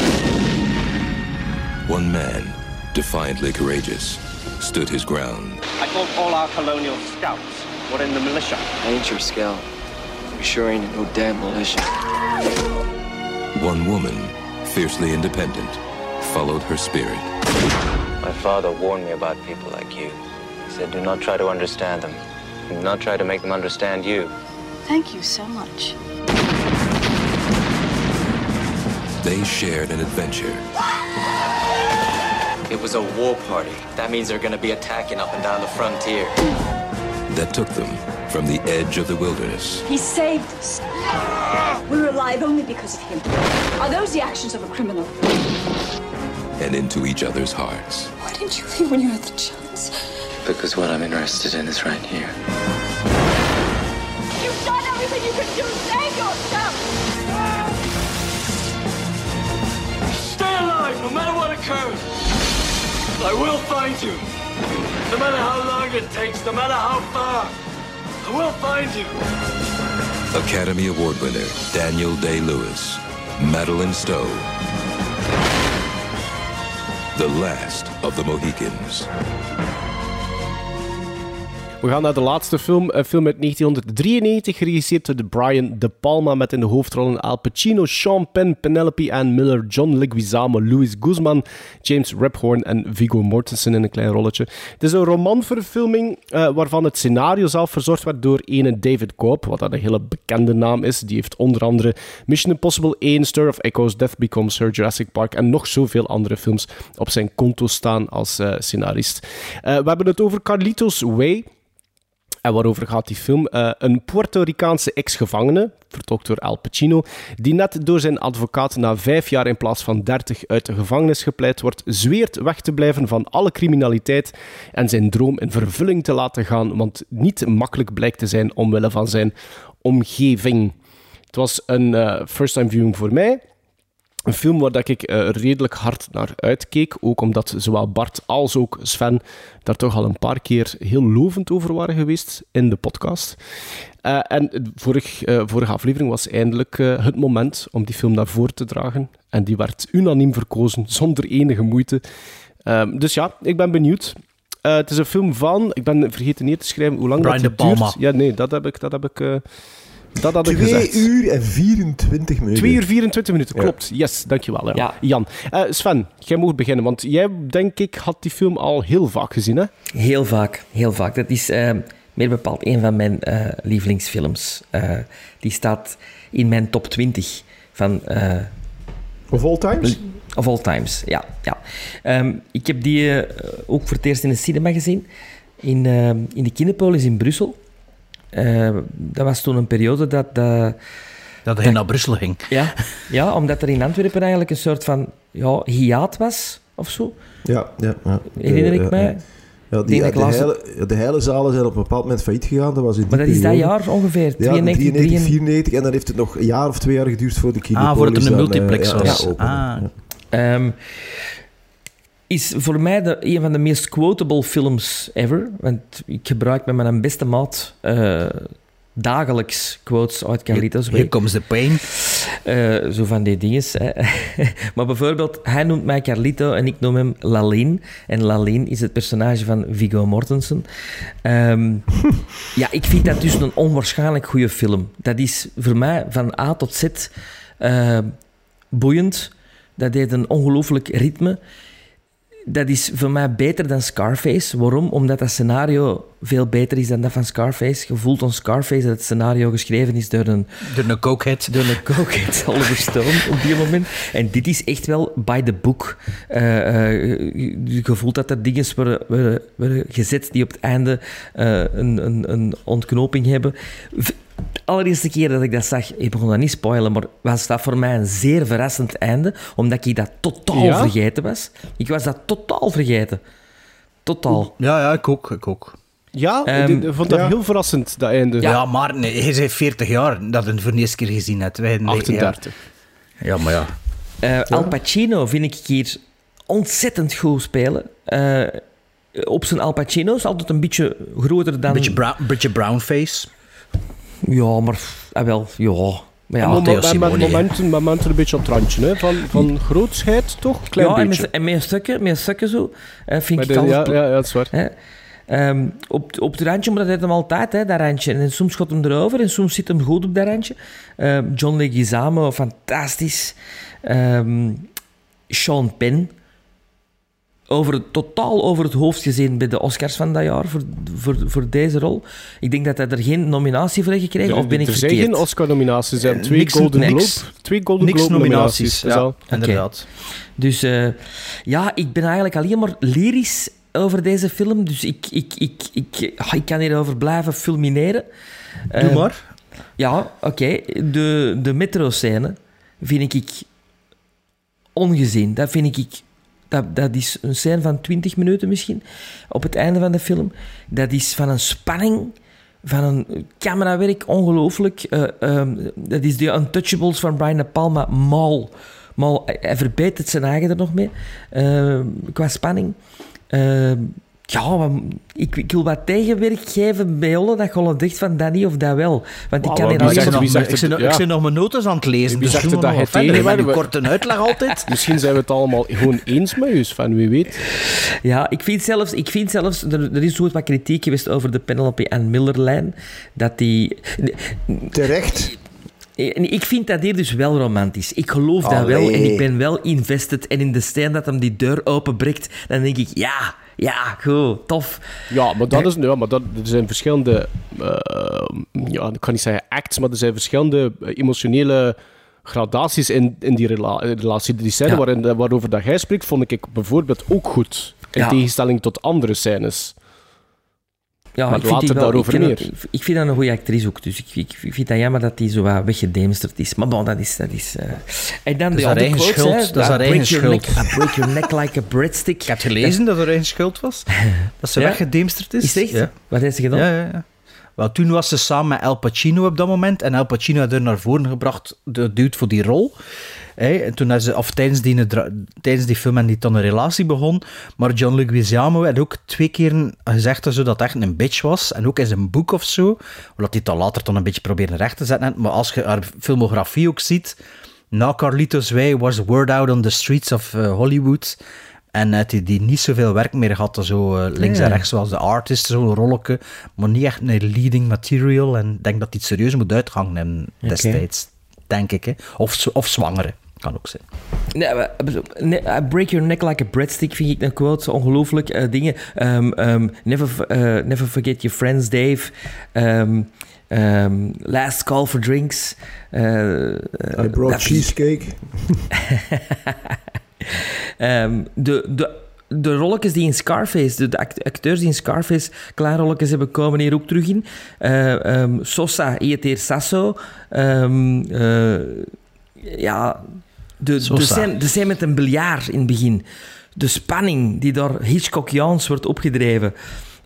one man, defiantly courageous, stood his ground. I thought all our colonial scouts were in the militia. I ain't your scout. You sure ain't no damn militia. One woman, fiercely independent, followed her spirit. My father warned me about people like you. He said, do not try to understand them. Do not try to make them understand you. Thank you so much. They shared an adventure It was a war party. That means they're gonna be attacking up and down the frontier. that took them from the edge of the wilderness He saved us. We're alive only because of him. Are those the actions of a criminal? and into each other's hearts. Why didn't you leave when you had the chance? Because what I'm interested in is right here. You've done everything you could do. Save yourself. Stay alive, no matter what occurs. I will find you. No matter how long it takes, no matter how far. I will find you. Academy Award winner Daniel Day Lewis, Madeline Stowe. The last of the Mohicans. We gaan naar de laatste film. Een film uit 1993, geregisseerd door Brian De Palma. Met in de hoofdrollen Al Pacino, Sean Penn, Penelope Ann Miller, John Leguizamo, Louis Guzman, James Rebhorn en Viggo Mortensen in een klein rolletje. Het is een romanverfilming eh, waarvan het scenario zelf verzorgd werd door ene David Cobb, wat dat een hele bekende naam is. Die heeft onder andere Mission Impossible 1, Stir of Echoes, Death Becomes Her, Jurassic Park en nog zoveel andere films op zijn konto staan als eh, scenarist. Eh, we hebben het over Carlitos Way. En waarover gaat die film? Eh, een Puerto Ricaanse ex-gevangene, vertolkt door Al Pacino, die net door zijn advocaat na vijf jaar in plaats van dertig uit de gevangenis gepleit wordt, zweert weg te blijven van alle criminaliteit en zijn droom in vervulling te laten gaan, want niet makkelijk blijkt te zijn omwille van zijn omgeving. Het was een eh, first-time viewing voor mij. Een film waar dat ik eh, redelijk hard naar uitkeek. Ook omdat zowel Bart als ook Sven daar toch al een paar keer heel lovend over waren geweest in de podcast. Eh, en de vorig, eh, vorige aflevering was eindelijk het moment om die film naar voren te dragen. En die werd unaniem verkozen, zonder enige moeite. Ehm, dus ja, ik ben benieuwd. Het is een film van, ik ben vergeten neer te schrijven hoe lang Brian dat De duurt. Palma. Ja, nee, dat heb ik, dat heb ik, dat had ik 2 gezegd. uur en 24 minuten. 2 uur 24 minuten, Ja. klopt. Yes, dankjewel. Ja. Ja. Jan, Eh, Sven, jij mag beginnen, want jij, denk ik, had die film al heel vaak gezien, hè? Heel vaak, heel vaak. Dat is eh, meer bepaald een van mijn eh, lievelingsfilms. Eh, die staat in mijn top 20 van... eh, Of all times? Of all times, ja. ja. Ehm, ik heb die ook voor het eerst in de cinema gezien. In, in de Kinepolis in Brussel. Eh, dat was toen een periode dat... dat Dat hij naar Brussel ging. ja, ja, omdat er in Antwerpen eigenlijk een soort van ja, hiaat was, of zo. Ja, ja. ja. Herinner ik Eh, eh, mij? eh. Ja, die, de, heile, de heile zalen zijn op een bepaald moment failliet gegaan. Dat was in die Maar dat is dat jaar ongeveer, Ja, 92, 93, 94. En dan heeft het nog een jaar of twee jaar geduurd voor de Kinepolis. Ah, voor het er een eh, multiplex ja, was. ja, opende. Ah. Ja. Is voor mij de, een van de meest quotable films ever. Want ik gebruik met mijn beste maat eh, dagelijks quotes uit Carlitos. Here comes the pain. Eh, zo van die dingen. [LAUGHS] Maar bijvoorbeeld, hij noemt mij Carlito en ik noem hem Lalin. En Lalin is het personage van Viggo Mortensen. Ehm, [LAUGHS] ja, ik vind dat dus een onwaarschijnlijk goede film. Dat is voor mij van A tot Z eh, boeiend. Dat heeft een ongelooflijk ritme. Dat is voor mij beter dan Scarface. Waarom? Omdat dat scenario veel beter is dan dat van Scarface. Je voelt aan Scarface dat het scenario geschreven is door een... Door een cokehead. Door een cokehead, [LAUGHS] Oliver Stone, op die moment. En dit is echt wel by the book. Je- je voelt dat er dingen worden, worden, worden gezet die op het einde eh, een, een, een ontknoping hebben. Allereerste keer dat ik dat zag, ik begon dat niet spoilen, maar was dat voor mij een zeer verrassend einde, omdat ik dat totaal Ja? vergeten was. Ik was dat totaal vergeten. Totaal. Ja, ja, ik ook. Ik ook. Ja, Ehm, ik vond dat ja. heel verrassend, dat einde. Ja, maar nee, hij zei 40 jaar dat hij het voor de eerste keer gezien hebt. Wij, nee, 38. Ja. ja, maar ja. Eh, Al Pacino vind ik hier ontzettend goed spelen. Eh, op zijn Al Pacino is altijd een beetje groter dan... Een beetje, brown, beetje brown face. Ja, maar... Ah, wel, ja. Maar ja, Theo met, met Simone. momenten, momenten een beetje op het randje, hè? Van, van grootsheid toch? Klein ja, en beetje. met, en met stukken, met stukken zo, eh, vind ik de- het ja, altijd... ja, ja, dat is waar. Hè? Ehm, op, op het randje, maar dat heeft hem altijd, hè, dat randje. En soms gaat hem erover en soms zit hem goed op dat randje. Ehm, John Leguizamo, fantastisch. Ehm, Sean Penn. Over, totaal over het hoofd gezien bij de Oscars van dat jaar voor, voor, voor deze rol. Ik denk dat hij er geen nominatie voor heeft gekregen, of ben ik er zijn geen Oscar-nominaties, er zijn Eh, twee niks- Golden niks. Globe, twee Golden Niks Globe nominaties. nominaties. dat is Ja, inderdaad. Dus eh, ja, ik ben eigenlijk alleen maar lyrisch over deze film. Dus ik, ik, ik, ik, ah, ik kan hierover blijven fulmineren. Doe Eh, maar. Ja, oké. De, de metro-scène vind ik ongezien. Dat vind ik... Dat, dat is een scène van 20 minuten misschien, op het einde van de film. Dat is van een spanning, van een camerawerk, ongelooflijk. Eh, ehm, dat is de Untouchables van Brian De Palma, mal. mal hij verbetert zijn eigen er nog mee, eh, qua spanning. Eh, ja, maar ik, ik wil wat tegenwerk geven bij Olle, dat Olle dicht van dat niet of dat wel. Want ik kan hier alleen ik, zit, nog- Ja. mijn notes aan het lezen. Wie dus zegt dat verder. Met uw korte uitleg altijd. [LAUGHS] Misschien zijn we het allemaal gewoon eens met u, Sven, wie weet. Ja, ik vind zelfs, ik vind zelfs er, er is zo wat kritiek geweest over de Penelope Ann Miller-lijn. Dat die... Terecht. En ik vind dat hier dus wel romantisch. Ik geloof dat wel en Allee. ik ben wel invested. En in de steen dat hem die deur openbreekt, dan denk ik, ja, ja, goed, tof. Ja, maar, dat is, ja, maar dat, er zijn verschillende... eh, ja, ik kan niet zeggen acts, maar er zijn verschillende eh, emotionele gradaties in, in die rela- eh, relatie. Die scène Ja. waarin, waarover dat jij spreekt, vond ik bijvoorbeeld ook goed. In Ja. tegenstelling tot andere scènes. Ja, Maar ik vind later die wel, daarover ik vind meer. dat- ik vind dat een goede actrice ook, dus ik, ik, vind dat jammer dat die zo wat weggedemsterd is. Maar bon, dat is... Dat is eh. En dan Dat is de haar eigen quotes, schuld, hè. dat is haar eigen schuld. Neck, break your neck like a breadstick. Ik heb gelezen dat er een schuld was. [LAUGHS] Dat ze Ja? weggedemsterd is. Is echt? Ja. Wat heeft ze gedaan? Ja, ja, ja. Wel, toen was ze samen met Al Pacino op dat moment. En Al Pacino had er naar voren gebracht, de dude voor die rol. Hè, en toen had ze, of tijdens die, tijdens die film en die dan een relatie begon. Maar John Leguizamo had ook twee keer gezegd dat dat echt een bitch was. En ook in zijn boek of zo. Omdat hij het dan later dan een beetje proberen recht te zetten. Maar als je haar filmografie ook ziet. Na Carlitos Way was Word Out on the Streets of eh, Hollywood. En had hij die niet zoveel werk meer gehad, zo eh, links en rechts, zoals de artist, zo'n rolletje, maar niet echt een leading material. En ik denk dat hij het serieus moet uitgangen destijds, denk ik. Hè. Of, of zwangere, kan ook zijn. Nee, maar, nee, I break your neck like a breadstick vind ik een quote. zo Ongelooflijk. eh, dingen. Ehm, ehm, never, eh, never forget your friends, Dave. Ehm, ehm, last call for drinks. Eh, eh, I brought cheesecake. [LAUGHS] Ehm, de, de, de rolletjes die in Scarface, de, de act- acteurs die in Scarface klaarrolletjes hebben, komen hier ook terug in. Eh, ehm, Sosa, Ieter Sasso. Ehm, eh, ja, de, de, scène, de scène met een biljart in het begin. De spanning die door Hitchcockiaans wordt opgedreven.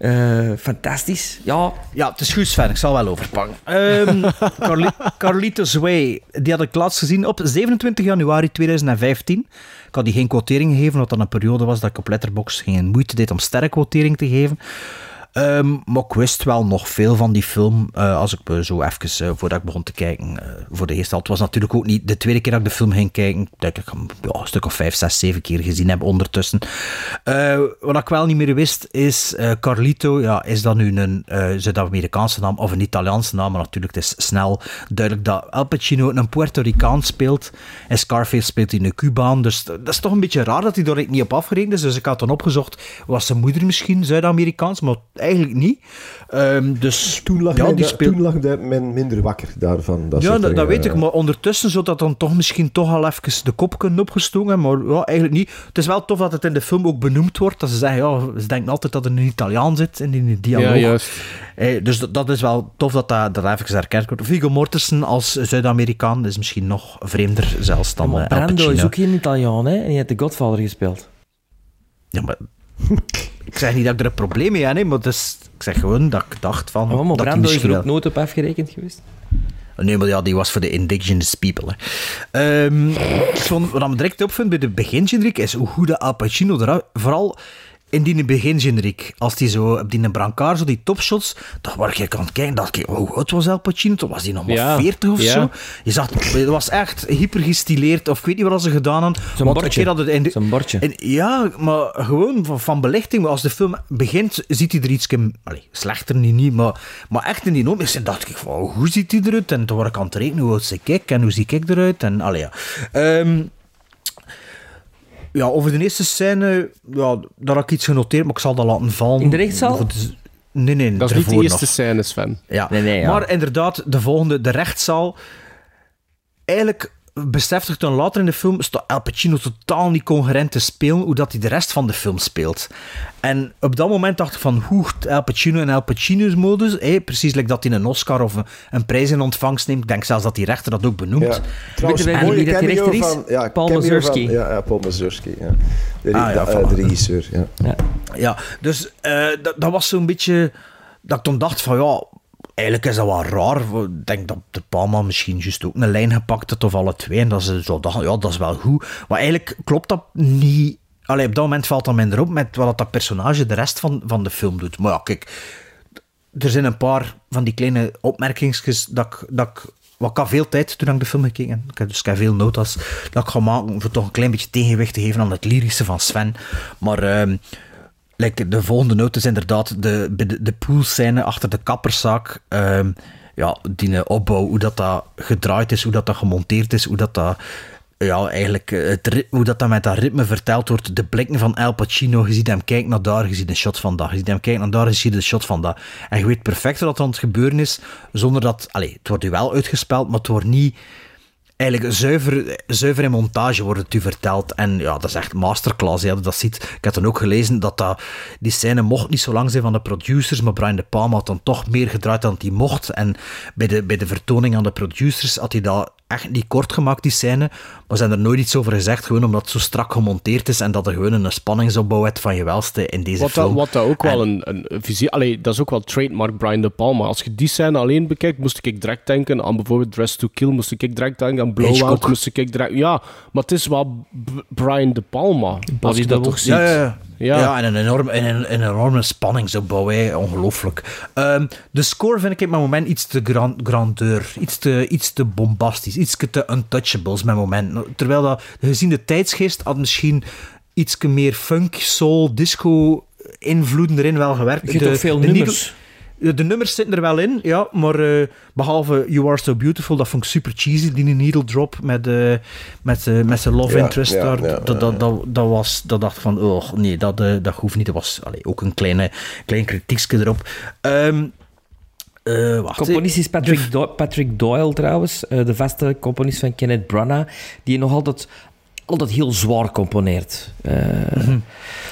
Eh, fantastisch. Ja, Ja, het is goed, Sven. Ik zal wel overpakken. Ehm [LAUGHS] Carli Carlitos Way, die had ik laatst gezien op 27 januari 2015. Ik had die geen quotering gegeven, omdat dat een periode was dat ik op Letterboxd geen moeite deed om sterrenquotering te geven. Ehm, maar ik wist wel nog veel van die film, eh, als ik zo even, eh, voordat ik begon te kijken, eh, voor de eerste. Het was natuurlijk ook niet de tweede keer dat ik de film ging kijken. Denk ik hem ja, een stuk of vijf, zes, zeven keer gezien heb ondertussen. Wat ik wel niet meer wist, is Carlito, ja, is dat nu een Zuid-Amerikaanse naam of een Italiaanse naam? Maar natuurlijk, het is snel duidelijk dat Al Pacino een Puerto Ricaan speelt. En Scarface speelt hij een Cubaan. Dus dat is toch een beetje raar dat hij daar niet op afgerekend is. Dus ik had dan opgezocht, was zijn moeder misschien Zuid-Amerikaans? Maar eigenlijk niet. Ehm, dus Toen lag, ja, men, die speelt... toen lag de- men minder wakker daarvan. Dat ja, dat, weet ik. Maar ondertussen zou dat dan toch misschien toch al even de kop kunnen opgestoken. Maar ja, eigenlijk niet. Het is wel tof dat het in de film ook benoemd wordt. Dat ze zeggen, ja, ze denken altijd dat er een Italiaan zit in die dialoog. Ja, juist. Eh, dus dat, dat is wel tof dat dat, dat even herkend wordt. Viggo Mortensen als Zuid-Amerikaan is misschien nog vreemder zelfs dan maar eh, Brando is ook geen Italiaan, hè? En die heeft de Godfather gespeeld. Ja, maar... [LAUGHS] ik zeg niet dat ik er een probleem mee heb, maar is, ik zeg gewoon dat ik dacht van... Oh, maar dat Brando is er ook nooit op afgerekend geweest. Nee, maar ja, die was voor de indigenous people. Hè. Ehm, ik vond, wat me direct opvindt bij de begingeneriek is hoe goed de Al Pacino eruit... Vooral in die begingeneriek. Als die zo op die brancard, zo die topshots, dan waar ik aan het kijken, dacht ik, hoe oud was Al Pacino? Toen was hij nog maar Ja, 40 of ja. zo. Je zag, het was echt hyper gestileerd, of ik weet niet wat ze gedaan hadden. Zo'n bordje. dat het in de- ja, maar gewoon van, van belichting. Maar als de film begint, ziet hij er iets... Allee, slechter niet, niet maar, maar echt in die nood. En dacht ik van, hoe ziet hij eruit? En toen word ik aan het rekenen, hoe oud ik en hoe zie ik eruit? En allee, ja. Ehm, ja, over de eerste scène, ja, daar had ik iets genoteerd, maar ik zal dat laten vallen. In de rechtszaal? Nee, nee, Dat is niet de eerste nog. scène, Sven. Ja. Nee, nee, ja. Maar inderdaad, de volgende, de rechtszaal. Eigenlijk besefte dan later in de film, is dat Al Pacino totaal niet congruent te spelen hoe dat hij de rest van de film speelt. En op dat moment dacht ik van, hoe Al Pacino en Al Pacino's modus, hé, precies like dat hij een Oscar of een, een prijs in ontvangst neemt. Ik denk zelfs dat die rechter dat ook benoemt. Ja. Trouwens, mooie wie dat die rechter is? van- ja, Paul Mazursky. van- Ja, ja, Paul Mazursky. Ja. De, Ah, ja, de, eh, de regisseur. Ja. Ja, dus eh, dat, dat was zo'n beetje dat ik toen dacht van ja, eigenlijk is dat wel raar. Ik denk dat de Palma misschien juist ook een lijn gepakt had of alle twee. En dat ze zo ja, dat is wel goed. Maar eigenlijk klopt dat niet. Allee, op dat moment valt dat minder op met wat dat personage de rest van, van de film doet. Maar ja, kijk, er zijn een paar van die kleine opmerkingsjes dat ik, dat wat ik had veel tijd toen ik de film gekeken heb. Dus ik veel notas dat ik ga maken voor toch een klein beetje tegenwicht te geven aan het lyrische van Sven. Maar ehm, de volgende noot is inderdaad de, de, poolscène achter de kapperszaak. Ehm, ja, die eh, opbouw, hoe dat, dat gedraaid is, hoe dat, dat gemonteerd is, hoe dat dat... Ja, eigenlijk eh, het hoe dat, dat met dat ritme verteld wordt. De blikken van Al Pacino, je ziet hem kijken naar daar, je ziet een shot van daar. Je ziet hem kijken naar daar, je ziet een shot van daar. En je weet perfect wat er aan het gebeuren is, zonder dat... Allee, het wordt wel uitgespeeld, maar het wordt niet eigenlijk zuiver, zuiver in montage wordt het u verteld. En ja, dat is echt masterclass. Ja, dat ziet. Ik heb dan ook gelezen dat, dat die scène mocht niet zo lang zijn van de producers, maar Brian De Palma had dan toch meer gedraaid dan hij mocht. En bij de, bij de vertoning aan de producers had hij dat echt niet kort gemaakt, die scène. Maar ze hebben er nooit iets over gezegd, gewoon omdat het zo strak gemonteerd is en dat er gewoon een spanningsopbouw heeft van je welste in deze Wat, film. dat, wat dat ook wel En- een, een visie... Allee, dat is ook wel trademark Brian De Palma. Als je die scène alleen bekijkt, moest ik direct denken aan bijvoorbeeld Dress to Kill, moest ik direct denken aan Blowout, Hitchcock. moest ik direct... Ja, maar het is wel B- Brian De Palma, als je dat toch ziet. Ja, ja, ja. Ja. Ja, en een, enorm, en een, een enorme spanningsopbouw, hè. ongelooflijk. Ehm, de score vind ik op mijn moment iets te grand, grandeur, iets te, iets te bombastisch, iets te untouchables met moment. Terwijl dat, gezien de tijdsgeest had misschien iets meer funk, soul, disco invloeden erin wel gewerkt. Je hebt ook veel de nummers. De nummers zitten er wel in, ja, maar eh, behalve You Are So Beautiful, dat vond ik super cheesy, die needle drop met, eh, met, eh, met zijn love Ja, interest ja, daar. ja, dat, dat, dat, dat was, dat dacht van, oh nee, dat, dat hoeft niet. Dat was allee, ook een kleine, klein kritiekje erop. Ehm eh, wacht, Componist is Patrick, Do- Patrick Doyle trouwens, eh, de vaste componist van Kenneth Branagh, die nog altijd, altijd heel zwaar componeert. Eh,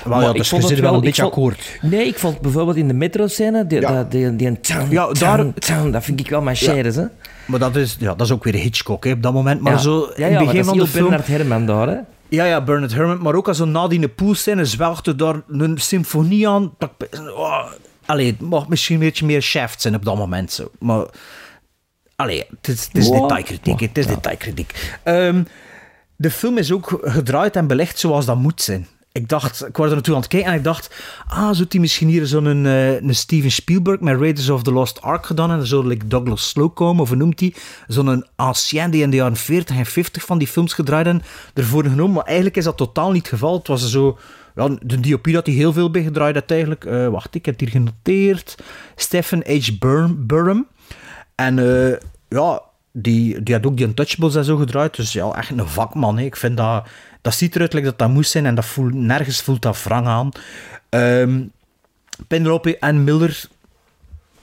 Wel, ja, dus je zit wel een ik beetje vond- akkoord. Nee, ik vond bijvoorbeeld in de metro-scène, die, Ja. dat- die, die, een Ja, daar- dat vind ik wel mijn shades, hè. Maar dat is, ja, dat is ook weer Hitchcock hè, op dat moment. Maar ja. zo ja, in ja, het maar begin dat van is de heel film... Bernard Herrmann daar, hè. Ja, ja, Bernard Herrmann. Maar ook als zo na die poolscène zwelgt er daar een symfonie aan. Oh, allee, het mag misschien een beetje meer shaft zijn op dat moment. Zo. Maar allee, het is, het is Wow. detailkritiek. Het is detailkritiek. Ehm, de film is ook gedraaid en belegd zoals dat moet zijn. Ik dacht, ik was er naartoe aan het kijken en ik dacht, ah, zou hij misschien hier zo'n eh, een Steven Spielberg met Raiders of the Lost Ark gedaan en dan zou like Douglas Slow komen, of noemt hij? Zo'n ancien die in de jaren 40 en 50 van die films gedraaid en ervoor genomen, maar eigenlijk is dat totaal niet het geval. Het was zo, ja, de DOP dat hij heel veel bij gedraaid had eigenlijk. Eh, wacht, ik heb hier genoteerd. Stephen H. Burham. En eh, ja, die, die had ook die Untouchables en zo gedraaid. Dus ja, echt een vakman. Hè. Ik vind dat... Dat ziet eruit dat dat moest zijn. En dat voelt, nergens voelt dat wrang aan. Ehm Penelope en Miller...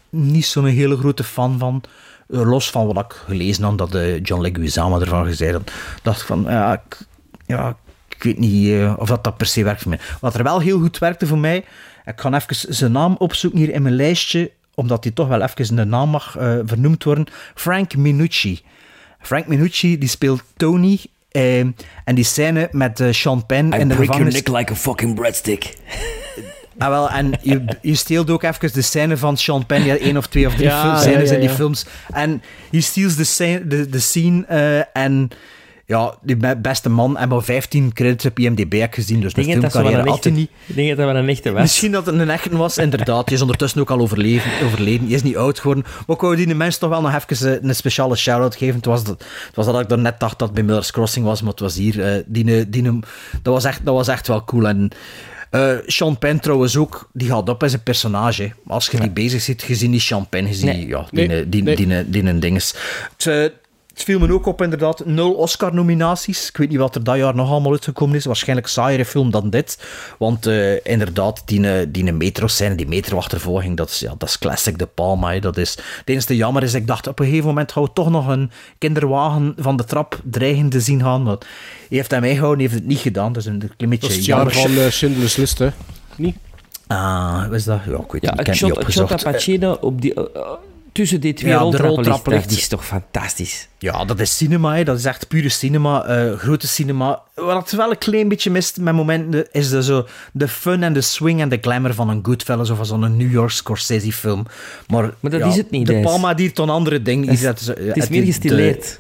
Niet zo'n hele grote fan van. Eh, Los van wat ik gelezen had, dat eh, John Leguizamo ervan gezegd had. dacht van, ja, ik, ja, ik weet niet eh, of dat, dat per se werkt voor mij. Wat er wel heel goed werkte voor mij... Ik ga even zijn naam opzoeken hier in mijn lijstje omdat hij toch wel even in de naam mag eh, vernoemd worden. Frank Minucci. Frank Minucci die speelt Tony. eh, en die scène met eh, Sean Penn in de gevangenis. like a fucking breadstick. [LAUGHS] Ah, wel, en je, je steelt ook even de scène van Sean Penn. Ja, één of twee of drie Ja, fil- ja, scènes ja, in die ja. films. En je steals de scene, de, de scene eh, en ja, die be- beste man en maar 15 credits op IMDb heb gezien. Dus de filmcarrière had hij niet. ik denk dat dat wel een echte was. Misschien dat het een echte was, inderdaad. Die is ondertussen ook al overleven, overleden. Die is niet oud geworden. Maar ik wou die mensen toch wel nog even eh, een speciale shout-out geven. Het was, dat, het was dat ik er net dacht dat het bij Miller's Crossing was, maar het was hier. eh, die, die, dat, was echt, dat was echt wel cool. En eh, Sean Penn trouwens ook, die gaat op als een personage. Als je die bezig zit, gezien die Sean Penn, gezien Nee. ja, die, Nee, die, nee. die, die, die een ding is. Het, eh, het viel me ook op, inderdaad. Nul Oscar-nominaties. Ik weet niet wat er dat jaar nog allemaal uitgekomen is. Waarschijnlijk saaiere film dan dit. Want eh, inderdaad, die, eh, die metro-scène, die metro-achtervolging, dat is, ja, dat is classic De Palma. hè. Dat is, het enige jammer is, ik dacht op een gegeven moment gaan we toch nog een kinderwagen van de trap dreigen te zien gaan. Maar hij heeft hem ingehouden, hij heeft het niet gedaan. Dat is een klein beetje Dat is het jaar jammer. van eh, Schindler's List, hè? Niet? Ah, wat is dat? Ja, ik weet Ja, het, ik het shot, niet dat Pacino op die, tussen die twee Ja, roltrappen ligt, dat is toch fantastisch. Ja, dat is cinema, hè. dat is echt pure cinema, eh, grote cinema. Wat het wel een klein beetje mist met momenten, is de, zo, de fun en de swing en de glamour van een Goodfellas of van zo'n New York Scorsese film. Maar, Maar dat ja, is het niet, De. Palma die heeft een andere ding. [LAUGHS] Het is- Dat eh, het is meer gestileerd.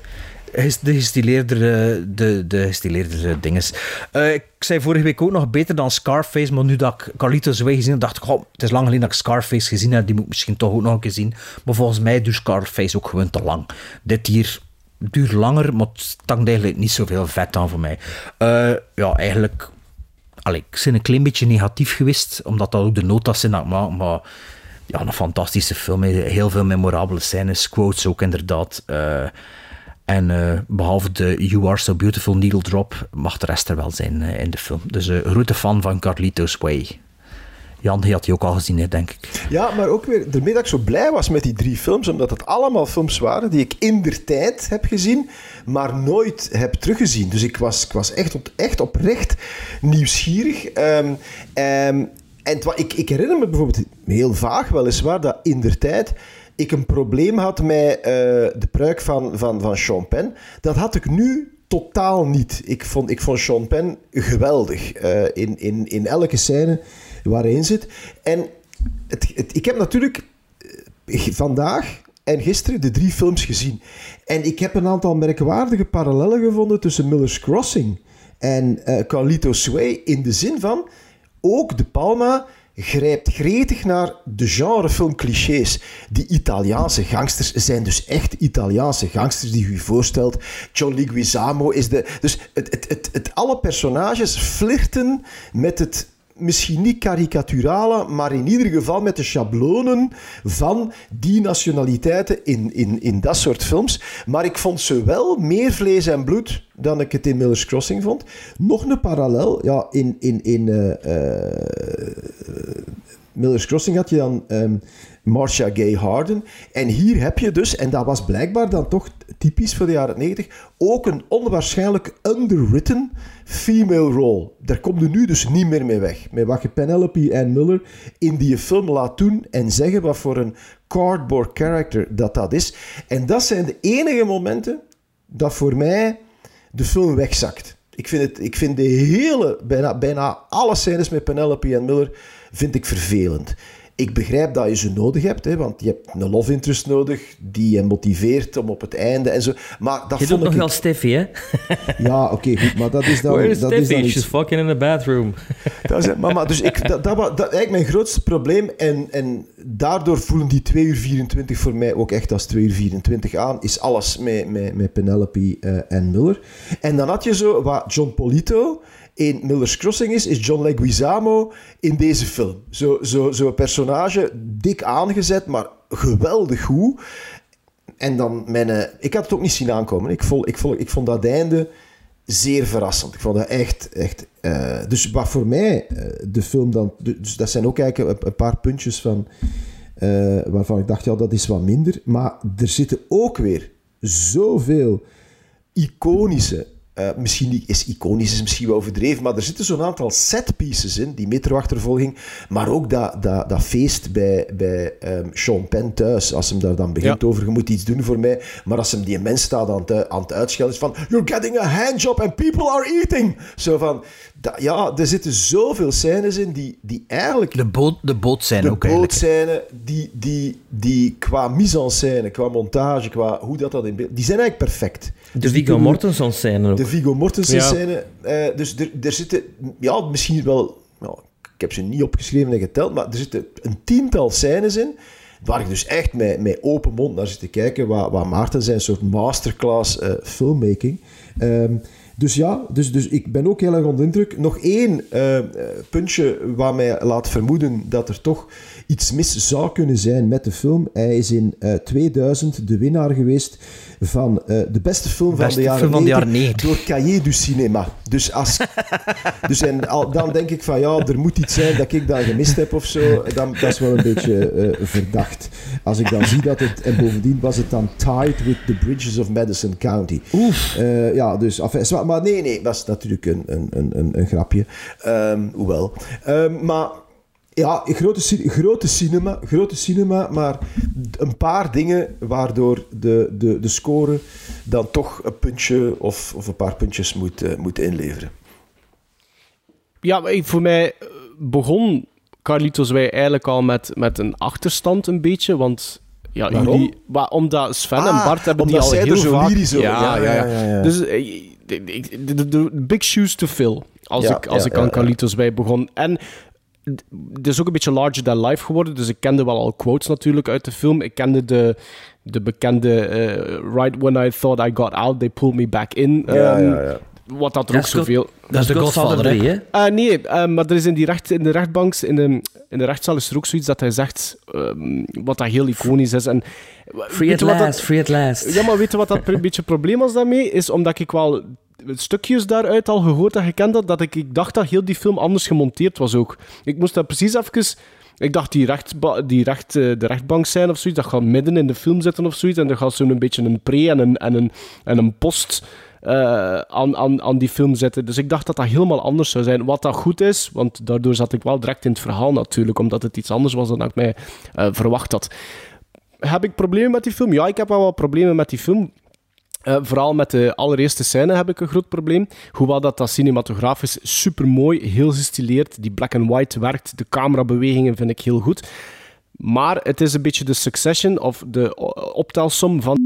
De, de gestileerdere, de, de gestileerdere dinges. Eh, ik zei vorige week ook nog beter dan Scarface, maar nu dat ik Carlitos Way gezien heb, dacht ik, het is lang geleden dat ik Scarface gezien heb, die moet ik misschien toch ook nog een keer zien. Maar volgens mij duurt Scarface ook gewoon te lang. Dit hier duurt langer, maar het stangt eigenlijk niet zoveel vet aan voor mij. Eh, ja, eigenlijk... Allee, ik ben een klein beetje negatief geweest, omdat dat ook de notas zijn dat ik maar ja, een fantastische film. Heel veel memorabele scènes, quotes ook inderdaad. Eh, en eh, behalve de You Are So Beautiful needle drop, mag de rest er wel zijn eh, in de film. Dus een grote fan van Carlitos Way. Jan, die had die ook al gezien, hè, denk ik. Ja, maar ook weer daarmee dat ik zo blij was met die drie films, omdat het allemaal films waren die ik in der tijd heb gezien, maar nooit heb teruggezien. Dus ik was, ik was echt, echt oprecht nieuwsgierig. Ehm, ehm, en ik, ik herinner me bijvoorbeeld heel vaag weliswaar dat in der tijd ik een probleem had met eh, de pruik van, van, van Sean Penn. Dat had ik nu totaal niet. Ik vond, ik vond Sean Penn geweldig eh, in, in, in elke scène waar hij zit. En het, ik heb natuurlijk eh, vandaag en gisteren de drie films gezien. En ik heb een aantal merkwaardige parallellen gevonden tussen Miller's Crossing en eh Carlito Way in de zin van ook De Palma grijpt gretig naar de genrefilm clichés. Die Italiaanse gangsters zijn dus echt Italiaanse gangsters die u voorstelt. John Leguizamo is de... Dus het, het, het, het, alle personages flirten met het misschien niet karikaturale, maar in ieder geval met de schablonen van die nationaliteiten in, in, in dat soort films. Maar ik vond ze wel meer vlees en bloed dan ik het in Miller's Crossing vond. Nog een parallel, ja, in, in, in eh, eh, Miller's Crossing had je dan ehm Marcia Gay Harden. En hier heb je dus, en dat was blijkbaar dan toch typisch voor de jaren 90, ook een onwaarschijnlijk underwritten female role. Daar komt er nu dus niet meer mee weg. Met wat je Penelope Ann Miller in die film laat doen en zeggen wat voor een cardboard character dat dat is. En dat zijn de enige momenten dat voor mij de film wegzakt. Ik vind, het, ik vind de hele, bijna, bijna alle scènes met Penelope en Miller vind ik vervelend. Ik begrijp dat je ze nodig hebt, hè, want je hebt een love interest nodig die je motiveert om op het einde en zo. Maar dat Je vond doet nog ik... wel Steffi, hè? Ja, oké, goed, maar dat is dan... Where is dat is dan Steffi? She's fucking in the bathroom. dat is, maar, maar, dus ik, dat, dat was dat, eigenlijk mijn grootste probleem. En, en daardoor voelen die 2 uur 24 voor mij ook echt als 2 uur 24 aan. Is alles met, met, met Penelope eh, en Miller. En dan had je zo wat John Polito in Miller's Crossing is, is John Leguizamo in deze film. Zo'n zo, zo personage, dik aangezet, maar geweldig goed. En dan mijn... eh, ik had het ook niet zien aankomen. Ik, vol, ik, vol, ik vond dat einde zeer verrassend. Ik vond dat echt... echt eh, dus wat voor mij eh, de film dan... Dus dat zijn ook eigenlijk een, paar puntjes van... waarvan ik dacht, ja, dat is wat minder. Maar er zitten ook weer zoveel iconische... eh, misschien niet- is iconisch is misschien wel overdreven, maar er zitten zo'n aantal setpieces in, die metroachtervolging, maar ook dat, dat, dat feest bij, bij ehm, Sean Penn thuis, als hem daar dan begint over, je moet iets doen voor mij, maar als hem die mens staat aan het, aan het uitschelden, is van, you're getting a handjob and people are eating. Zo van, dat, ja, er zitten zoveel scènes in die, die eigenlijk... De, boot, de bootscène De ook bootscène, die, die, die qua mise-en-scène, qua montage, qua hoe dat, dat in beeld... Die zijn eigenlijk perfect. De Dus Viggo Mortensen-scène ook. De Viggo Mortensen Ja. scène. eh, dus er, er zitten, ja, misschien wel, nou, ik heb ze niet opgeschreven en geteld, maar er zitten een tiental scènes in waar ik dus echt met, met open mond naar zit te kijken, waar, waar Maarten zijn soort masterclass eh, filmmaking. Ehm, dus ja, dus, dus ik ben ook heel erg onder de indruk. Nog één eh, eh, puntje wat mij laat vermoeden dat er toch iets mis zou kunnen zijn met de film. Hij is in eh, 2000 de winnaar geweest van eh, de beste film van de jaren film van de 90 jaren 90. door Cahiers du Cinéma. Dus, als, [LAUGHS] dus en al, dan denk ik van ja, er moet iets zijn dat ik dan gemist heb of zo. Dan, dat is wel een beetje eh, verdacht. Als ik dan zie dat het, en bovendien was het dan tied with the bridges of Madison County. Oef. ja, dus, enfin, maar nee, nee, dat is natuurlijk een, een, een, een, een grapje. Ehm, hoewel. Ehm, maar ja, grote, grote, cinema, grote cinema, maar een paar dingen waardoor de, de, de score dan toch een puntje of, of een paar puntjes moet, eh, moet inleveren. Ja, maar voor mij eh, begon Carlitos Wij eigenlijk al met, met een achterstand een beetje, want... Ja, Waarom? jullie, maar omdat Sven en Ah, Bart hebben die al zij heel er zo vaak... over- ja, ja, ja, ja. Dus eh, de, de, de- de big shoes to fill, als ik, als ik aan. Carlitos Wij begon. En het is ook een beetje larger than life geworden, dus ik kende wel al quotes natuurlijk uit de film. Ik kende de, de bekende eh, Right when I thought I got out, they pulled me back in. Ja, Ehm, ja, ja. Wat dat er ook zoveel... dat is de Godfather 3, hè? Eh, nee, eh, maar er is in, die recht, in de rechtbank, in de, in de rechtszaal is er ook zoiets dat hij zegt, ehm, wat dat heel iconisch is. En, Free at last, dat- free at last. Ja, maar weet je wat dat een beetje probleem was daarmee? Is omdat ik wel stukjes daaruit al gehoord dat je kent dat, dat ik, ik dacht dat heel die film anders gemonteerd was ook. Ik moest dat precies even... Ik dacht, die, rechtba, die recht, eh, de rechtbank zijn of zoiets, dat gaat midden in de film zitten of zoiets. En er gaat zo'n beetje een pre en een, en een, en een post eh, aan, aan, aan die film zitten. Dus ik dacht dat dat helemaal anders zou zijn. Wat dat goed is, want daardoor zat ik wel direct in het verhaal natuurlijk, omdat het iets anders was dan ik mij eh, verwacht had. Heb ik problemen met die film? Ja, ik heb wel wat problemen met die film. Eh, vooral met de allereerste scène heb ik een groot probleem. Hoewel dat, dat cinematografisch super mooi, heel gestileerd, die black and white werkt, de camerabewegingen vind ik heel goed. Maar het is een beetje de succession of de optelsom van.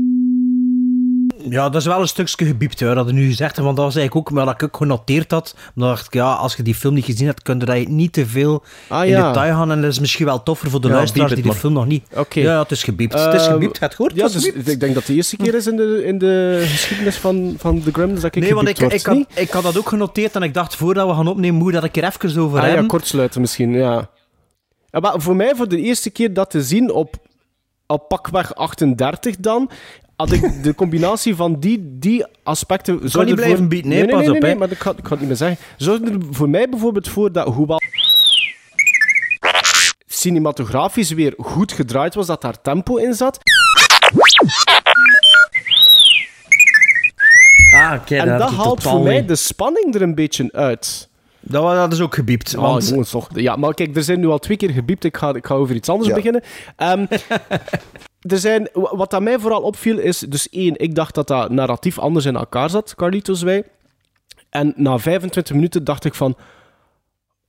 Ja, dat is wel een stukje gebiept, hoor, dat je nu gezegd hebt. Want dat was eigenlijk ook maar dat ik ook genoteerd had. Dan dacht ik, ja, als je die film niet gezien hebt, kun je dat niet te veel Ah, in ja. detail gaan. En dat is misschien wel toffer voor de Ja, luisteraars die het de film nog niet... Oké. Ja, het is gebiept. het is Eh, gebiept, het hoort. Ja, het dus, ik denk dat de eerste keer is in de, in de geschiedenis van, van The Gremlins dat ik Nee, want ik, ik, had, ik had dat ook genoteerd en ik dacht, voordat we gaan opnemen, moet ik dat ik er even over Ah ja, hebben. kortsluiten misschien, ja. Ja, maar voor mij, voor de eerste keer dat te zien op, op pakweg 38 dan, had ik de combinatie van die, die aspecten... zou niet er blijven voor- bieden, nee, nee, pas nee, op, nee, maar ik ga, ik ga het niet meer zeggen. Zorgde er voor mij bijvoorbeeld voor dat, hoewel cinematografisch weer goed gedraaid was, dat daar tempo in zat. Ah, oké. en dat haalt voor mij de spanning er een beetje uit. Dat, dat is ook gebiept. Oh, Want jongens, toch. Ja, maar kijk, er zijn nu al twee keer gebiept. Ik ga, ik ga over iets anders Ja. beginnen. Ehm, [LAUGHS] er zijn, wa- wat aan mij vooral opviel is... Dus één, ik dacht dat dat narratief anders in elkaar zat, Carlitos wij. En na 25 minuten dacht ik van...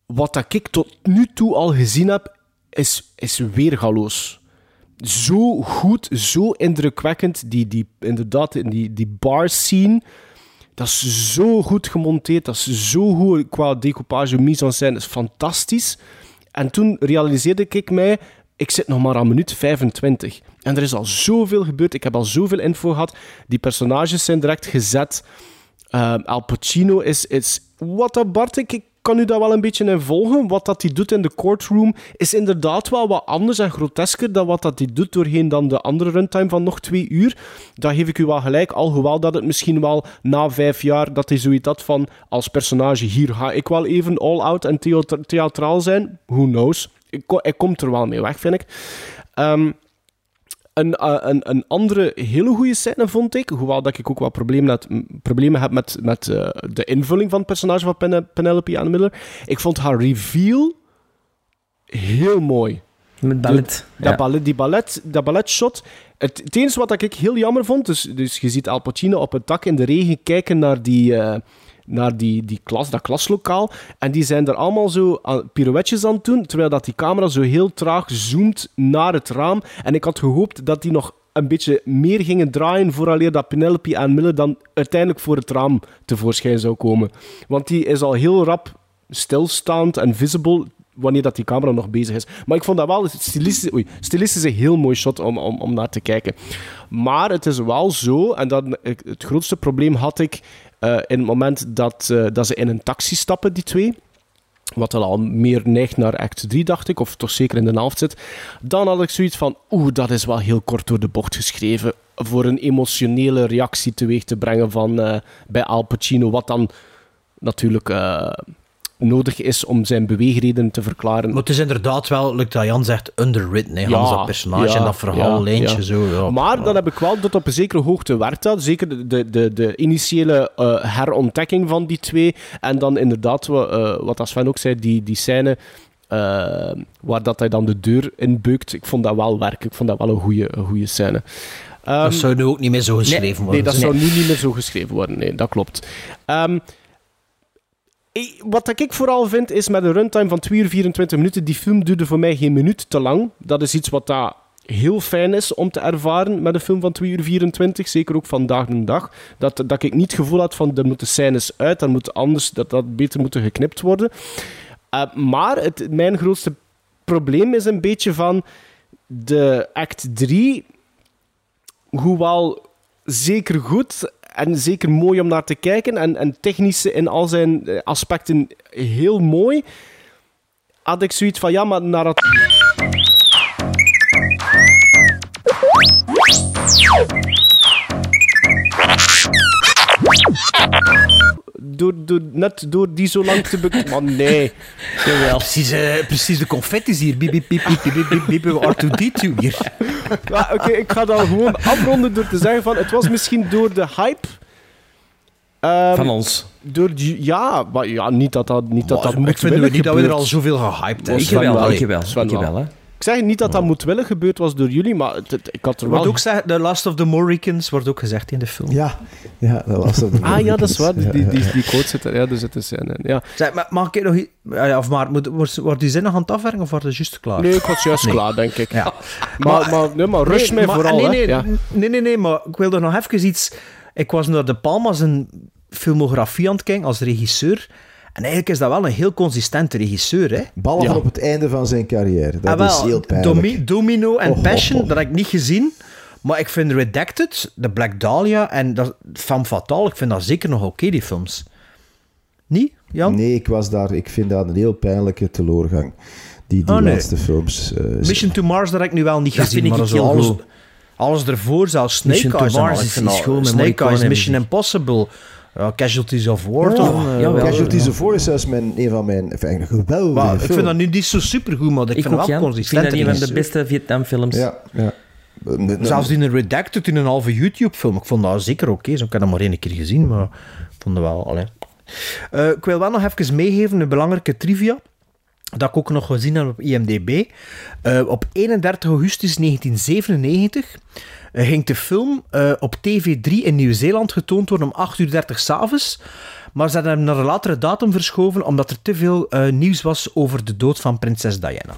Wat dat ik tot nu toe al gezien heb, is, is weergaloos. Zo goed, zo indrukwekkend. Die, die, inderdaad, die, die bar scene... Dat is zo goed gemonteerd, dat is zo goed qua decoupage, mise en scène, is fantastisch. En toen realiseerde ik mij, ik zit nog maar aan minuut 25. En er is al zoveel gebeurd, ik heb al zoveel info gehad. Die personages zijn direct gezet. Ehm, Al Pacino is, is... Wat dat Bart, ik, ik kan u daar wel een beetje in volgen. Wat dat hij doet in de courtroom is inderdaad wel wat anders en grotesker dan wat dat hij doet doorheen dan de andere runtime van nog twee uur. Daar geef ik u wel gelijk, alhoewel dat het misschien wel na vijf jaar dat hij zoiets had van als personage hier ga ik wel even all-out en theatra- theatraal zijn. Who knows? Ik, komt er wel mee weg, vind ik. Ehm, een, eh, een, een andere hele goede scène vond ik, hoewel dat ik ook wat problemen, had, problemen heb met, met eh, de invulling van het personage van Pen- Penelope Ann Miller. Ik vond haar reveal heel mooi. Met ballet. De- dat ja. ballet, die ballet, dat balletshot. Het, het enige wat ik heel jammer vond, dus, dus je ziet Al Pacino op het dak in de regen kijken naar die, eh, naar die, die klas, dat klaslokaal. En die zijn er allemaal zo pirouetjes aan het doen, terwijl dat die camera zo heel traag zoomt naar het raam. En ik had gehoopt dat die nog een beetje meer gingen draaien vooraleer dat Penelope en Miller dan uiteindelijk voor het raam tevoorschijn zou komen. Want die is al heel rap stilstaand en visible wanneer dat die camera nog bezig is. Maar ik vond dat wel stilistisch, oei, stilistisch een heel mooi shot om, om, om naar te kijken. Maar het is wel zo, en dat, het grootste probleem had ik eh, in het moment dat, eh, dat ze in een taxi stappen, die twee. Wat al meer neigt naar act 3, dacht ik, of toch zeker in de helft zit. Dan had ik zoiets van, oeh, dat is wel heel kort door de bocht geschreven. Voor een emotionele reactie teweeg te brengen van, eh, bij Al Pacino. Wat dan natuurlijk nodig is om zijn beweegreden te verklaren. Maar het is inderdaad wel, like dat Jan zegt, underwritten. Hè, Hans, dat personage en dat verhaallijntje. ja. Zo, ja. Maar dan heb ik wel dat op een zekere hoogte werkt dat. Zeker de, de, de, initiële eh, herontdekking van die twee. En dan inderdaad, eh, wat Sven ook zei, die, die scène eh, waar dat hij dan de deur in beukt. Ik vond dat wel werken. Ik vond dat wel een goede een goede scène. Ehm, dat zou nu ook niet meer zo geschreven nee, worden. Nee, dat zou nu niet meer zo geschreven worden. Nee, dat klopt. Ik- wat ik vooral vind, is met een runtime van 2 uur 24 minuten, die film duurde voor mij geen minuut te lang. Dat is iets wat daar heel fijn is om te ervaren met een film van 2 uur 24, zeker ook vandaag de dag. Dat, dat ik niet het gevoel had van, er moeten scènes uit, dat moet anders, dat dat beter moeten geknipt worden. Uh, maar het, mijn grootste probleem is een beetje van de act 3, hoewel zeker goed en zeker mooi om naar te kijken en, en technisch in al zijn eh, aspecten heel mooi, had ik zoiets van ja, maar naar het. Door, net door die zo lang te bekijken. Maar nee. Jawel. Precies, eh, precies de confetti's hier. Biep, biep, biep, biep, biep, biep, biep, biep, R2D2 hier. Ja, Oké, ik ga dan gewoon afronden door te zeggen van... Het was misschien door de hype... ehm, Van ons. Door, die- ja, maar ja, niet dat dat, niet dat, dat ik moet vind niet dat we er al zoveel gehyped hebben. Ik wel, ik wel, ik zeg niet dat dat moedwillig gebeurd was door jullie, maar het- het- ik had er wel... Ook gezegd, The Last of the Mohicans wordt ook gezegd in de film. Ja, ja dat was dat. Ah ja, dat is waar. Die, die, die, die quote zit er. Ja, er zit een scène in. Ja. Zeg, maar mag ik nog... i- Ah ja, of maar, moet, wordt, wordt die zin nog aan het afwerken of wordt het juist klaar? Nee, ik was juist Nee. klaar, denk ik. Ja. [LAUGHS] Maar, maar, nee, maar rush Nee, mij maar- vooral, nee, hè. nee, Ja. nee, nee, nee, maar ik wilde nog even iets... Ik was naar De Palma zijn filmografie aan het kijken als regisseur. En eigenlijk is dat wel een heel consistente regisseur, hè? Behalve Ja. op het einde van zijn carrière. Dat Ah, is heel pijnlijk. Domi- Domino en Oh, Passion, oh. dat heb ik niet gezien. Maar ik vind Redacted, The Black Dahlia en dat, Femme Fatale, ik vind dat zeker nog oké, die films. Niet, Jan? Nee, ik was daar. Ik vind dat een heel pijnlijke teleurgang. Die, die Oh, nee. laatste films. eh, Mission to Mars, dat heb ik nu wel niet Dat gezien. vind ik maar heel zo alles, alles ervoor, zelfs Snake Mission Eyes. Mars. Ik is- is Snake Eyes, en Mission. Impossible, ja, Casualties of War. Ja, dan, jawel. Casualties ja. of War is zelfs mijn, een van mijn een geweldige Maar ik vind dat nu niet zo supergoed, maar ik, Ik vind ook, wel Jan. Ik vind consistent. dat een van de beste Vietnamfilms. Ja, ja. Zelfs in een Redacted, in een halve YouTube-film. Ik vond dat zeker oké. Zo ik heb dat maar één keer gezien, maar ik vond dat wel... Allee. Eh, ik wil wel nog even meegeven, een belangrijke trivia. Dat ik ook nog gezien heb op IMDb. Eh, op 31 augustus 1997 eh, ging de film eh, op TV3 in Nieuw-Zeeland getoond worden om 8.30 uur s'avonds. Maar ze hebben hem naar een latere datum verschoven omdat er te veel nieuws was over de dood van prinses Diana.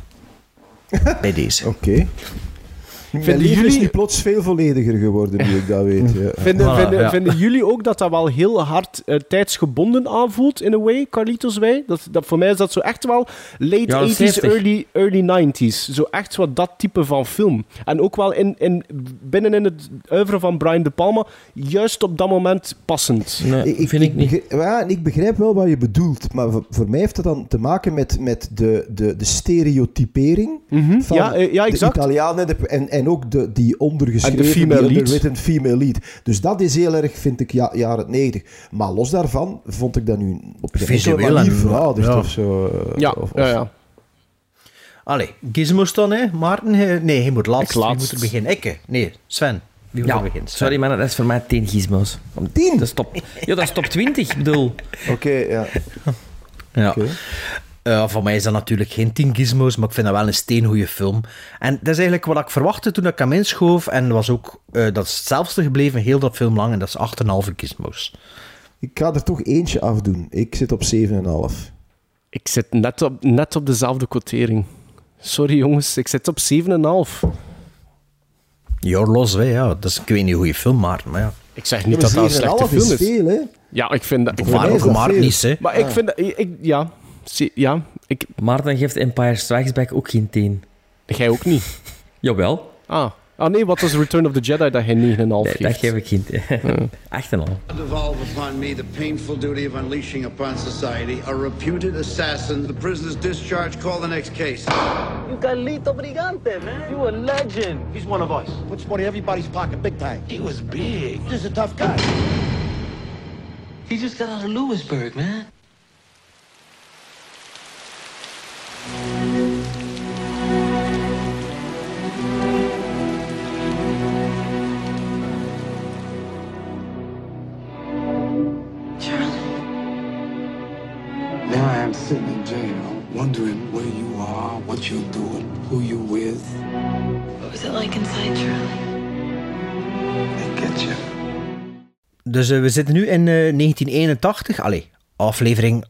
[LAUGHS] Bij deze. Oké. Vinden leven is jullie- nu plots veel vollediger geworden, nu ik dat weet. Ja. [LAUGHS] Vinden, Voilà, vinden, ja. vinden jullie ook dat dat wel heel hard eh, tijdsgebonden aanvoelt, in a way, Carlitos Wij? Dat, dat, voor mij is dat zo echt wel late Jaren 80s, 70. early, early 90s. Zo echt wat dat type van film. En ook wel in, in, binnen in het oeuvre van Brian De Palma, juist op dat moment passend. Nee, vind ik niet. begrijp, ja, en ik begrijp wel wat je bedoelt, maar voor, voor mij heeft het dan te maken met, met de, de, de stereotypering van Ja, eh, ja, de. Italianen en, en ook de, die ondergeschreven, En de female die lead. underwritten female lead. Dus dat is heel erg, vind ik, ja, jaren 90. Maar los daarvan vond ik dat nu op enkele Visueel manier en- verouderd ja. of zo. eh, Ja, of, of- ja, ja. Allee, Gizmos dan, hè? Maarten? eh, Nee, hij moet laatst. Ik laatst. Wie moet er beginnen? Ikke? Nee, Sven. Wie moet Ja, er beginnen? Sorry man, dat is voor mij 10 gizmos. 10? Dat is top. Ja, dat is top 20, ik bedoel. Oké, ja. Ja. Oké. Eh, voor mij is dat natuurlijk geen 10 gizmos, maar ik vind dat wel een steengoede film. En dat is eigenlijk wat ik verwachtte toen ik hem inschoof. En was ook, eh, dat is hetzelfde gebleven heel dat film lang. En dat is 8,5 gizmos. Ik ga er toch eentje afdoen. Ik zit op 7,5. Ik zit net op, net op dezelfde quotering. Sorry jongens, ik zit op 7,5. Your Loss, hè, ja. Dat is, ik weet niet hoe je film, Maarten, maar ja. Ik zeg niet dat dat een slechte 7,5 film is is. veel, hè? Ja, ik vind dat... Ik vind Maar dat veel. niet, hè. Maar ik vind dat... Ik, ja, ja ik, Maarten geeft Empire Strikes Back ook geen 10. jij ook niet. [LAUGHS] Jawel. Ah. ah, nee, wat was Return of the Jedi dat hij 9,5 Nee, geeft? dat geef ik geen 10. 8,5. [LAUGHS] devolve upon me the painful duty of unleashing upon society a reputed assassin. The prisoner's discharge. Call the next case. You Carlito Brigante, man. You a legend. He's one of us. Puts money in everybody's pocket big time. He was big. Just a tough guy. He just got out of Lewisburg, man. Now I am sitting in jail, wondering where you are, what you're doing, who you with. What was it like inside, Charlie? They get you. Dus we zitten nu in eh, 1981. Allee, aflevering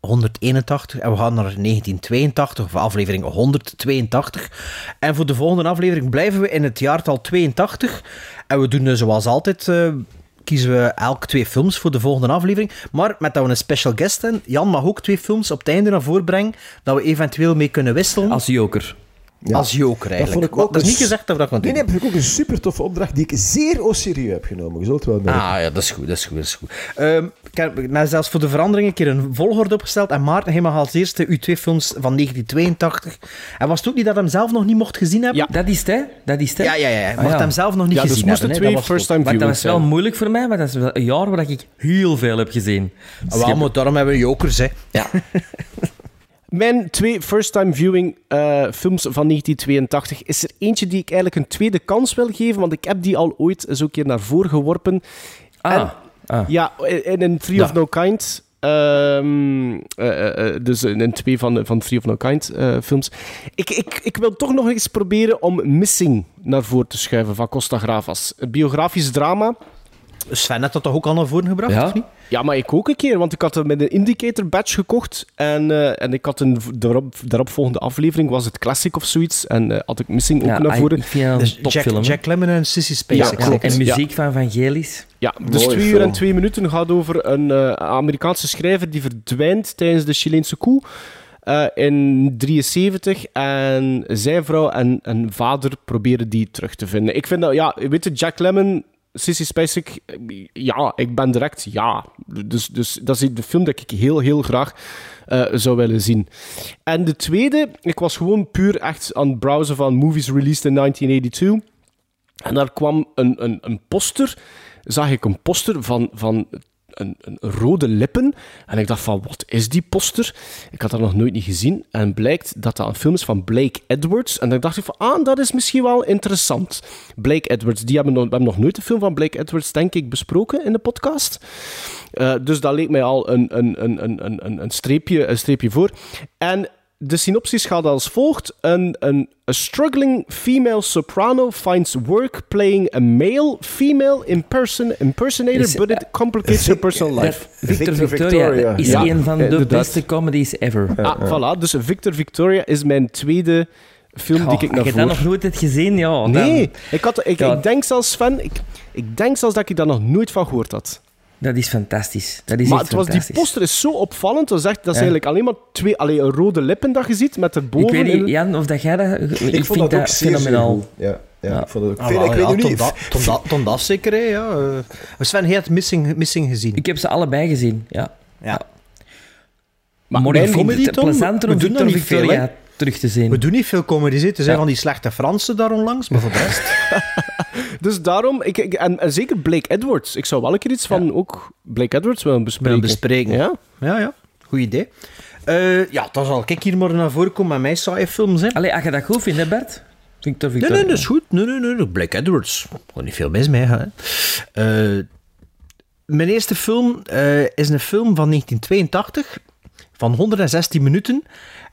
181. En we gaan naar 1982, of aflevering 182. En voor de volgende aflevering blijven we in het jaartal 82. En we doen eh, zoals altijd... eh, kiezen we elk twee films voor de volgende aflevering. Maar met dat we een special guest hebben, Jan mag ook twee films op het einde naar voren brengen, dat we eventueel mee kunnen wisselen. Als joker. Als joker Dat eigenlijk. vond ik ook dat is niet gezegd dat we dat gaan Nee, doen. nee, dat vind ik ook een super toffe opdracht die ik zeer au serieus heb genomen. Je zult wel merken. Ah ja, dat is goed, dat is goed, dat is goed. Ehm, ik heb nou, zelfs voor de verandering een keer een volgorde opgesteld. En Maarten, mag als eerste uw twee films van 1982. En was het ook niet dat hij hem zelf nog niet mocht gezien hebben? Ja, dat is het, hè? Dat is het? Ja, ja, ja. Hij Ah, mocht ja. hem zelf nog niet Ja, dus gezien moesten hebben. twee Dat first-time Maar dat was wel moeilijk voor mij, maar dat is wel een jaar waar ik heel veel heb gezien. Ah, wel, maar daarom hebben we jokers, hè. [LAUGHS] Ja. Mijn twee first-time viewing eh, films van 1982 is er eentje die ik eigenlijk een tweede kans wil geven, want ik heb die al ooit eens een keer naar voren geworpen. Ah, En- ah. Ja, in een Three of No Kind. ehm, eh, eh, dus in twee van, de- van Three of No Kind films. Ik, ik, ik wil toch nog eens proberen om Missing naar voren te schuiven van Costa Gravas. Een biografisch drama. Sven had dat toch ook al naar voren gebracht, Ja. of niet? Ja, maar ik ook een keer, want ik had hem met een Indicator badge gekocht. En, eh, en ik had een daarop, daaropvolgende aflevering, was het Classic of zoiets. En eh, had ik Missing ook Ja, naar ah, voren. Dus. Jack. Jack Lemmon en Sissy Spacek. Ja, klopt. En Ja. muziek van Vangelis. Ja, dus twee uur en twee minuten gaat over een eh, Amerikaanse schrijver die verdwijnt tijdens de Chileense coup eh, in 73 en zijn vrouw en, en vader proberen die terug te vinden. Ik vind dat, ja, weet je, Jack Lemmon, Sissy Spacek, eh, ja, ik ben direct ja. Dus, dus dat is de film dat ik heel, heel graag eh, zou willen zien. En de tweede, ik was gewoon puur echt aan het browsen van movies released in 1982. En daar kwam een, een, een poster, zag ik een poster van, van een, rode lippen. En ik dacht van, wat is die poster? Ik had dat nog nooit niet gezien. En blijkt dat dat een film is van Blake Edwards. En dan dacht ik van, ah, dat is misschien wel interessant. Blake Edwards, die hebben nog, we nog nooit een film van Blake Edwards, denk ik, besproken in de podcast. Eh, dus dat leek mij al een, een, een, een- een, een, streepje, een streepje voor. En de synopsis gaat als volgt. Een, een a struggling female soprano finds work playing a male female in person, impersonator, Is- but it complicates her personal life. Victor, Victor Victoria, Victoria. is Ja, een van de inderdaad. beste comedies ever. Ah, voilà. Dus Victor Victoria is mijn tweede film die ik naar je dat nog nooit hebt gezien, ja. dan- Nee, ik, had, ik, Ja. ik denk zelfs, Sven, ik, ik denk zelfs dat ik daar nog nooit van gehoord had. Dat is fantastisch. Dat is maar echt het was, die poster is zo opvallend. Dat is, echt, dat is Ja. eigenlijk alleen maar twee alleen een rode lippen dat je ziet met erboven... Ik weet niet, Jan, of dat jij dat... Ik, Ik, vind vond dat, ook zeer, fenomenaal. zeer. Ja, ja, Ja. ik vond het ook. Ah, Veel- wel, ik weet ja, nu niet. Da- Tom Da- zeker, hè, ja. eh. Sven, had Missing, Missing gezien. Ik heb ze allebei gezien, ja. Ja. Maar Morgen ik vind het plezanter om Victor dat Victoria terug te zien. We doen niet veel comedies, hè. er zijn Ja. van die slechte Fransen daar onlangs, maar voor de rest... [LAUGHS] [LAUGHS] Dus daarom, ik, ik- en, en zeker Blake Edwards. Ik zou wel een keer iets van ook Blake Edwards willen bespreken. Willen bespreken. Ja? Ja, ja. Goed idee. Eh, ja, dan zal ik hier maar naar voren komen met mijn saaie films. Hè. Allee, als je dat goed vindt, hè Bert? Victor Nee, Victoria. nee, dat is goed. Nee, nee, nee. nee. Black Edwards. Gewoon niet veel mis mee. Hè. Eh, mijn eerste film eh, is een film van 1982 van 116 minuten.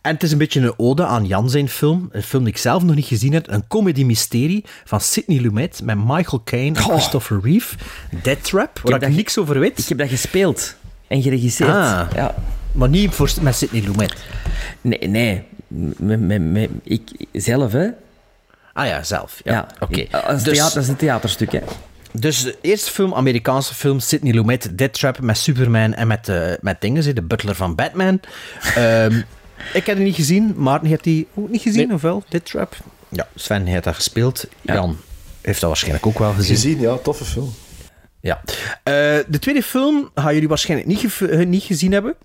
En het is een beetje een ode aan Jan zijn film. Een film die ik zelf nog niet gezien heb. Een comedy-mysterie van Sidney Lumet met Michael Caine en Christopher Reeve. Death Trap, waar ik, dat- niks over weet. Ik heb dat gespeeld en geregisseerd. Ah. Ja. Maar niet voor, met Sidney Lumet. Nee, nee. Ik zelf, hè? Ah ja, zelf. Ja, Ja, oké. Als Dus- dat is een theaterstuk, hè? Dus de eerste film, Amerikaanse film, Sidney Lumet, Death Trap met Superman en met, eh met dingen, de butler van Batman. [LAUGHS] Ehm, ik heb die niet gezien, Maarten heeft die ook niet gezien, of wel? Death Trap? Ja, Sven heeft dat gespeeld. Jan heeft dat waarschijnlijk ook wel gezien. Gezien, ja, toffe film. Ja. Eh, de tweede film gaan jullie waarschijnlijk niet, ge- eh, niet gezien hebben.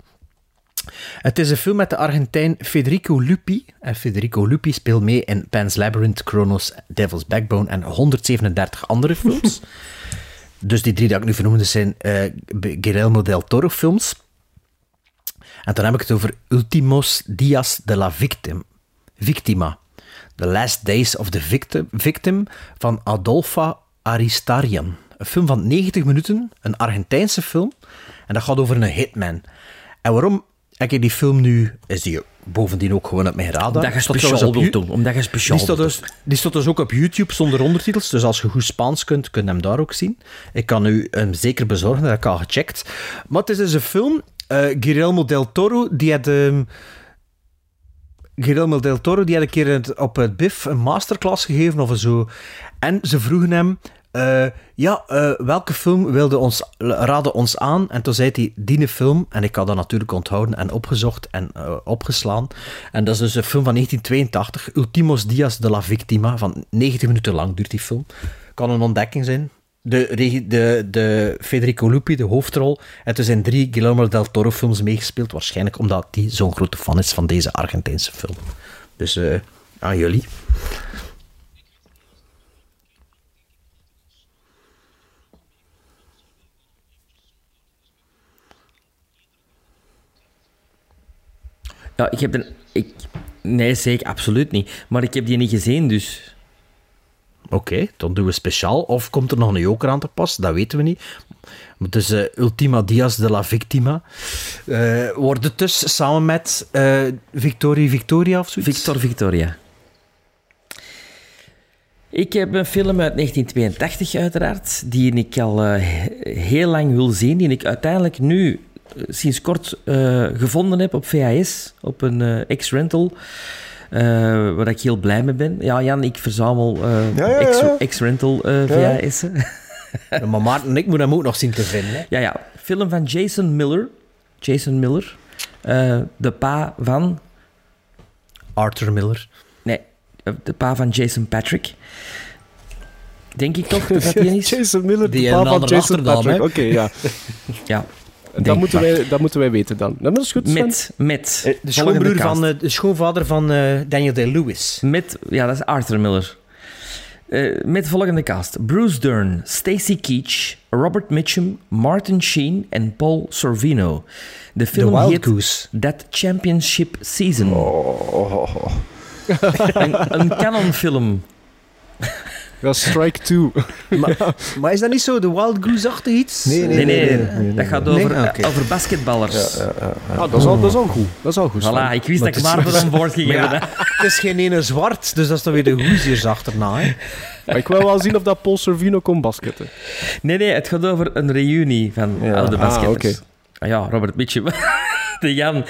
Het is een film met de Argentijn Federico Lupi. En Federico Lupi speelt mee in Pan's Labyrinth, Chronos, Devil's Backbone en 137 andere films. [LAUGHS] dus die drie die ik nu vernoemde zijn eh, Guillermo del Toro films. En dan heb ik het over Ultimos Dias de la Victim. Victima. The Last Days of the Victim, victim van Adolfa Aristarian. Een film van 90 minuten, een Argentijnse film. En dat gaat over een hitman. En waarom heb ik die film nu... Is die bovendien ook gewoon op mijn radar. Omdat je speciaal wilt doen. Omdat je speciaal die staat, dus, die staat dus ook op YouTube zonder ondertitels. Dus als je goed Spaans kunt, kun je hem daar ook zien. Ik kan u hem zeker bezorgen, dat heb ik al gecheckt. Maar het is dus een film. Eh Guillermo del Toro, die had... ehm, Guillermo del Toro die had een keer op het BIF een masterclass gegeven of zo. En ze vroegen hem eh, ja, eh, welke film wilde ons, raden ons aan? En toen zei hij, die film. En ik had dat natuurlijk onthouden en opgezocht en opgeslaan. En dat is dus een film van 1982, Ultimos Dias de la Victima. Van 90 minuten lang duurt die film. Kan een ontdekking zijn. De, de, de Federico Lupi, de hoofdrol. En er zijn drie Guillermo del Toro films meegespeeld. Waarschijnlijk omdat hij zo'n grote fan is van deze Argentijnse film. Dus eh, aan jullie. Ja, ik heb de... Ik... Nee, zeker, absoluut niet. Maar ik heb die niet gezien, dus... Oké, dan doen we speciaal. Of komt er nog een joker aan te pas? Dat weten we niet. Maar Dus eh, Ultima Dias de la Victima. Eh, wordt het dus samen met Victorie Victoria of zoiets? Victor Victoria. Ik heb een film uit 1982 uiteraard, die ik al he- heel lang wil zien, die ik uiteindelijk nu sinds kort gevonden heb op VHS, op een X-Rental, eh, waar ik heel blij mee ben. Ja, Jan, ik verzamel eh, Ja, ja, ja. X- X-Rental eh, Ja. VHS'en. Ja, maar Maarten en ik moeten hem ook nog zien te vinden. Hè? Ja, ja. Film van Jason Miller. Jason Miller. Eh, de pa van... Arthur Miller. Nee, eh, de pa van Jason Patrick. Denk ik toch [LAUGHS] dat die is? Jason Miller, Die de een pa van andere Jason Patrick. Oké, ja. Ja. Dat moeten, wij, dat moeten wij weten dan. Dat is goed, Sven. Met, met. Eh, De schoonbroer van, eh, de schoonvader van eh, Daniel Day-Lewis. Met, ja, dat is Arthur Miller. Eh, met de volgende cast. Bruce Dern, Stacy Keach, Robert Mitchum, Martin Sheen en Paul Sorvino. De film Wild heet Goose. That Championship Season. Oh. [LAUGHS] een, een canonfilm. [LAUGHS] Ja, Strike 2. [LAUGHS] maar, maar is dat niet zo de Wild Goose-achtig iets? Nee, Nee, nee, dat gaat over, Nee? Oké. over basketballers. Ah, dat, is al, dat is al goed. Dat is al goed. Voilà, ik wist Maar dat ik maar voor een woord Maar gegeven ja, heb. het is geen ene zwart, dus dat is dan weer de Hoosiers achterna. Hè? Maar ik wil wel zien of dat Paul Sorvino kon basketten. Nee, nee, het gaat over een reunie van oude Ah, basketters. oké. Ah ja, Robert Mitchum. [LAUGHS] Jan.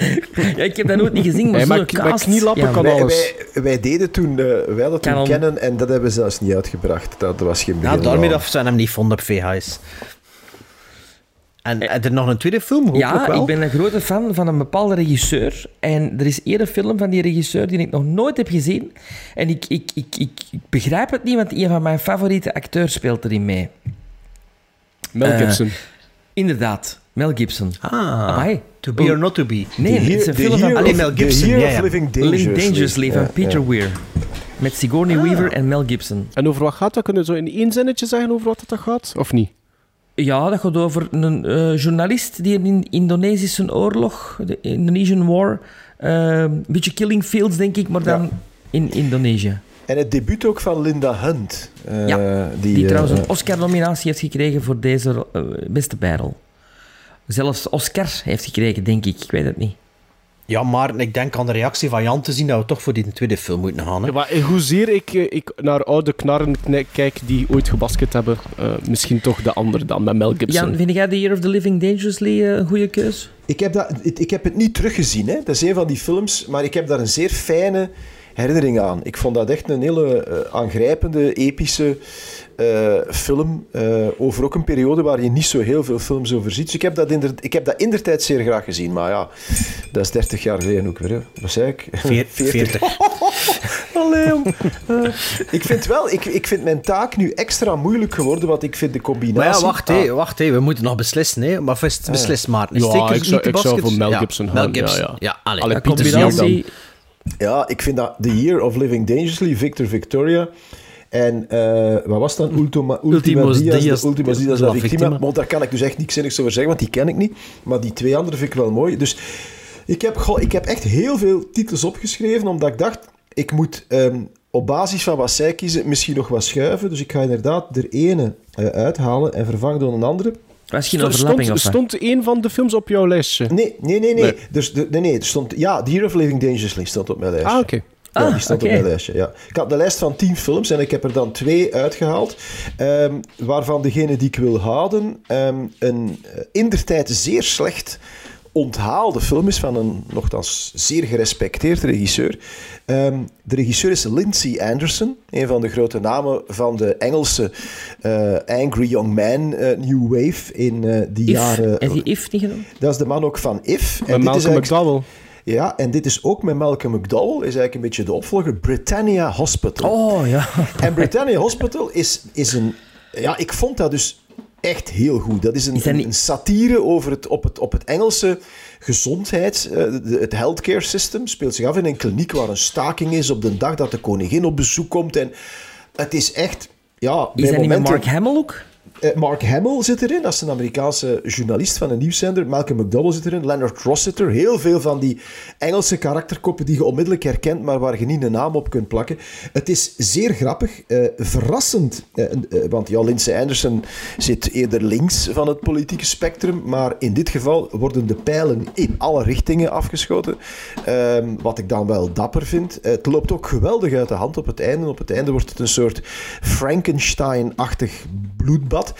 Ja, ik heb dat nooit niet gezien, maar Hey, zo'n maar cast... knielappen ja, kan Wij, alles. wij, wij deden toen, eh wij hadden toen Canon. kennen en dat hebben we zelfs niet uitgebracht. Dat was geen Ja, begin daarmee van. dat ze hem niet vonden op VHS. En heb er nog een tweede film? Ja, wel. ik ben een grote fan van een bepaalde regisseur. En er is één film van die regisseur die ik nog nooit heb gezien. En ik, ik, ik, ik, ik begrijp het niet, want een van mijn favoriete acteurs speelt erin mee. Mel Eh, Gibson. Inderdaad, Mel Gibson. Ah, Amai. To Be or Not To Be. Nee, het is een film van of- Mel Gibson, ja. Living Dangerously. Dangerously van Peter. Weir. Met Sigourney Weaver en Mel Gibson. En over wat gaat dat? Kunnen we zo in één zinnetje zeggen over wat dat gaat? Of niet? Ja, dat gaat over een eh, journalist die in de Indonesische oorlog, de Indonesian War, eh, een beetje Killing Fields, denk ik, maar dan in Indonesië. En het debuut ook van Linda Hunt. eh, Ja, die, Die, eh, trouwens een eh, Oscar-nominatie heeft gekregen voor deze eh, beste bijrol. Zelfs Oscar heeft gekregen, denk ik. Ik weet het niet. Ja, maar ik denk aan de reactie van Jan te zien dat we toch voor die tweede film moeten gaan. Hè? Ja, maar hoezeer ik, eh, ik naar oude knarren kijk die ooit gebasket hebben, eh, misschien toch de andere dan, met Mel Gibson. Jan, vind jij The Year of the Living Dangerously eh, een goede keus? Ik heb, dat, ik heb het niet teruggezien. Hè. Dat is een van die films, maar ik heb daar een zeer fijne herinnering aan. Ik vond dat echt een hele aangrijpende, epische eh, film. eh, over ook een periode waar je niet zo heel veel films over ziet. Dus ik heb dat in de, ik heb dat in tijd zeer graag gezien. Maar ja, dat is 30 jaar geleden ook weer. Hè. Wat zei ik? [LAUGHS] Veer- [LAUGHS] 40. [LAUGHS] Allee. Eh, ik vind wel, ik, ik vind mijn taak nu extra moeilijk geworden, want ik vind de combinatie... Maar ja, wacht, Ah, hé, wacht hé, we moeten nog beslissen. Hè. Maar is het beslist, Maarten? Is Ja, ik zou- ik zou voor Mel Ja, Gibson Mel gaan, ja, Gibson. ja. Ja, allee. Allee, Een Pieter combinatie... Ja, ik vind dat The Year of Living Dangerously, Victor Victoria. En eh, wat was dat? Ultima, Ultima Ultimos de de la la Victima. Victima. Want daar kan ik dus echt niks zinnigs over zeggen, want die ken ik niet. Maar die twee andere vind ik wel mooi. Dus ik heb, goh, ik heb echt heel veel titels opgeschreven, omdat ik dacht, ik moet ehm, op basis van wat zij kiezen misschien nog wat schuiven. Dus ik ga inderdaad er ene eh, uithalen en vervangen door een andere. Was geen Stond, overlapping of wat? stond een van de films op jouw lijstje? Nee, nee, nee. nee. Nee. Dus, de, nee, nee er stond, ja, The Year of Living Dangerously stond op mijn lijstje. Ah, oké. Ah, die stond oké. op mijn lijstje. Ja. Ik had een lijst van tien films en ik heb er dan twee uitgehaald. ehm, waarvan degene die ik wil houden, ehm, een uh, in der tijd zeer slecht onthaalde film is van een nogthans zeer gerespecteerd regisseur. Ehm, de regisseur is Lindsay Anderson, een van de grote namen van de Engelse eh, Angry Young Man eh, New Wave in eh, die If. jaren. Heb je If niet gedaan? Dat is de man ook van If. Met dit is Malcolm McDowell. Ja, en dit is ook met Malcolm McDowell, is eigenlijk een beetje de opvolger, Britannia Hospital. Oh ja. En Britannia Hospital is, is een... Ja, ik vond dat dus echt heel goed. Dat is een, Is dat niet- een satire over het, op, het, op het Engelse gezondheid, eh, het healthcare system. Speelt zich af in een kliniek waar een staking is op de dag dat de koningin op bezoek komt. En het is echt... Ja, Is dat niet met Mark Hamill ook? Eh, Mark Hamill zit erin, dat is een Amerikaanse journalist van een nieuwszender. Malcolm McDowell zit erin, Leonard Ross zit er. Heel veel van die Engelse karakterkoppen die je onmiddellijk herkent, maar waar je niet een naam op kunt plakken. Het is zeer grappig, eh, verrassend, eh, eh, want ja, Lindsay Anderson zit eerder links van het politieke spectrum, maar in dit geval worden de pijlen in alle richtingen afgeschoten. Ehm, wat ik dan wel dapper vind. Eh, het loopt ook geweldig uit de hand op het einde. Op het einde wordt het een soort Frankenstein-achtig bloedbad.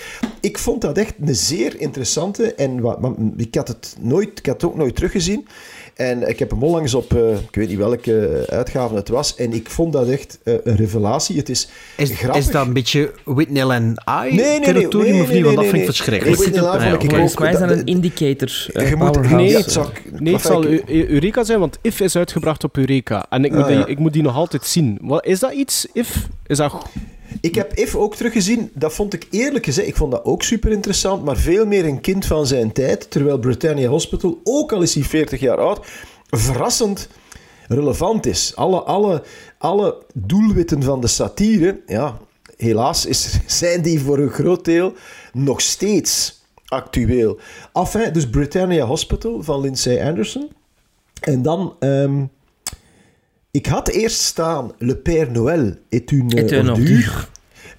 Ik vond dat echt een zeer interessante en wat, maar ik had het nooit, ik had het ook nooit teruggezien. En ik heb hem onlangs op, eh, ik weet niet welke uitgave het was, en ik vond dat echt eh, een revelatie. Het is, Is, grappig. is dat een beetje Whitney en I Nee, nee, nee, territorium nee, of nee, niet? Want dat nee, vind ik nee. verschrikkelijk. Nee, Whitney Live vond ik Volgens ook- mij dat dat- een indicator. eh, Je moet-. Nee, het, ik- nee, het zal Eureka zijn, want If is uitgebracht op Eureka. En ik moet, Ah, die, ja. ik moet die nog altijd zien. Wat, is dat iets, If? Is dat Ik heb If ook teruggezien. Dat vond ik eerlijk gezegd, ik vond dat ook super interessant, maar veel meer een kind van zijn tijd. Terwijl Britannia Hospital, ook al is hij 40 jaar oud, verrassend relevant is. Alle, alle, alle doelwitten van de satire, ja, helaas is, [LAUGHS] zijn die voor een groot deel nog steeds actueel. Enfin, dus Britannia Hospital van Lindsay Anderson. En dan... ehm, ik had eerst staan Le Père Noël est une Est ordure.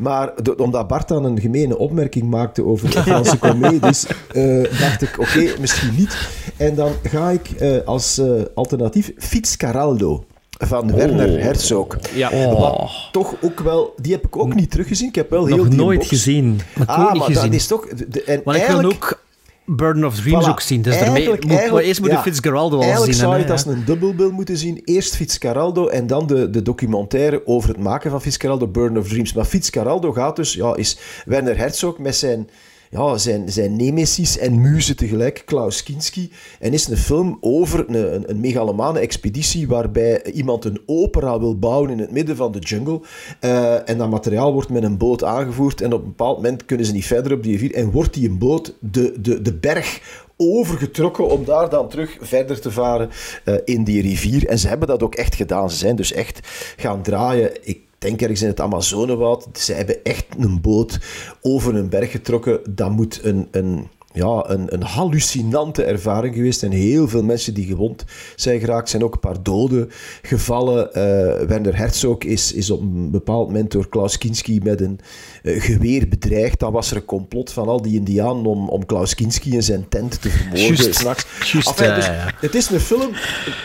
Maar de- omdat Bart dan een gemene opmerking maakte over de Franse [LAUGHS] comedies, eh, dacht ik, oké, misschien niet. En dan ga ik eh, als eh, alternatief Fitzcarraldo van Werner Herzog. Ja. Wat toch ook wel... Die heb ik ook niet teruggezien. Ik heb wel heel Nog die nooit box. gezien. heb Ah, maar gezien. dat is toch... de- en Want ik wil eigenlijk- ook Burden of Dreams Voilà. ook zien. Dus daarmee Eigenlijk- moet, maar eigenlijk- eerst moet ja. ik Fitzgeraldo al Eigenlijk zien. zou hè, je het als ja. een dubbelbill moeten zien. Eerst Fitzcarraldo en dan de, de documentaire over het maken van Fitzcarraldo, Burden of Dreams. Maar Fitzcarraldo gaat dus, ja, is Werner Herzog met zijn, ja, zijn, zijn nemesis en muze tegelijk, Klaus Kinski. En is een film over een, een, megalomane expeditie waarbij iemand een opera wil bouwen in het midden van de jungle. Eh, en dat materiaal wordt met een boot aangevoerd en op een bepaald moment kunnen ze niet verder op die rivier en wordt die een boot de, de, de berg overgetrokken om daar dan terug verder te varen eh, in die rivier. En ze hebben dat ook echt gedaan. Ze zijn dus echt gaan draaien. Ik denk ergens in het Amazonewoud. Ze hebben echt een boot over een berg getrokken. Dat moet een... een ja, een, een hallucinante ervaring geweest. En heel veel mensen die gewond zijn geraakt. zijn ook een paar doden gevallen. Eh Werner Herzog is, is op een bepaald moment door Klaus Kinski met een eh, geweer bedreigd. Dan was er een complot van al die indianen om, om Klaus Kinski in zijn tent te vermoorden. S'nachts. Enfin, dus ja. Het is een film...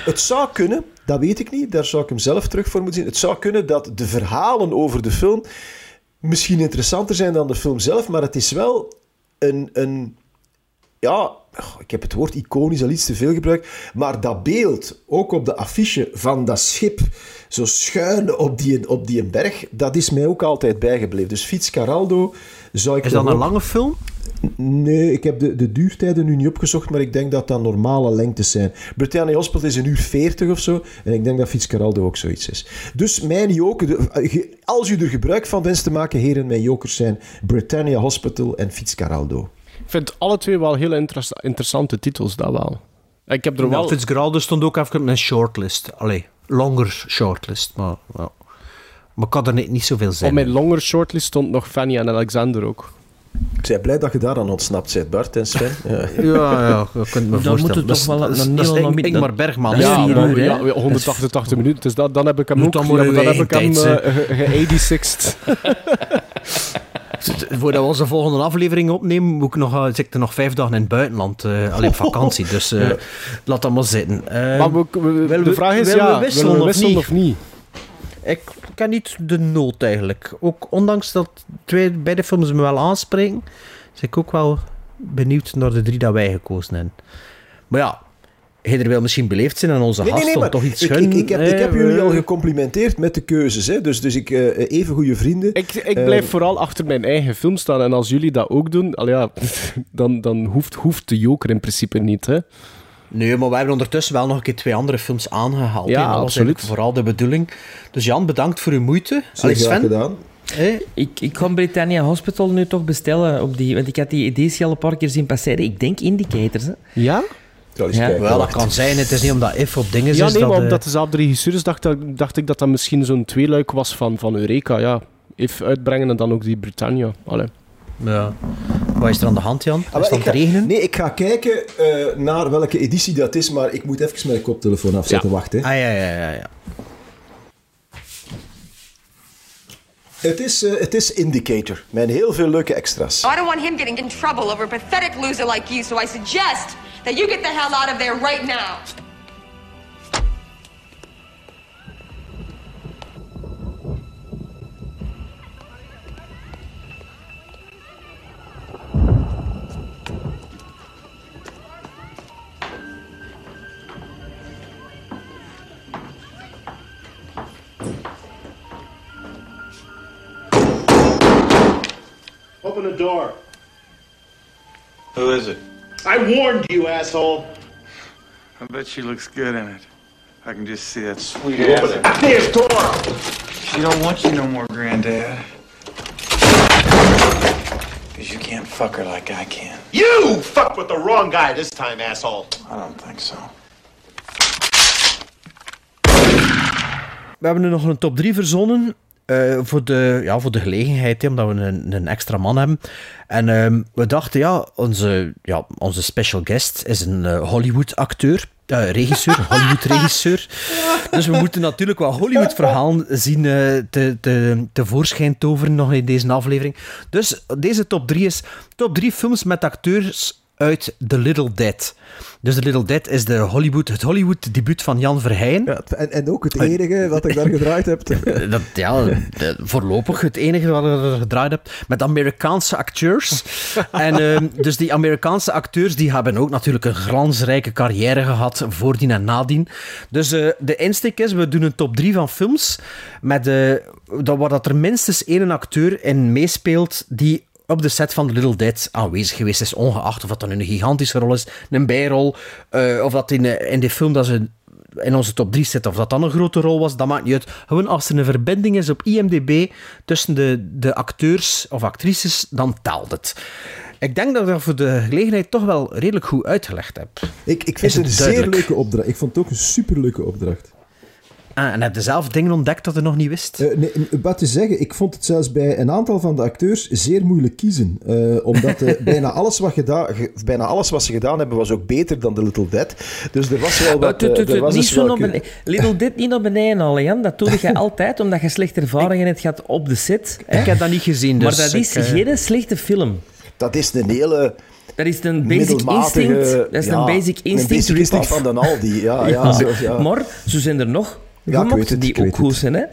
Het zou kunnen, dat weet ik niet. Daar zou ik hem zelf terug voor moeten zien. Het zou kunnen dat de verhalen over de film misschien interessanter zijn dan de film zelf. Maar het is wel een... een ja, ik heb het woord iconisch al iets te veel gebruikt, maar dat beeld, ook op de affiche van dat schip, zo schuin op die, op die berg, dat is mij ook altijd bijgebleven. Dus Fitzcarraldo zou ik... Is dat een lange film? Nee, ik heb de, de duurtijden nu niet opgezocht, maar ik denk dat dat normale lengtes zijn. Britannia Hospital is een uur 40 of zo, en ik denk dat Fitzcarraldo ook zoiets is. Dus mijn joker, de- ge- als u er gebruik van wenst te maken, heren, mijn jokers zijn Britannia Hospital en Fitzcarraldo. Ik vind alle twee wel heel interess- interessante titels, dat wel. Ik heb er Ja, wel... Fitzgeraldo stond ook even op een shortlist. Allee, longer shortlist. Maar, ja. maar ik had er niet, niet zoveel zijn. Op mijn longer shortlist stond nog Fanny en Alexander ook. Ik ben blij dat je daar aan ontsnapt bent, Bart en Sven. [LAUGHS] Ja. Ja, ja, je kunt me Dan voorstellen. moet het Dat toch is- wel dat is- een dat is hele Ing- namiddag- Ingmar Bergman. Dat is ja, maar- uur, ja, 188 minuten. Dus dat, dan heb ik hem Moet ook dan ja, dan heb ik hem eh, ge- ge-86'd. [LAUGHS] [LAUGHS] Voordat we onze volgende aflevering opnemen, moet ik nog, eh, zit ik er nog vijf dagen in het buitenland. eh alleen op [LAUGHS] vakantie. Dus eh, Ja. laat dat maar zitten. Eh, Maar we, de vraag is, ja, we wisselen, willen we of wisselen niet? of niet? Ik ken niet de nood eigenlijk. Ook ondanks dat twee, beide films me wel aanspreken, ben ik ook wel benieuwd naar de drie dat wij gekozen hebben. Maar ja, hij wil misschien beleefd zijn aan onze Nee, nee, gast nee, maar toch iets ik, gunnen. ik, ik, heb, ik eh, heb jullie al eh, gecomplimenteerd met de keuzes. Hè? Dus, dus ik, eh, even goede vrienden. Ik, ik Eh, blijf vooral achter mijn eigen film staan. En als jullie dat ook doen, al ja, [LAUGHS] dan, dan hoeft, hoeft de joker in principe niet. Hè? Nee, maar we hebben ondertussen wel nog een keer twee andere films aangehaald. Ja, hè. Dat absoluut. vooral de bedoeling. Dus Jan, bedankt voor uw moeite. Allee, graag Sven? gedaan. Ik, ik ga Britannia Hospital nu toch bestellen. Op die, want ik had die editie al een paar keer zien passeren. Ik denk Indicators. Hè. Ja? Ja. Wel, dat kan zijn. Het is niet omdat If op dingen Ja, is. nee, dat, maar eh, omdat dezelfde regisseur is, dacht, ik- dacht ik dat dat misschien zo'n tweeluik was van, van Eureka. Ja, even uitbrengen en dan ook die Britannia. Allee. Ja. Wat is er aan de hand, Jan? Ah, is het ga- regenen? Nee, ik ga kijken eh, naar welke editie dat is, maar ik moet even mijn koptelefoon afzetten. Wacht, hè. Ah, ja, ja, ja. ja. Het is, eh, het is Indicator, met heel veel leuke extra's. I don't want him getting in trouble over a pathetic loser like you, so I suggest that you get the hell out of there right now. Open the door. Who is it? I warned you, asshole. I bet she looks good in it. I can just see that sweet Open ass. the goddamn door. She don't want you no more, Granddad. Because you can't fuck her like I can. You fucked with the wrong guy this time, asshole. I don't think so. We hebben nu nog een top 3 verzonnen. Eh, voor, de, ja, voor de gelegenheid, hè, omdat we een, een extra man hebben. En ehm, we dachten, ja onze, ja, onze special guest is een eh, Hollywood-acteur. eh, regisseur, [LAUGHS] Hollywood-regisseur. Dus we moeten natuurlijk wat Hollywood-verhalen zien te, te, tevoorschijn toveren nog in deze aflevering. Dus deze top 3 is top 3 films met acteurs uit The Little Dead. Dus The Little Dead is de Hollywood, het Hollywood-debuut van Jan Verheyen. Ja, en, en ook het enige wat ik daar gedraaid heb. [LAUGHS] Dat, ja, voorlopig het enige wat ik gedraaid heb. Met Amerikaanse acteurs. en ehm, dus die Amerikaanse acteurs die hebben ook natuurlijk een glansrijke carrière gehad. Voordien en nadien. Dus eh, de insteek is, we doen een top 3 van films. Met, eh, dat, waar dat er minstens één acteur in meespeelt die op de set van The Little Dead aanwezig geweest is, ongeacht of dat dan een gigantische rol is, een bijrol, eh, of dat in, eh, in de film dat ze in onze top 3 zit, of dat dan een grote rol was, dat maakt niet uit. Gewoon als er een verbinding is op IMDb tussen de, de acteurs of actrices, dan telt het. Ik denk dat ik dat voor de gelegenheid toch wel redelijk goed uitgelegd heb. Ik, ik vind het een zeer leuke opdracht. Ik vond het ook een superleuke opdracht. Ah, en heb je zelf dingen ontdekt dat je nog niet wist? Eh, nee, wat te zeggen, ik vond het zelfs bij een aantal van de acteurs zeer moeilijk kiezen. Eh, omdat eh, [LAUGHS] bijna, alles wat gedaan, bijna alles wat ze gedaan hebben was ook beter dan The Little Dead. Dus er was wel wat... Er was niet zo naar beneden. Little dit niet naar beneden halen, Jan. Dat doe je [LAUGHS] altijd, omdat je slechte ervaringen hebt gehad op de set. hè. Ik heb dat niet gezien, dus Maar dat is ik, geen slechte film. Dat is een hele... Dat is een basic instinct. Dat is ja, een basic een instinct basic instinct rip-off. van de Aldi. [LAUGHS] Ja, ja, zo, ja. Maar zo zijn er nog Ja, ik gemokt weet het, die ik weet ook goed zijn. Hè?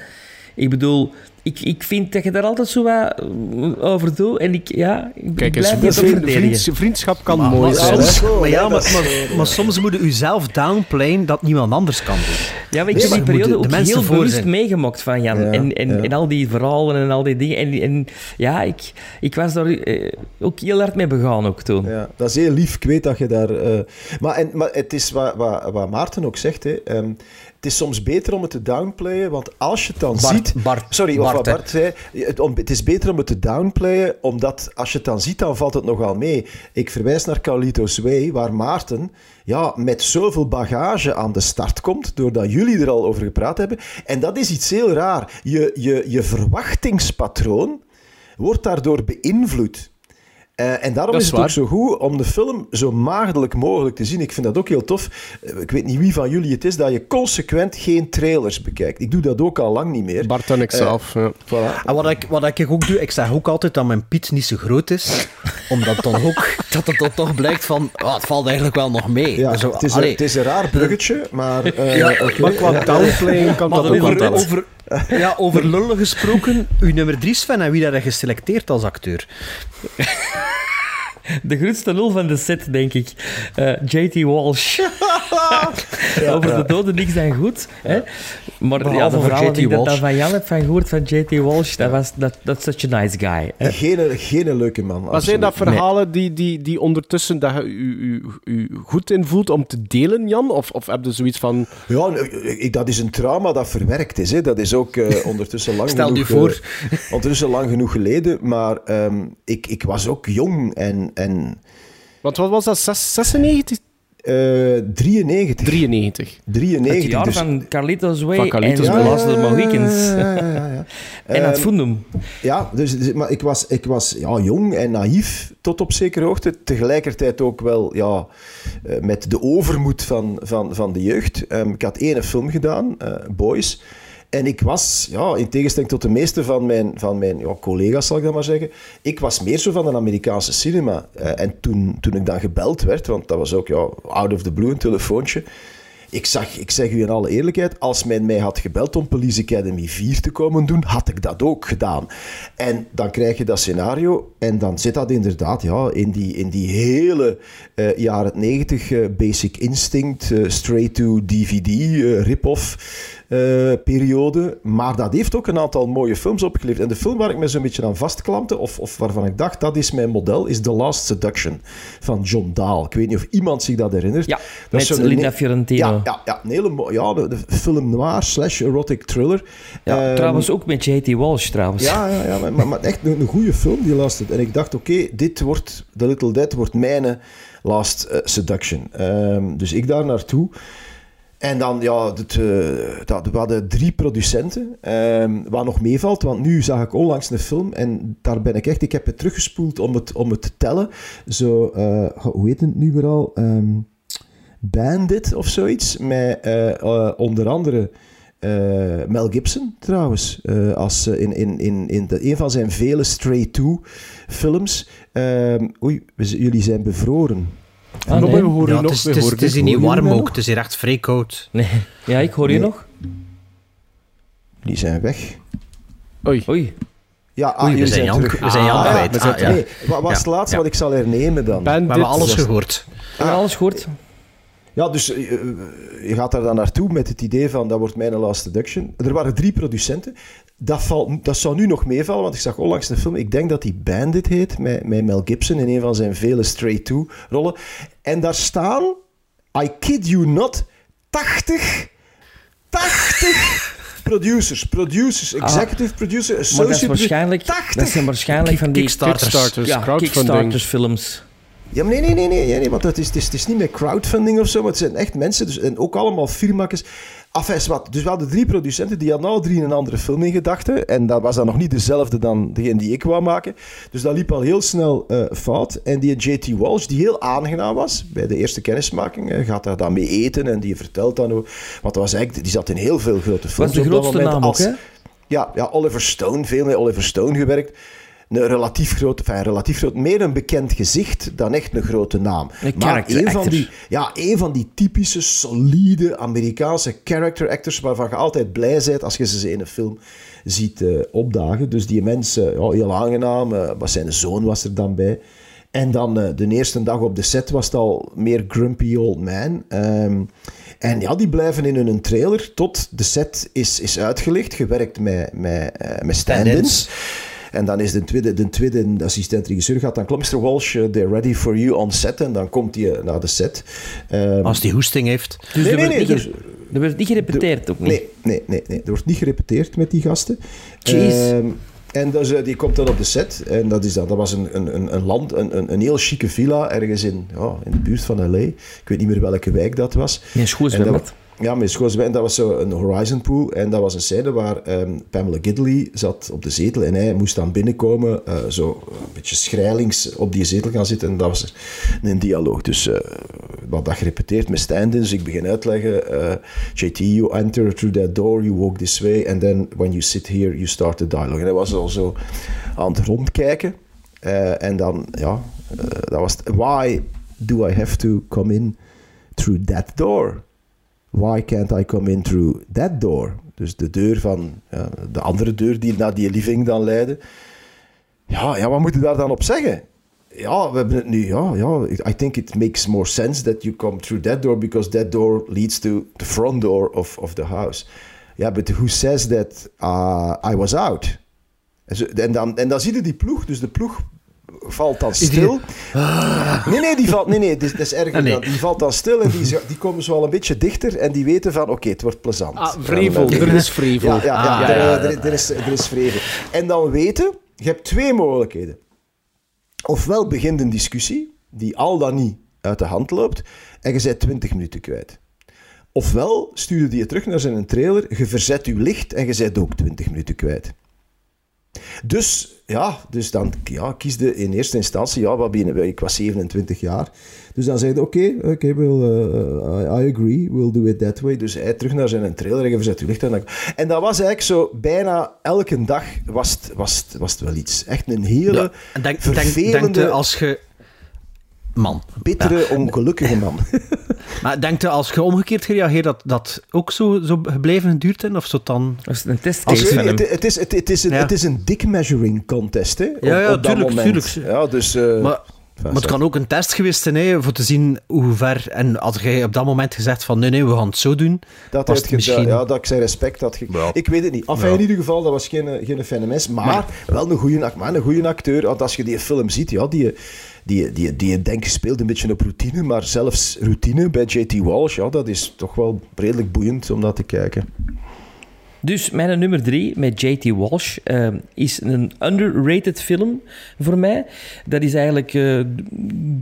Ik bedoel, ik, ik vind dat je daar altijd zo wat eh, over doet. En ik, ja, ik Kijk blijf vriend- vriendschap kan Maar, mooi maar zijn. soms, hè. maar, ja, maar, maar, maar soms moet je jezelf downplayen dat niemand anders kan doen. Ja, maar ik Nee, heb die periode de- ook heel bewust meegemaakt van Jan. Ja, en, en, ja. en al die verhalen en al die dingen. En, en ja, ik, ik was daar eh, ook heel hard mee begaan ook toen. Ja, dat is heel lief. Ik weet dat je daar... eh, Maar, en, maar het is wat, wat, wat Maarten ook zegt. Hè. ehm, het is soms beter om het te downplayen, want als je het dan Bart, ziet... Bart, Sorry, Bart, wat. Bart zei. Het, om- het is beter om het te downplayen, omdat als je het dan ziet, dan valt het nogal mee. Ik verwijs naar Carlitos Way, waar Maarten ja, met zoveel bagage aan de start komt, doordat jullie er al over gepraat hebben. En dat is iets heel raar. Je, je, je verwachtingspatroon wordt daardoor beïnvloed. Eh, en daarom Dat is is het ook zo goed om de film zo maagdelijk mogelijk te zien. Ik vind dat ook heel tof. Eh, Ik weet niet wie van jullie het is, dat je consequent geen trailers bekijkt. Ik doe dat ook al lang niet meer. Bart en ik Eh, zelf. ja. Voilà. En wat ik, wat ik ook doe, ik zeg ook altijd dat mijn Piet niet zo groot is. omdat dan ook, [LAUGHS] dat het dan toch blijkt van, oh, het valt eigenlijk wel nog mee. Ja, Zo, het, is een, allee, het is een raar bruggetje, maar... eh, Ja. Maar qua Ja. downplaying kan Maar dat over, [LAUGHS] ja, over lullen gesproken, uw nummer 3 Sven, en wie dat je geselecteerd als acteur? De grootste lul van de set, denk ik. Eh, JT Walsh. [LAUGHS] Over de doden niks dan goed. Hè? Maar ja, Behalve verhalen J.T. die ik dat, dat Walsh. van Jan heb van gehoord van JT Walsh, dat was dat dat such a nice guy. Hè? Geen, geen leuke man. Maar zijn dat verhalen die, die, die ondertussen dat je u, u, u goed in voelt om te delen, Jan? Of, of heb je zoiets van... Ja, ik, dat is een trauma dat verwerkt is. Hè. Dat is ook eh, [LAUGHS] ondertussen lang Stel genoeg... je voor. eh, ondertussen lang genoeg geleden. Maar ehm, ik, ik was ook jong en... en Want wat was dat? Zes- 96? Eh 93. 93. 93. Het jaar dus- van Carlitos Way Van Carlitos en Way. Mohicans. Ja, ja, ja, ja. [LAUGHS] en het Fundum. Ja, dus, dus- maar ik was, ik was ja, jong en naïef tot op zekere hoogte. Tegelijkertijd ook wel ja, eh, met de overmoed van, van, van de jeugd. Ehm, ik had één film gedaan, eh, Boys. En ik was, ja, in tegenstelling tot de meeste van mijn, van mijn ja, collega's, zal ik dat maar zeggen, ik was meer zo van een Amerikaanse cinema. Eh, en toen, toen ik dan gebeld werd, want dat was ook ja, out of the blue een telefoontje, ik, zag, ik zeg u in alle eerlijkheid, als men mij had gebeld om Police Academy 4 te komen doen, had ik dat ook gedaan. En dan krijg je dat scenario en dan zit dat inderdaad ja, in, die, in die hele eh, jaren 90 eh, Basic Instinct, eh, straight-to-DVD, eh, rip-off eh, periode. Maar dat heeft ook een aantal mooie films opgeleverd. En de film waar ik me zo'n beetje aan vastklampte, of, of waarvan ik dacht, dat is mijn model, is The Last Seduction van John Dahl. Ik weet niet of iemand zich dat herinnert. Ja, dat is met Linda Fiorentino. Ja, ja, ja, een hele mo- ja, de, de film noir slash erotic thriller. Ja, Ehm, trouwens ook met JT Walsh, trouwens. ja, ja, ja maar, maar, echt een, een goede film, die Last En ik dacht, oké, dit wordt, The Little Dead wordt mijn Last eh, Seduction. Ehm, dus ik daar naartoe. En dan, ja, eh, dat, we hadden drie producenten, ehm, wat nog meevalt, want nu zag ik onlangs een film en daar ben ik echt, ik heb het teruggespoeld om het, om het te tellen. Zo, eh, hoe heet het nu weer al? Ehm, Bandit of zoiets, met eh, onder andere Mel Gibson trouwens, als, in, in, in, in de, een van zijn vele straight-to films. Ehm, oei, jullie zijn bevroren. Ah, nee. we horen Ja, het nog, is, we het is, horen het is hier niet warm ook. nog? Het is hier echt vrij koud. Nee. Ja, ik hoor je Nee. nog. Die zijn weg. Oei. Oei. Ja, ah, Oei, we zijn Jan- terug. we zijn Jan Ah, kwijt. we zijn Ah, ja. Nee, wat was Ja, het laatste ja. wat ik zal hernemen dan? We hebben alles gehoord. Je alles gehoord? Ja, dus eh, je gaat daar dan naartoe met het idee van dat wordt mijn last seduction. Er waren drie producenten. Dat, valt, dat zou nu nog meevallen, want ik zag onlangs een film, ik denk dat die Bandit heet, met, met Mel Gibson in een van zijn vele straight-to rollen. En daar staan, I kid you not, 80, 80 [LAUGHS] producers, producers, executive producer, Maar dat is associate waarschijnlijk, producer, dat zijn waarschijnlijk van die Kickstarters, ja, crowdfunding. Kickstarters films. Ja, maar nee, nee, nee, nee, nee, nee want het is, het, is, het is niet met crowdfunding of zo, maar het zijn echt mensen, dus, en ook allemaal firmakjes. Enfin, wat. Dus we hadden drie producenten, die hadden alle drie een andere film in gedachten. En dat was dan nog niet dezelfde dan degene die ik wou maken. Dus dat liep al heel snel eh, fout. En die JT Walsh, die heel aangenaam was bij de eerste kennismaking, eh, gaat daar dan mee eten en die vertelt dan hoe... Want dat was eigenlijk, die zat in heel veel grote films Was de dat grootste naam ook, als- hè? ja, ja, Oliver Stone, veel met Oliver Stone gewerkt. Een relatief groot, enfin, relatief groot, meer een bekend gezicht dan echt een grote naam. Een maar character een van, actor. die, ja, een van die typische, solide Amerikaanse character actors waarvan je altijd blij bent als je ze in een film ziet eh, opdagen. Dus die mensen, ja, heel aangenaam. eh, wat zijn zoon was er dan bij. En dan eh, de eerste dag op de set was het al meer grumpy old man. Ehm, en ja, die blijven in hun trailer tot de set is, is uitgelicht, gewerkt met, met, eh, met stand-ins. En dan is de tweede, de tweede assistent-regisseur gaat dan klopt, Mr. Walsh, eh, they're ready for you on set. En dan komt hij eh, naar de set. Ehm, Als die hoesting heeft. Dus Nee, er, nee, nee, niet dus- er werd niet gerepeteerd, ook niet. Nee, nee, nee, nee. Er wordt niet gerepeteerd met die gasten. Jeez. Ehm, en dus, eh, die komt dan op de set. En dat, is dan, dat was een, een, een- land, een, een, een heel chique villa ergens in, ja, in de buurt van L.A. Ik weet niet meer welke wijk dat was. Mijn schoen En dat Ja, schoolzwembad. En dat was zo een Horizon Pool. En dat was een scène waar ehm, Pamela Gidley zat op de zetel. En hij moest dan binnenkomen, eh, zo een beetje schrijlings op die zetel gaan zitten. En dat was een dialoog. Dus eh wat dat gerepeteerd met stand-ins. Ik begin uitleggen. eh, JT, you enter through that door, you walk this way. And then when you sit here, you start the dialogue. En hij was al zo aan het rondkijken. En dan, ja, dat was. Why do I have to come in through that door? Why can't I come in through that door? Dus de deur van ja, de andere deur die naar die living dan leidde. Ja, ja, wat moet je daar dan op zeggen? ja, we hebben het nu, ja, ja, I think it makes more sense that you come through that door because that door leads to the front door of, of the house. Ja, but who says that uh, I was out? En, dan, en dan zie je die ploeg, dus de ploeg valt dan stil. Nee, nee, die valt, nee, nee, dat is, dat is erger Ah, nee. dan. Die valt dan stil en die, die komen zo al een beetje dichter en die weten van, oké, het wordt plezant. Ah, vrevel. Er is vrevel. Ja, ja, ja, Ah, er, ja, ja. er- er is, er is vrevel. En dan weten, je hebt twee mogelijkheden. Ofwel begint een discussie die al dan niet uit de hand loopt en je bent 20 minuten kwijt. Ofwel stuurde die je terug naar zijn trailer, je verzet je licht en je bent ook 20 minuten kwijt. Dus ja, dus dan ja, kiesde in eerste instantie, ja, wat ben ik was 27 jaar. Dus dan zei hij, oké, oké, we'll, uh, I, agree, we'll do it that way. Dus hij terug naar zijn trailer en verzet licht. En, dat was eigenlijk zo, bijna elke dag was het, was het, was het wel iets. Echt een hele Ja, en denk, denk, vervelende, denk als je... Man. bittere, ongelukkige man. [LAUGHS] Maar denk je als je omgekeerd gereageerd dat dat ook zo, zo gebleven duurt? Of zo dan... Dat is een test Als je- het, het, is, het, het, is een, Ja. het is een dick measuring contest, hè? Op, Ja, ja, op tuurlijk. Ja, dus... eh, Maar, maar het kan ook een test geweest zijn, hè, voor te zien hoe ver... En als jij op dat moment gezegd van, nee, nee, we gaan het zo doen, Dat was heeft het ge- misschien... ja, dat ik zijn respect had. ge- Ik weet het niet. Enfin, Ja. in ieder geval, dat was geen, eh, geen fijne mens. Maar, Maar- wel een goede, maar een goede acteur. Want als je die film ziet, ja, die, die, die, die denk speelt een beetje op routine. Maar zelfs routine bij J.T. Walsh, ja, dat is toch wel redelijk boeiend om naar te kijken. Dus mijn nummer drie met J.T. Walsh eh, is een underrated film voor mij. Dat is eigenlijk eh,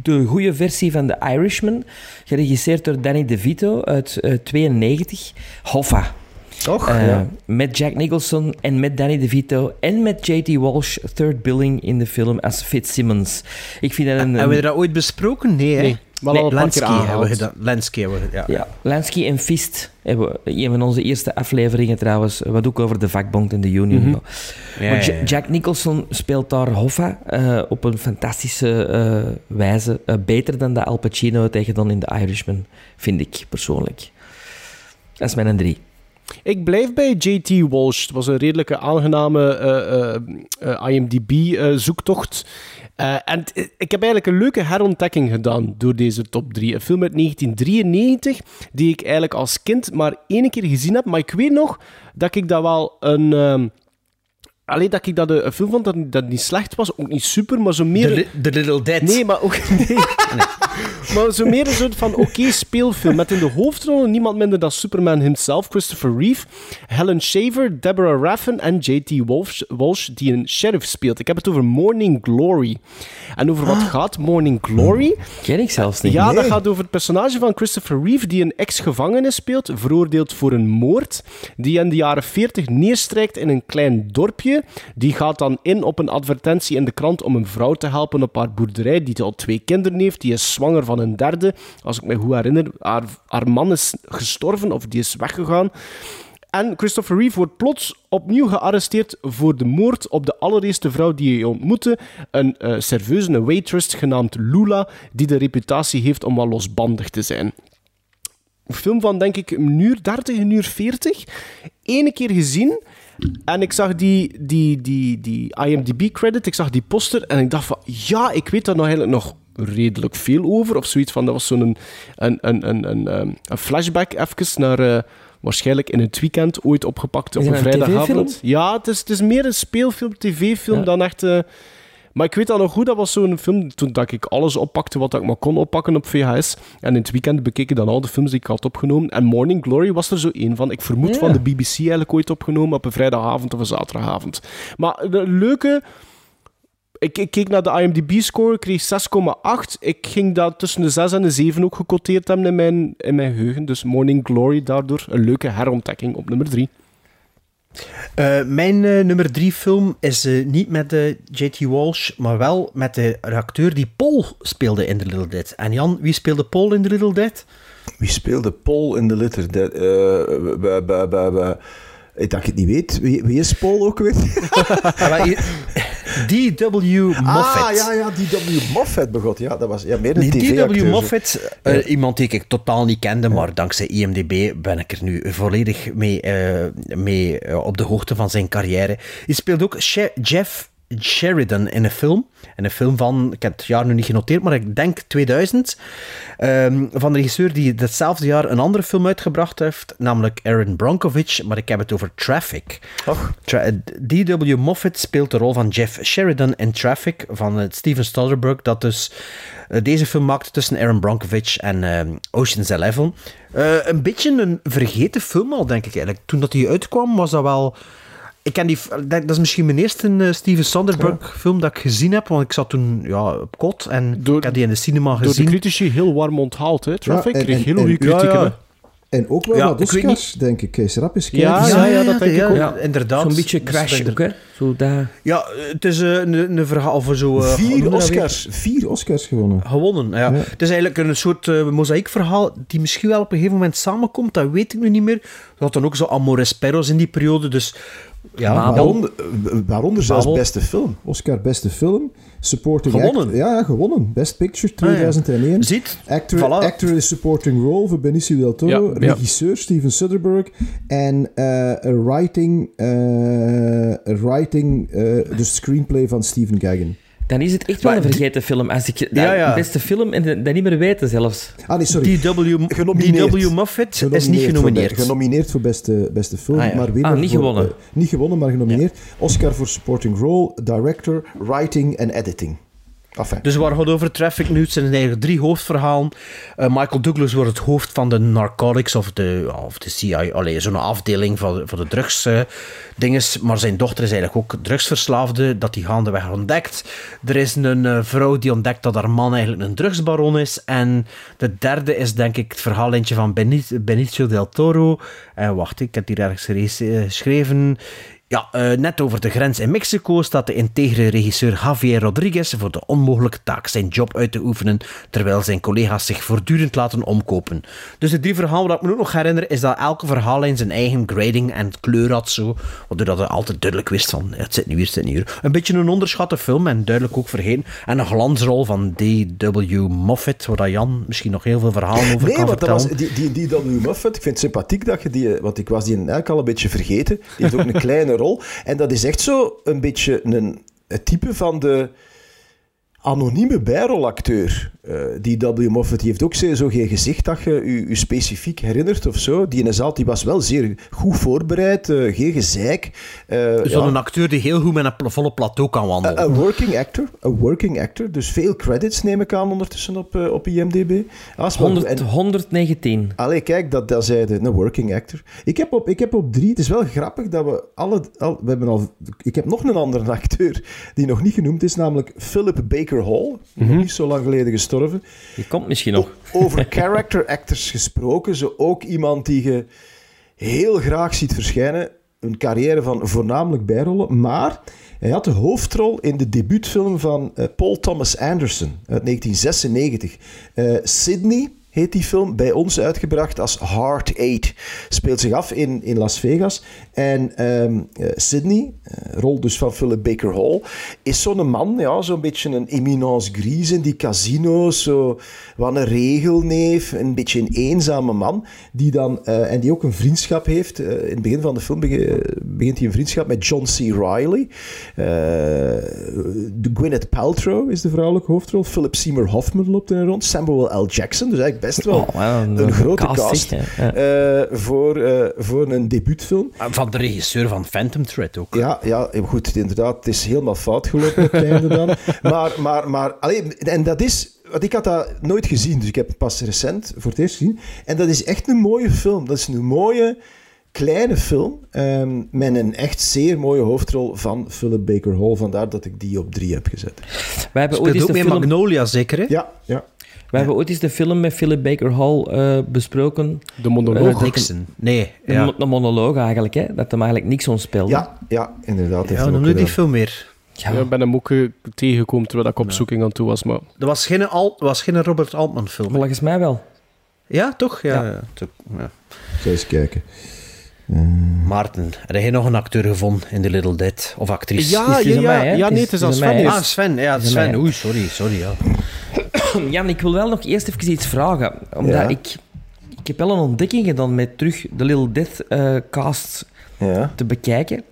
de goede versie van The Irishman, geregisseerd door Danny DeVito uit eh 92. Hoffa. Toch? Eh, ja. Met Jack Nicholson en met Danny DeVito en met J.T. Walsh, third billing in de film als Fitzsimmons. Ik vind dat een... Hebben we dat ooit besproken? Nee? Nee, maar Lansky hebben we gedaan. Lansky hebben we ja. Ja, Lansky en Fist hebben we, een van onze eerste afleveringen trouwens, wat ook over de vakbond en de union. Mhm. Ja, Maar ja. Jack Nicholson speelt daar Hoffa eh, op een fantastische eh, wijze. Eh, beter dan dat Al Pacino tegen dan in The Irishman, vind ik persoonlijk. Dat is mijn drie. Ik blijf bij JT Walsh. Het was een redelijke aangename eh, eh, eh, IMDb-zoektocht. En t- ik heb eigenlijk een leuke herontdekking gedaan door deze top 3. Een film uit 1993, die ik eigenlijk als kind maar één keer gezien heb. Maar ik weet nog dat ik dat wel een... ehm, Alleen dat ik dat een, een film vond dat, dat niet slecht was, ook niet super, maar zo meer... The, Li- The Little Dead. Nee, maar ook... [LAUGHS] Nee. Maar zo meer een soort van oké speelfilm. Met in de hoofdrollen niemand minder dan Superman himself, Christopher Reeve, Helen Shaver, Deborah Raffin en J.T. Walsh, Walsh, die een sheriff speelt. Ik heb het over Morning Glory. En over wat gaat Morning Glory? Ken ik zelfs niet. Ja, dat gaat over het personage van Christopher Reeve, die een ex-gevangene speelt, veroordeeld voor een moord, die in de jaren 40 neerstrijkt in een klein dorpje. Die gaat dan in op een advertentie in de krant om een vrouw te helpen op haar boerderij, die al twee kinderen heeft. Die is zwanger van een derde. Als ik me goed herinner, haar, haar man is gestorven of die is weggegaan. En Christopher Reeve wordt plots opnieuw gearresteerd voor de moord op de allereerste vrouw die hij ontmoette. Een eh serveuse, een waitress genaamd Lula, die de reputatie heeft om wel losbandig te zijn. Een film van, denk ik, een uur 30, een uur 40. Ene keer gezien. En ik zag die, die, die, die IMDb-credit, ik zag die poster en ik dacht van, ja, ik weet daar nog eigenlijk nog redelijk veel over. Of zoiets van, dat was zo'n een, een, een, een, een, een flashback even naar... eh, waarschijnlijk in het weekend ooit opgepakt op een vrijdagavond. Ja, het is, het is meer een speelfilm, tv-film Ja. dan echt... eh, maar ik weet dat nog goed, dat was zo'n film toen dat ik alles oppakte wat ik maar kon oppakken op VHS. En in het weekend bekeek ik dan al de films die ik had opgenomen. En Morning Glory was er zo één van. Ik vermoed Ja. van de BBC eigenlijk ooit opgenomen op een vrijdagavond of een zaterdagavond. Maar de leuke... Ik, ik keek naar de IMDb-score, kreeg 6,8. Ik ging dat tussen de 6 en de 7 ook gecoteerd hebben in mijn, in mijn geheugen. Dus Morning Glory daardoor een leuke herontdekking op nummer 3. Eh, mijn eh, nummer drie film is eh, niet met de J.T. Walsh, maar wel met de acteur die Paul speelde in The Little Dead. En Jan, wie speelde Paul in The Little Dead? Wie speelde Paul in de litter? De, eh, dat ik het niet weet. Wie, wie is Paul ook weer? [LAUGHS] D.W. Moffat. Ah, ja, ja, die W. Moffat begot. Ja, dat was ja, meer een Nee. D.W. Moffat, eh, iemand die ik totaal niet kende, maar dankzij IMDb ben ik er nu volledig mee, eh, mee op de hoogte van zijn carrière. Hij speelt ook Jeff Sheridan in een film. In een film van, ik heb het jaar nu niet genoteerd, maar ik denk 2000. ehm, van een regisseur die datzelfde jaar een andere film uitgebracht heeft, namelijk Aaron Bronkovich, maar ik heb het over Traffic. Tra- D.W. Moffat speelt de rol van Jeff Sheridan in Traffic van eh, Steven Soderbergh, dat dus eh, deze film maakte tussen Aaron Bronkovich en ehm, Ocean's Eleven. Eh, een beetje een vergeten film al, denk ik eigenlijk. Toen dat die uitkwam, was dat wel... Ik ken die, dat dat is misschien mijn eerste eh, Steven Soderbergh film dat ik gezien heb, want ik zat toen ja, op kot en ik heb die in de cinema Door de gezien. critici heel warm onthaald, hè? Traffic Ja, en- kreeg heel goede kritieken, ja, ja. hè? En ook wel Ja, wat ik Oscars, denk ik. Kees Rap is Ja, ja, ja, dat denk ik ook. Ja, inderdaad. Zo'n beetje crash ook, hè? Zo dat... Ja, het is eh, een, een verhaal voor zo... eh, Vier dat? Oscars. Vier Oscars gewonnen. Gewonnen, ja. Ja. Het is eigenlijk een soort eh, mozaïekverhaal die misschien wel op een gegeven moment samenkomt, dat weet ik nu niet meer. Er had dan ook zo Amores Perros in die periode, dus... Ja, Waaronder, eh, waaronder zelfs Babel. beste film. Oscar beste film. Supporting Gewonnen? Act- ja, ja, gewonnen. Best Picture Ah, ja. 2001. Ziet? Actor, Voilà. actor in a supporting role voor Benicio del Toro. Ja, ja. Regisseur Steven Soderbergh. En eh, een writing, eh, writing eh, de screenplay van Stephen Gaghan. Dan is het echt wel een vergeten film. Als ik Ja, ja. beste film en dat niet meer weten zelfs. Ah nee, sorry. D.W. Moffat is niet genomineerd. genomineerd voor beste, beste film, Ah, ja. maar winnaar Ah, niet voor- gewonnen. eh, niet gewonnen, maar genomineerd. Oscar voor supporting role, director, writing en editing. Enfin. Dus waar gaat over Traffic nu? Het zijn eigenlijk drie hoofdverhalen. Eh, Michael Douglas wordt het hoofd van de narcotics of de, of de CIA, zo'n afdeling van, van de drugs eh, dinges. Maar zijn dochter is eigenlijk ook drugsverslaafde, dat die gaandeweg ontdekt. Er is een eh, vrouw die ontdekt dat haar man eigenlijk een drugsbaron is. En de derde is denk ik het verhaallintje van Benicio, del Toro. En wacht, ik heb hier ergens geschreven. Ja, eh, net over de grens in Mexico staat de integere regisseur Javier Rodriguez voor de onmogelijke taak zijn job uit te oefenen, terwijl zijn collega's zich voortdurend laten omkopen. Dus de drie verhalen, wat ik me ook nog herinner, is dat elke verhaallijn zijn eigen grading en kleur had zo, waardoor dat je altijd duidelijk wist van, het zit nu hier, het zit nu hier. Een beetje een onderschatte film en duidelijk ook vergeten. En een glansrol van D.W. Moffat, waar Jan misschien nog heel veel verhalen over Nee, kan want dat vertellen. was, die, die, die W. Muffet, ik vind het sympathiek dat je die... Want ik was die eigenlijk al een beetje vergeten. Die heeft ook een [LAUGHS] kleine En dat is echt zo een beetje een, het type van de anonieme bijrolacteur. Eh, die W. Moffat die heeft ook zo zo geen gezicht dat je je, je specifiek herinnert of zo. Die, altijd, die was wel zeer goed voorbereid, eh, geen gezeik. Eh, Zo'n ja. acteur die heel goed met een volle plateau kan wandelen. Een working actor, een working actor. Dus veel credits neem ik aan ondertussen op, op IMDb. Als we- 100, en- 119. Allee, kijk, dat, dat zei de, een working actor. Ik heb, op, ik heb op drie... Het is wel grappig dat we alle... Al, we hebben al, ik heb nog een andere [LAUGHS] acteur die nog niet genoemd is, namelijk Philip Baker Hall. Nog niet zo lang geleden gestorven. Die komt misschien nog. Over [LAUGHS] character actors gesproken. Zo ook iemand die je heel graag ziet verschijnen. Een carrière van voornamelijk bijrollen. Maar hij had de hoofdrol in de debuutfilm van eh, Paul Thomas Anderson uit 1996. Eh, Sydney heet die film, bij ons uitgebracht als Heart Eight. Speelt zich af in, in Las Vegas. En eh, Sydney, eh, rol dus van Philip Baker Hall, is zo'n man, ja, zo'n beetje een eminence grise in die casino's, zo wat een regelneef, een beetje een eenzame man, die dan, eh, en die ook een vriendschap heeft. in het begin van de film begint hij een vriendschap met John C. De Gwyneth Paltrow is de vrouwelijke hoofdrol. Philip Seymour Hoffman loopt er rond. Samuel L. Jackson, dus eigenlijk best wel Oh, een- grote cast, eh, voor, eh, voor een debuutfilm. Van de regisseur van Phantom Thread ook. Ja, ja, goed, inderdaad. Het is helemaal fout gelopen op het einde dan. [LAUGHS] Maar, maar, maar alleen, en dat is... Want ik had dat nooit gezien, dus ik heb het pas recent voor het eerst gezien. En dat is echt een mooie film. Dat is een mooie, kleine film. ehm, met een echt zeer mooie hoofdrol van Philip Baker Hall. Vandaar dat ik die op drie heb gezet. Wij hebben ooit Speelt eens ook de film... Magnolia, zeker, hè? Ja, ja. We hebben ooit eens de film met Philip Baker Hall eh, besproken. De monoloog. Eh, Nixon. Nee, Een, ja. een monoloog eigenlijk, hè? dat hem eigenlijk niks ontspeelde. Ja, ja inderdaad. heeft Ja, noem nu die film weer. Ja. Ja, ik ben hem ook eh, tegengekomen terwijl ik op zoeking aan toe was. Maar Dat was geen, Al, was geen Robert Altman film. Volgens mij wel. Ja, toch? Ja. Ja. ja. Ga eens kijken. Maarten, heb jij nog een acteur gevonden in The Little Dead? Of actrice? Ja, ja, ja, ja, nee, het is aan Sven. Ah, Sven. Ja, Sven. Oei, sorry, sorry. Ja. Jan, ik wil wel nog eerst even iets vragen. Omdat Ja. ik... Ik heb wel een ontdekking gedaan met terug de Little Death eh, cast Ja. te bekijken.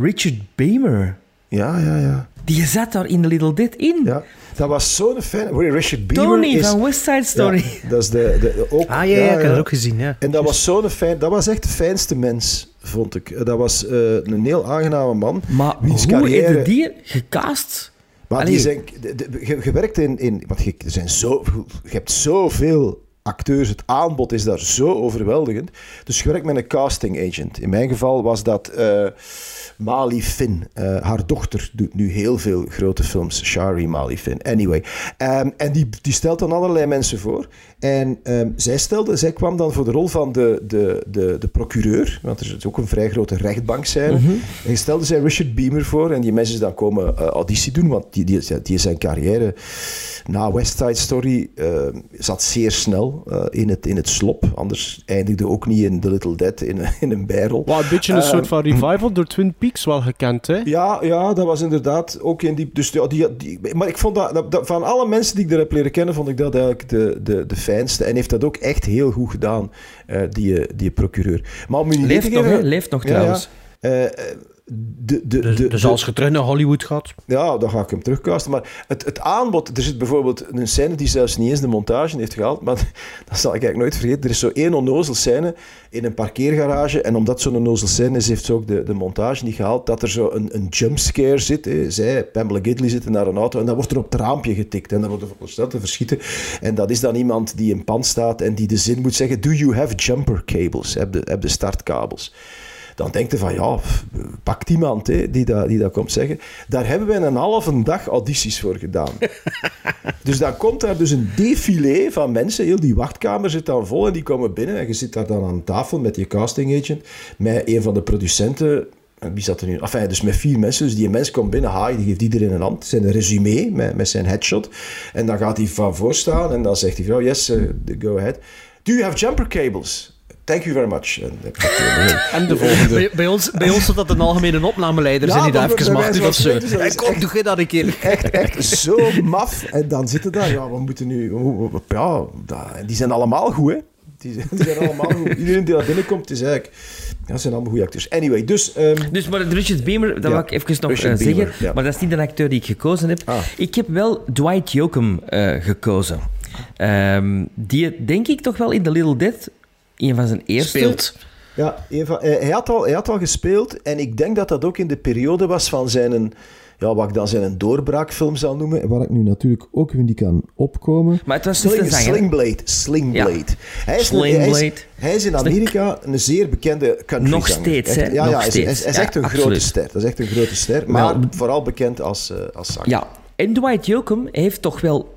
Richard Beamer Ja, ja, ja. Die zat daar in The Little Dead in. Ja, dat was zo'n fijn. Richard Beamer Tony is... van West Side Story. Ja, dat is de, de, ook, Ah, ja, ja, ik heb dat ook gezien, ja. En dat was zo'n fijn... Dat was echt de fijnste mens, vond ik. Dat was eh, een heel aangename man. Maar wiens hoe carrière- die gecast? Maar die zijn, je werkt in, in... Want je, er zijn zo, je hebt zoveel acteurs. Het aanbod is daar zo overweldigend. Dus je werkt met een casting agent. In mijn geval was dat eh, Mali Finn. Eh, haar dochter doet nu heel veel grote films. Shari Mali Finn. Anyway. Ehm, en die, die stelt dan allerlei mensen voor. En ehm, zij, stelde, zij kwam dan voor de rol van de, de, de, de procureur. Want er is ook een vrij grote rechtbankscène. Mhm. En stelde zij Richard Beamer voor. En die mensen dan komen eh, auditie doen. Want die, die, die zijn carrière na West Side Story eh, zat zeer snel in, het, in het slop. Anders eindigde ook niet in The Little Dead in, in een bijrol. Wat een beetje een Eh, soort van revival door Twin Peaks wel gekend, hè? ja, ja, dat was inderdaad ook in die... Dus ja, die, die, maar ik vond dat, dat, dat- Van alle mensen die ik daar heb leren kennen, vond ik dat eigenlijk de, de, de fijnste. En heeft dat ook echt heel goed gedaan, eh, die, die procureur. Maar om u Leeft nog, geven-? Leeft nog Ja, trouwens. ja. Eh, eh, de, de, Dus, de, dus als je terug naar Hollywood gaat... ja, dan ga ik hem terugcasten. Maar het, het aanbod... Er zit bijvoorbeeld een scène die zelfs niet eens de montage heeft gehaald. Maar [LAUGHS] dat zal ik eigenlijk nooit vergeten. Er is zo één onnozel scène in een parkeergarage. En omdat zo'n onnozel scène is, heeft ze ook de, de montage niet gehaald. Dat er zo een, een jumpscare zit. Hè. Zij, Pamela Gidley, zitten naar een auto. En dan wordt er op het raampje getikt. En dan wordt er verondersteld te verschieten. En dat is dan iemand die in pand staat en die de zin moet zeggen... Do you have jumper cables? Heb de, heb de startkabels? Dan denkt je van, ja, pakt iemand hè, die, dat, die dat komt zeggen. Daar hebben wij een halve dag audities voor gedaan. [LAUGHS] dus dan komt daar dus een défilé van mensen. Heel die wachtkamer zit dan vol en die komen binnen. En je zit daar dan aan tafel met je casting agent, met een van de producenten. En Wie zat er nu? Enfin, dus met vier mensen. Dus die mens komt binnen, hi, die geeft iedereen een hand. Zijn resume met, met zijn headshot. En dan gaat hij van voor staan en dan zegt die vrouw, yes, eh, go ahead. Do you have jumper cables? Thank you very much. En, En de volgende. Bij, bij ons, bij ons zat dat een algemene opnameleider. Ja, zijn die dat dat even mag doen of zo. kom, echt- doe je dat een keer. Echt, echt zo maf. En dan zitten daar, ja, we moeten nu... Ja, die zijn allemaal goed, hè. Die, zijn- die zijn allemaal goed. Iedereen die daar binnenkomt, is eigenlijk... Ja, zijn allemaal goede acteurs. Anyway, dus... ehm, Dus maar Richard Beamer, dat Ja, wil ik even nog Richard eh, zeggen. Beamer, ja. Maar dat is niet de acteur die ik gekozen heb. Ah. Ik heb wel Dwight Yoakam eh, gekozen. Ehm, die denk ik toch wel in The Little Dead, een van zijn eerste... Speelt. Ja, een van- hij, had al, hij had al gespeeld en ik denk dat dat ook in de periode was van zijn, ja, wat ik dan zijn doorbraakfilm zal noemen. Waar ik nu natuurlijk ook weer niet kan opkomen. Maar het was Sling, een zanger. Slingblade. Slingblade. Ja. Hij, is, hij, is, Slingblade. hij is in Amerika een zeer bekende country Nog steeds, hè? Ja, Nog ja, hij is, hij is- Ja, echt een absoluut. grote ster. Dat is echt een grote ster, maar Wel- vooral bekend als, eh, als zanger. Ja, en Dwight Yoakam heeft toch wel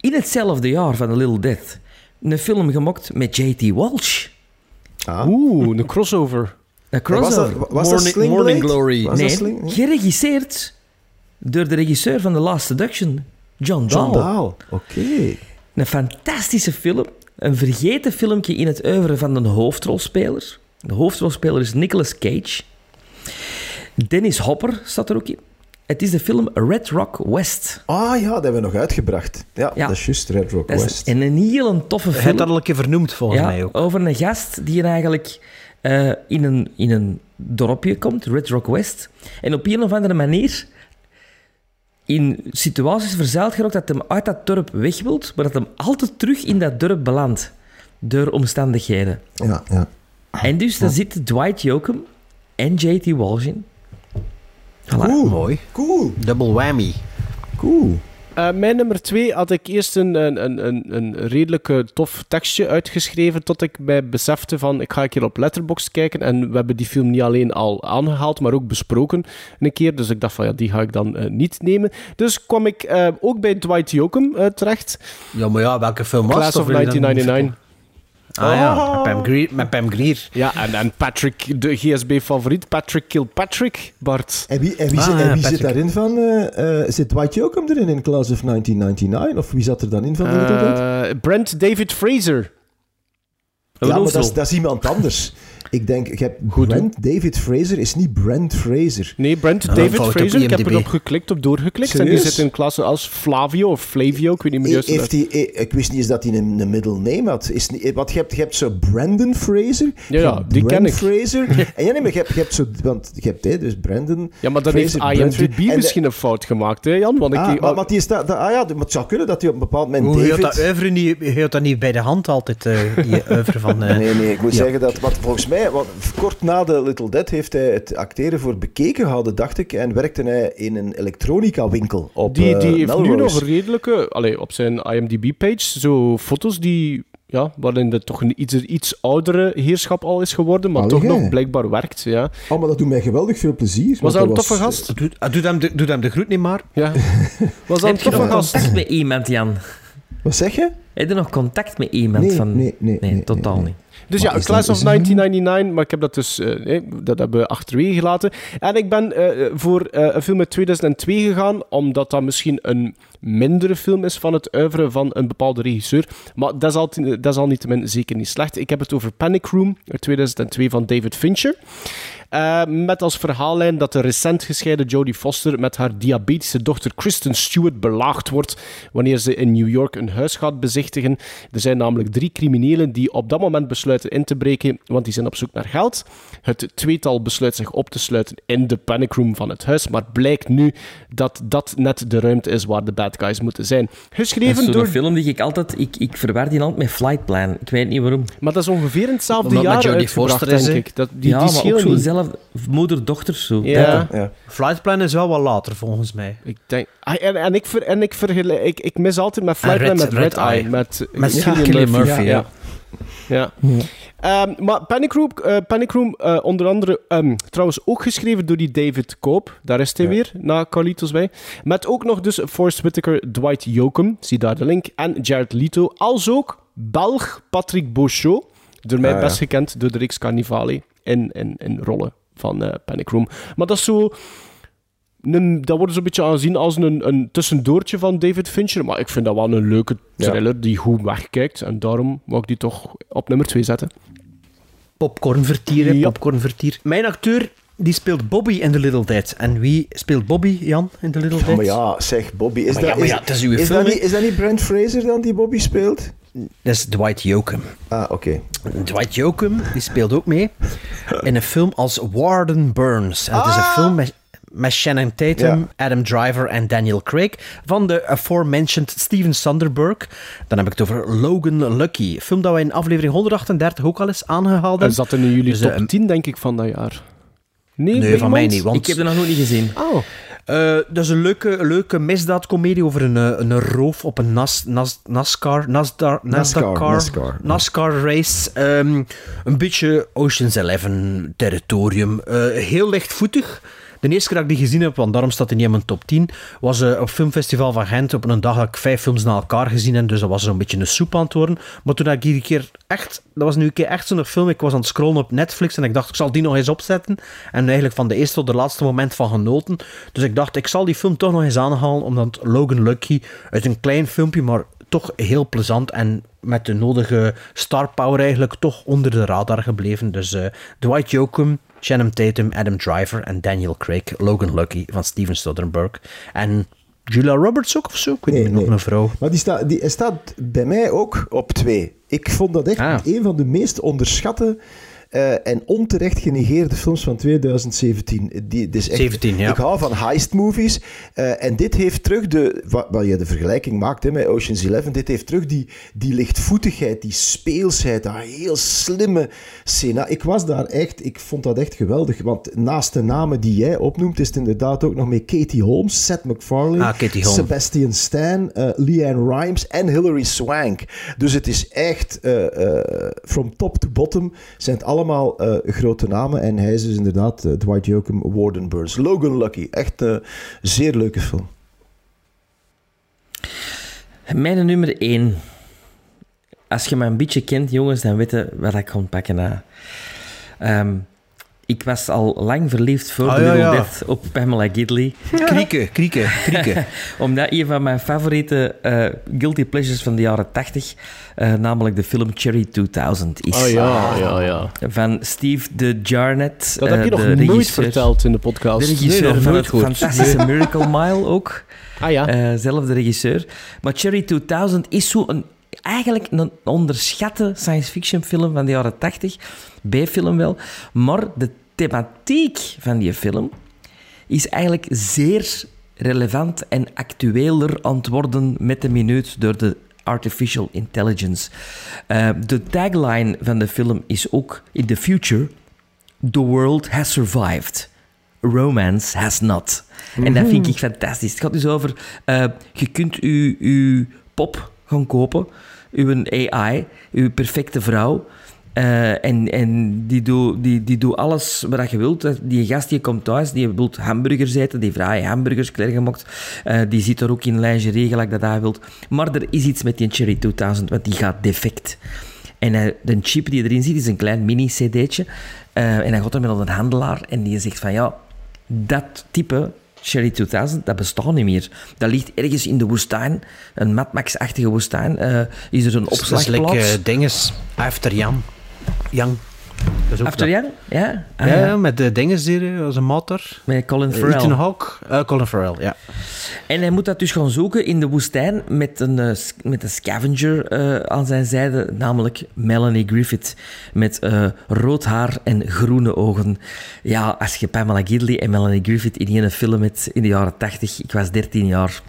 in hetzelfde jaar van The Little Death een film gemaakt met J.T. Walsh. Ah. Oeh, een crossover. Een was dat, crossover. was dat Morning- Slingblade? Morning Glory. Was dat nee, Sling- nee? geregisseerd door de regisseur van The Last Seduction, John Dahl. John Dahl. Oké. Een fantastische film. Een vergeten filmpje in het oeuvre van de hoofdrolspeler. De hoofdrolspeler is Nicolas Cage. Dennis Hopper staat er ook in. Het is de film Red Rock West. Ah ja, dat hebben we nog uitgebracht. Ja, Ja. dat is juist Red Rock Dat is West. een hele toffe Je hebt film. dat al een keer vernoemd, volgens ja, mij ook. Over een gast die eigenlijk eh, in, een, in een dorpje komt, Red Rock West. En op een of andere manier in situaties verzeild geraakt dat hem uit dat dorp weg wilt, maar dat hem altijd terug in dat dorp belandt. Door omstandigheden. Ja, ja. En dus daar zitten Dwight Yoakam en J.T. Walsh in. Voilà. Cool. Mooi. Cool. Double whammy. Cool. Eh, mijn nummer twee had ik eerst een, een, een, een, een redelijk eh, tof tekstje uitgeschreven tot ik mij besefte van ik ga een keer op Letterboxd kijken en we hebben die film niet alleen al aangehaald, maar ook besproken een keer. Dus ik dacht van ja, die ga ik dan eh, niet nemen. Dus kwam ik eh, ook bij Dwight Yoakam terecht. Ja, maar ja, welke film was Class dat? of je dan 1999. Ah ja, met Pam Grier. Met Pam Grier. Ja, en, en Patrick, de GSB-favoriet, Patrick Kilpatrick, Bart. En wie, en wie, Ah, zit, en zit daarin van... eh, eh, zit Dwight Yoakam erin in Class of 1999? Of wie zat er dan in van de? Eh, Brent David Fraser. Ja, maar dat is, dat is iemand anders. Ik denk, je hebt Brent David Fraser is niet Brent Fraser. Nee, Brent Nou, David Fraser. Ik heb erop geklikt, op doorgeklikt. En die zit in klasse als Flavio of Flavio. Ik weet niet meer juist. hoe Heeft dat- hij, ik wist niet eens dat hij een, een middle name had. Is niet, want je hebt, je hebt zo Brandon Fraser. Ja, die Brent ken ik. Fraser. [LAUGHS] en ja, nee, maar je hebt, je hebt zo... Want je hebt hè, dus Brandon Ja, maar dan heeft Fraser, IMDb de- misschien een fout gemaakt, hè, Jan? Want ik, Ah, maar, maar die is dat, dat- ah ja, maar het zou kunnen dat hij op een bepaald moment Hoe David... heet dat oeuvre niet, heet dat niet bij de hand altijd, eh, die [LAUGHS] oeuvre van... eh, Nee, nee, ik moet ja. zeggen dat, wat volgens mij, kort na de Little Dead heeft hij het acteren voor bekeken gehouden, dacht ik, en werkte hij in een elektronica-winkel op die, eh, die heeft nu nog redelijke... Allee, op zijn IMDb-page zo foto's die... Ja, waarin het toch een iets, iets oudere heerschap al is geworden, maar Allee, toch nog blijkbaar werkt. Ja. Oh, maar dat doet mij geweldig veel plezier. Was dat een was- toffe gast? Doe, ah, doe, hem de, doe hem de groet niet maar. Ja. [LAUGHS] Was dat een Heb je toffe nog gast? contact met iemand, Jan? Wat zeg je? Heb je nog contact met iemand Nee, van... nee, nee, nee, totaal nee, niet. Dus Maar ja, Class of is dat- 1999, maar ik heb dat dus eh, nee, dat hebben we achterwege gelaten. En ik ben eh, voor eh, een film uit 2002 gegaan, omdat dat misschien een mindere film is van het oeuvre van een bepaalde regisseur. Maar dat is, altijd, dat is al niet zeker niet slecht. Ik heb het over Panic Room uit 2002 van David Fincher. Eh, met als verhaallijn dat de recent gescheiden Jodie Foster met haar diabetische dochter Kristen Stewart belaagd wordt wanneer ze in New York een huis gaat bezichtigen. Er zijn namelijk drie criminelen die op dat moment besluiten in te breken, want die zijn op zoek naar geld. Het tweetal besluit zich op te sluiten in de panic room van het huis, maar blijkt nu dat dat net de ruimte is waar de bad guys moeten zijn. Dat is Geschreven zo'n door... film die ik altijd... Ik, ik verwar die altijd met Flight Plan. Ik weet niet waarom. Maar dat is ongeveer in hetzelfde Omdat jaar Jodie is, denk ik. Dat, die, ja, die maar ook schelen zo niet. zelf... Moeder-dochter, zo. Ja. Ja. Flightplan is wel wat later, volgens mij. Ik denk, ah, en, en ik, ver, en ik, vergelijk, ik, ik mis altijd met Flightline Red- met Red, Red Eye. Eye. Met, Met Cillian Murphy, ja. Ja. Ehm, maar Panic Room, eh, Panic Room eh, onder andere, ehm, trouwens ook geschreven door die David Koop. Daar is hij weer, na Carlitos bij. Met ook nog dus Forrest Whitaker, Dwight Yoakam, zie daar de link, en Jared Leto. Als ook Belg Patrick Beauchot, door mij Ah, ja. best gekend door de Reeks Carnivale in, in, in rollen van eh, Panic Room. Maar dat is zo... Een, dat wordt zo'n beetje aanzien als een, een tussendoortje van David Fincher. Maar ik vind dat wel een leuke Ja. thriller die goed wegkijkt. En daarom wou ik die toch op nummer 2 zetten. Popcornvertier, hè, Ja. popcornvertier. Mijn acteur, die speelt Bobby in The Little Dead. En wie speelt Bobby, Jan, in The Little Dead? Maar ja, zeg, Bobby. Is, Maar dat, ja, maar is, ja, het is uw is, film, dat niet, is dat niet Brent Fraser dan die Bobby speelt? Dat is Dwight Yoakam. Ah, oké. Dwight Yoakam, die speelt ook mee in een film als Warden Burns. En het is een Ah! film met, met Shannon Tatum, Ja. Adam Driver en Daniel Craig van de aforementioned Steven Sonderberg. Dan heb ik het over Logan Lucky. Een film dat we in aflevering 138 ook al eens aangehaald hebben. zat in jullie Dus, top 10, denk ik, van dat jaar. Nee, van mij niet. Want Ik heb er nog nooit niet gezien. Oh, Eh, dat is een leuke, leuke misdaadcomedie over een, eh, een roof op een Nas, Nas, NASCAR, NASDAR, NASCAR, NASCAR, NASCAR. NASCAR race. Ehm, een beetje Ocean's Eleven territorium. Eh, heel lichtvoetig. De eerste keer dat ik die gezien heb, want daarom staat hij niet in mijn top 10, was eh, op Filmfestival van Gent op een dag dat ik vijf films na elkaar gezien heb. Dus dat was zo'n beetje een soep aan het worden. Maar toen ik hier keer echt, dat was nu een keer echt zo'n film, ik was aan het scrollen op Netflix en ik dacht, ik zal die nog eens opzetten. En eigenlijk van de eerste tot de laatste moment van genoten. Dus ik dacht, ik zal die film toch nog eens aanhalen, omdat Logan Lucky uit een klein filmpje, maar toch heel plezant en met de nodige star power eigenlijk toch onder de radar gebleven. Dus eh, Dwight Yoakam, Shannon Tatum, Adam Driver en Daniel Craig, Logan Lucky van Steven Soderbergh. En Julia Roberts ook of zo? Ik weet niet, nog een vrouw. Maar die, staat die staat bij mij ook op twee. Ik vond dat echt Ah. een van de meest onderschatte eh, en onterecht genegeerde films van 2017. Die, dit is echt, 17, ja. Ik hou van heist movies. eh, en dit heeft terug de... Wat, wat je de vergelijking maakt hè, met Ocean's Eleven. Dit heeft terug die, die lichtvoetigheid, die speelsheid, dat heel slimme scena. Ik was daar echt... Ik vond dat echt geweldig. Want naast de namen die jij opnoemt, is het inderdaad ook nog met Katie Holmes, Seth MacFarlane, Ah, Katie Holmes. Sebastian Stan, eh Leanne Rimes en Hilary Swank. Dus het is echt, from top to bottom, zijn het allemaal eh, grote namen. En hij is dus inderdaad eh, Dwight Yoakam, Warden Burns. Logan Lucky, echt een zeer leuke film. Mijn nummer 1. Als je me een beetje kent, jongens, dan weet je wat ik ga pakken. na. Ik was al lang verliefd voor Ah, de ja, Little ja. Death op Pamela Gidley. [LAUGHS] Krieken, krieken, krieken. [LAUGHS] Omdat een van mijn favoriete eh, guilty pleasures van de jaren 80, eh, namelijk de film Cherry 2000 is. Oh ja, ja, ja. Van Steve de Jarnet. Dat heb eh, je nog de nooit regisseur- verteld in de podcast. De regisseur Nee, van het fantastische Nee. Miracle Mile ook. Ah ja. Eh, zelfde regisseur. Maar Cherry 2000 is zo een, eigenlijk een onderschatte science fiction film van de jaren 80. B-film wel. Maar de thematiek van die film is eigenlijk zeer relevant en actueler aan het worden met de minuut door de artificial intelligence. Eh, de tagline van de film is ook in the future The world has survived. Romance has not. En dat vind ik fantastisch. Het gaat dus over... eh, je kunt uw, uw pop gaan kopen. Uw AI. Uw perfecte vrouw. Eh, en en die doet die, die doet alles wat je wilt. Die gast die komt thuis, die wil hamburgers eten, die vraagt hamburgers klaargemaakt. Eh die zit er ook in lingerie, gelijk dat hij wilt. Maar er is iets met die Cherry 2000, want die gaat defect. En de chip die erin zit, is een klein mini-cd'tje. Eh, en hij gaat er met een handelaar en die zegt van ja, dat type Cherry 2000, dat bestaat niet meer. Dat ligt ergens in de woestijn, een Mad Max-achtige woestijn. Eh, is er een Dat is opslagplaats? like, eh, dinges. After Jan. Jan. Dat is ook After. Young? Ja. Ah, ja, ja. met de dinges hier, als een motor. Met Colin Eh, Farrell. Ethan Hawke. Eh, Colin Farrell, ja. En hij moet dat dus gaan zoeken in de woestijn met een, eh, met een scavenger eh, aan zijn zijde, namelijk Melanie Griffith. Met eh, rood haar en groene ogen. Ja, als je Pamela Gidley en Melanie Griffith in een film hebt in de jaren 80, ik was 13 jaar.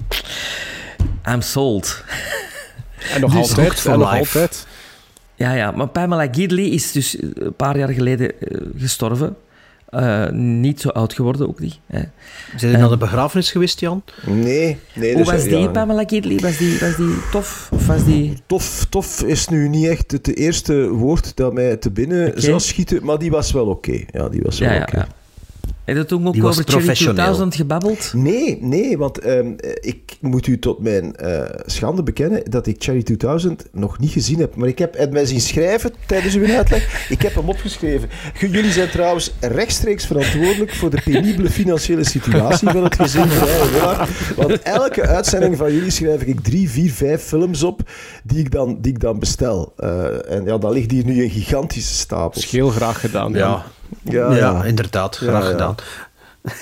I'm sold. En nog [LAUGHS] Dus altijd. En nog life. altijd. Ja, ja, maar Pamela Gidley is dus een paar jaar geleden eh, gestorven. Eh, niet zo oud geworden ook niet. Hè. Zijn je naar de begrafenis geweest, Jan? Nee, nee. Hoe dus, was die, ja. Pamela Gidley? Was die, was die tof? Of was die... Tof, tof is nu niet echt het eerste woord dat mij te binnen Oké. zou schieten, maar die was wel oké. Ja, die was wel Ja, ja, oké. ja. Heb je toen ook Die was over Cherry professioneel. 2000 gebabbeld? Nee, nee, want ehm, ik moet u tot mijn eh, schande bekennen dat ik Cherry 2000 nog niet gezien heb. Maar ik heb het mij zien schrijven tijdens uw uitleg. [LAUGHS] Ik heb hem opgeschreven. Jullie zijn trouwens rechtstreeks verantwoordelijk voor de penibele financiële situatie van het gezin. [LAUGHS] Want elke uitzending van jullie schrijf ik drie, vier, vijf films op die ik dan, die ik dan bestel. Eh, en ja, dan ligt hier nu een gigantische stapel. Heel graag gedaan. Ja. Ja, Ja, inderdaad. Ja, Graag ja. gedaan. [LAUGHS]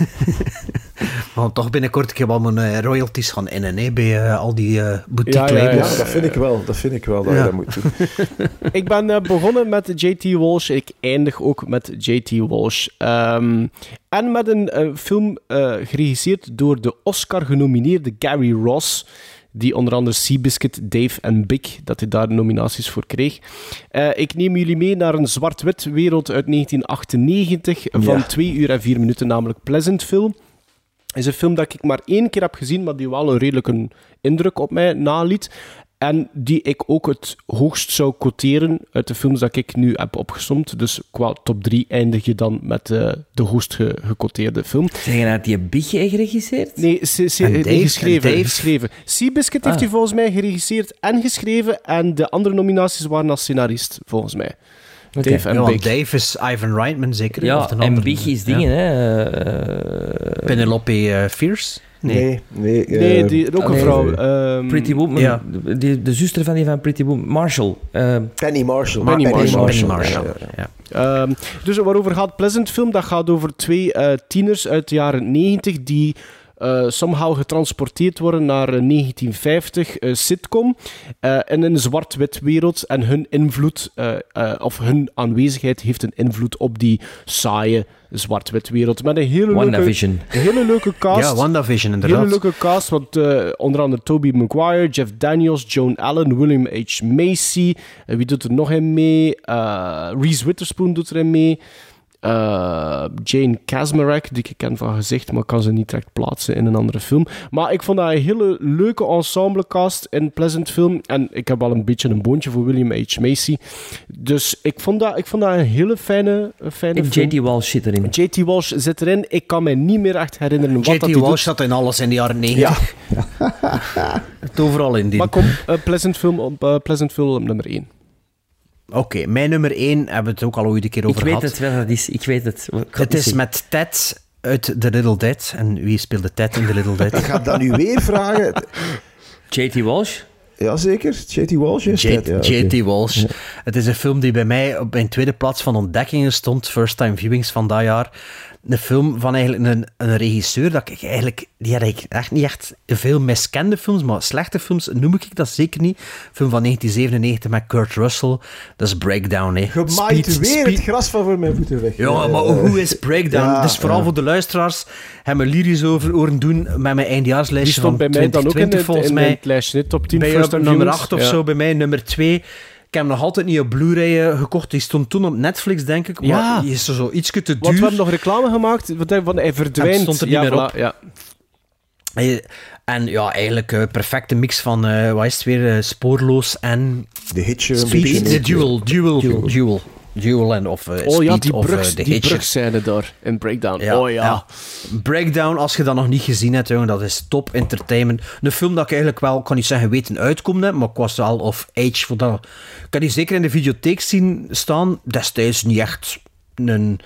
Want toch binnenkort ik heb al mijn eh, royalties gaan innen hè, bij eh, al die eh boutique Ja, ja, ja. labels. Ja, dat vind ik wel. Dat vind ik wel dat Ja. je dat moet doen. [LAUGHS] ik ben eh, begonnen met JT Walsh. Ik eindig ook met JT Walsh. Ehm, en met een film eh, geregisseerd door de Oscar-genomineerde Gary Ross. Die onder andere Seabiscuit, Dave en Big, dat hij daar nominaties voor kreeg. Eh, ik neem jullie mee naar een zwart-wit wereld uit 1998 van Ja. 2 uur en 4 minuten, namelijk Pleasantville is een film dat ik maar één keer heb gezien, maar die wel een redelijke indruk op mij naliet. En die ik ook het hoogst zou quoteren uit de films dat ik nu heb opgesomd. Dus qua top 3 eindig je dan met eh, de hoogst ge- gequoteerde film. Zeg je dat die Big heeft geregisseerd? Nee, En nee, Dave? geschreven. Geschreven. Seabiscuit heeft Ah. hij volgens mij geregisseerd en geschreven. En de andere nominaties waren als scenarist, volgens mij. Oké. Dave en Ja. Dave is Ivan Reitman zeker. Ja, of de en andere. Big is Ja. dingen, hè. eh, Penelope eh, Fierce? Nee, nee. eh, Nee, die, ook een vrouw. nee. ehm, Pretty Woman. Ja. De, zuster van die van Pretty Woman. Marshall. eh, Penny Marshall. Penny Marshall. Penny Marshall. Ja. Ehm, dus waarover gaat Pleasant Film? Dat gaat over twee eh, tieners uit de jaren 90 die eh, somehow getransporteerd worden naar een 1950 eh, sitcom eh, in een zwart-wit wereld en hun invloed of hun aanwezigheid heeft een invloed op die saaie zwart-wit wereld met een hele leuke, WandaVision. een hele leuke [LAUGHS] cast. Ja, WandaVision Hele inderdaad. leuke cast, want onder andere Tobey Maguire, Jeff Daniels, Joan Allen, William H. Macy. Wie doet er nog in mee? Reese Witherspoon doet erin mee. Eh, Jane Kasmarek, die ik ken van gezicht, maar kan ze niet direct plaatsen in een andere film. Maar ik vond dat een hele leuke ensemblecast in Pleasant Film. En ik heb al een beetje een boontje voor William H. Macy. Dus ik vond dat, ik vond dat een hele fijne, fijne en film. JT Walsh zit erin. JT Walsh zit erin. Ik kan me niet meer echt herinneren wat dat JT Walsh doet. zat in alles in de jaren 90. [LAUGHS] Het overal in die. Maar kom, eh, Pleasant Film op eh, Pleasant Film op nummer 1. Oké, mijn nummer 1 hebben we het ook al ooit een keer Ik over weet gehad. het wel, dat is. Ik weet het. Ik Het is met Ted uit The Little Dead. En wie speelde Ted in The Little Dead? [LAUGHS] Ik ga dat nu weer vragen. J.T. Walsh? Jazeker, J.T. Walsh is ja. J.T. Walsh. Het is een film die bij mij op mijn tweede plaats van ontdekkingen stond. First time viewings van dat jaar. Een film van eigenlijk een, een regisseur dat ik eigenlijk... Die had ik echt niet echt veel miskende films, maar slechte films noem ik dat zeker niet. Film van 1997 met Kurt Russell. Dat is Breakdown, hè. Je maait Speed- weer Speed- het gras van voor mijn voeten weg. Ja, maar hoe is Breakdown? ja, dus vooral ja. voor de luisteraars hebben we lyrisch over horen doen met mijn Die eindjaarslijstje stond van bij mij dan ook in 2020 volgens in mij. het lijstje, hè, top 10 Bij nummer viewings. 8 of Ja. zo, bij mij nummer 2. Ik heb hem nog altijd niet op Blu-ray eh, gekocht. Die stond toen op Netflix, denk ik. Maar Ja. die is er zo ietsje te duur. Want we hebben nog reclame gemaakt, want hij, hij verdwijnt. En stond er niet ja, meer voilà, op. Ja. Eh, En ja, eigenlijk een perfecte mix van, eh wat is het weer, eh, spoorloos en... De Hitcher. een Speed, de duel, duel, duel. Duel, en of eh, Oh ja, die, of brug, eh, de die Hitcher. brugscène daar in Breakdown. Ja, oh ja. Breakdown, als je dat nog niet gezien hebt, jongen, dat is top entertainment. Een film dat ik eigenlijk wel, kan niet zeggen weten uitkomen heb, maar ik was wel of age voor dat. Ik heb die zeker in de videotheek zien staan. Destijds niet echt een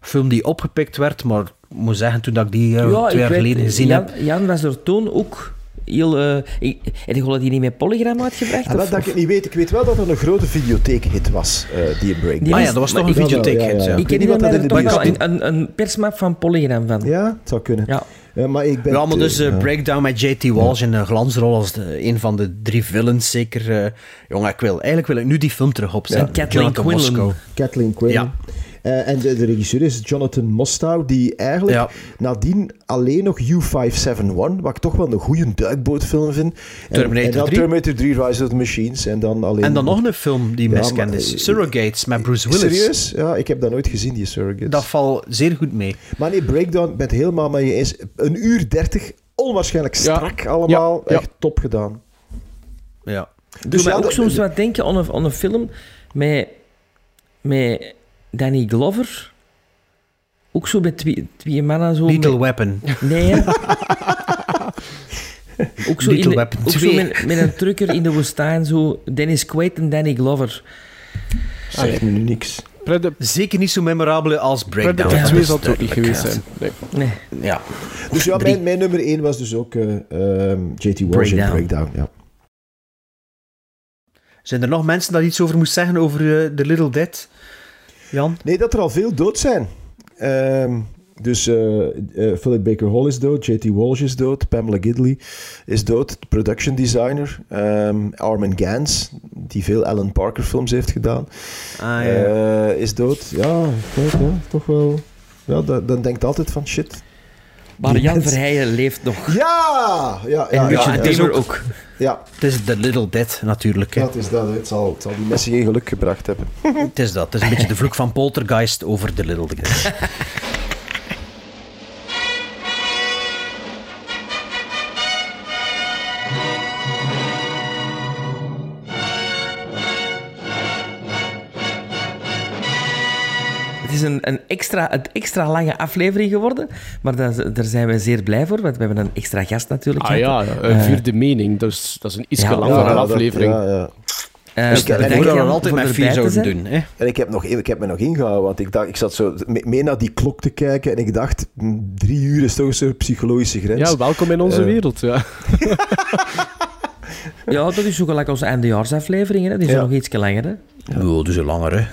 film die opgepikt werd, maar ik moet zeggen, toen dat ik die eh, Ja, twee jaar weet, geleden gezien Jan, heb... Jan was er toen ook heel... eh ik, heb je die niet met Polygram uitgebracht? Ja, wel of- dat ik het niet weet. Ik weet wel dat er een grote videotheekhit was, eh, die Breakdown. Die Ah ja, dat was maar toch een videotheekhit, ja. Ik weet ken niet wat dat in de een, een, een persmap van Polygram van. Ja, het zou kunnen. Ja. Ja, maar ik ben... Ja, maar dus eh, ja. Breakdown met JT Walsh in een glansrol als de, een van de drie villains, zeker. eh jongen, ik wil, eigenlijk wil ik nu die film terug opzetten. En Kathleen Quinlan. Kathleen Quinlan. Ja. Eh, en de, de regisseur is Jonathan Mostow, die eigenlijk Ja. nadien alleen nog U571, wat ik toch wel een goede duikbootfilm vind. En, Terminator en dan 3. Terminator 3, Rise of the Machines. En dan alleen... En dan nog een film die Ja, miskend is. eh, Surrogates met Bruce Willis. Serieus? Ja, ik heb dat nooit gezien, die Surrogates. Dat valt zeer goed mee. Maar nee, Breakdown, ik ben het helemaal met je eens. Een uur dertig, onwaarschijnlijk strak allemaal. Ja, ja. Echt top gedaan. Ja. Doe Dus mij ja, ook soms wat denken aan een, aan een film met, met Danny Glover. Ook zo met twee, twee mannen zo... Little met- Weapon. Nee. [LAUGHS] Ook zo, in Little de- Weapon ook zo 2. met, met een trucker in de woestijn, zo Dennis Quaid en Danny Glover. Zegt me nu niks. Zeker niet zo memorabel als Breakdown. Predator dat 2 is zal het ook niet geweest zijn. Nee. Nee. Ja. Dus ja, mijn, mijn nummer 1 was dus ook eh, ehm, JT Walsh in Breakdown. Breakdown. Ja. Zijn er nog mensen dat iets over moest zeggen over eh, The Little Dead? Jan? Nee, dat er al veel dood zijn. Ehm, dus eh, eh, Philip Baker Hall is dood, JT Walsh is dood, Pamela Gidley is dood, de production designer, ehm, Armin Gans, die veel Alan Parker films heeft gedaan, Ah, ja. eh, is dood. Ja, kijk, ja, toch wel. Ja, dan, dan denkt altijd van shit. Maar Jan Verheijen leeft nog. Ja! ja, En Richard Taylor ook. Ja, Het is The Little Dead, natuurlijk. hè. dat is dat. Het zal, het zal die mensen geen geluk gebracht hebben. Het is dat. Het is een beetje de vloek van Poltergeist over The Little Dead. [LAUGHS] is een, een, extra, een extra lange aflevering geworden, maar dat, daar zijn we zeer blij voor, want we hebben een extra gast natuurlijk. Ah ja, gehad. een Eh, vierde mening. Dus, dat is een iets ja, langere Ja, dat- aflevering. ja, ja. eh, Dus ik en er altijd met vier zouden zijn. doen. Hè? En ik heb, nog, ik heb me nog ingehouden, want ik, dacht, ik zat zo mee, mee naar die klok te kijken en ik dacht, mm, drie uur is toch een soort psychologische grens. Ja, welkom in onze Eh, wereld. Ja. [LAUGHS] Ja, dat is zo gelijk onze eindejaarsafleveringen, hè. die zijn Ja. nog iets langer. Hè. Ja, dat is lang, hè. Ja.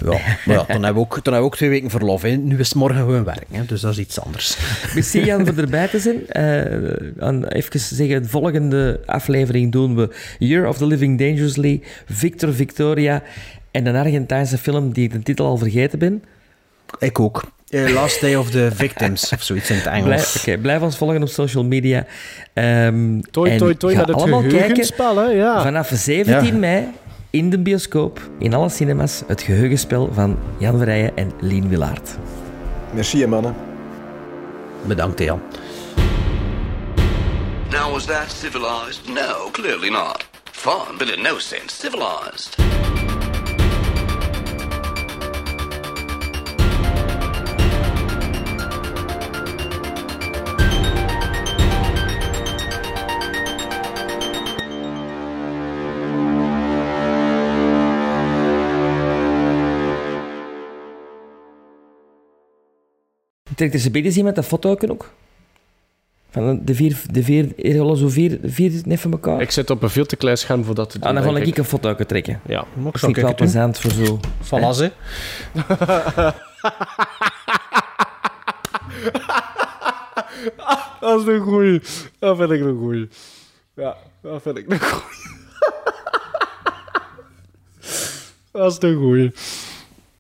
Maar ja, dan hebben we ook, dan hebben we ook twee weken verlof. Hè. Nu is het morgen gewoon werk, hè. dus dat is iets anders. Merci Jan voor erbij te zijn. Eh, en even zeggen, de volgende aflevering doen we Year of the Living Dangerously, Victor Victoria en een Argentijnse film die ik de titel al vergeten ben. Ik ook. Eh, Last Day of the Victims, of zoiets in het Engels. Blijf, oké, blijf ons volgen op social media. Ehm, Toi, en toi, toi met het allemaal kijken geheugenspel, hè. Ja. vanaf 17 Ja. mei in de bioscoop, in alle cinemas, het geheugenspel van Jan Verrijen en Lien Wilaert. Merci, hè, mannen. Bedankt, Jan. Now, was that civilized? No, clearly not. Fun, but in no sense civilized. Trekt er ze beter zien met dat foto ook? Van de vier, de vier, er zo vier, vier net van elkaar. Ik zit op een veel te klein scherm voor dat te doen. Ah, dan ga denk ik een foto trekken. Ja. Vind ik wel plezant voor zo. Voilà, hè. [LAUGHS] Dat is een goeie. Dat vind ik een goeie. Ja, dat vind ik een goeie. [LAUGHS] Dat is een goeie.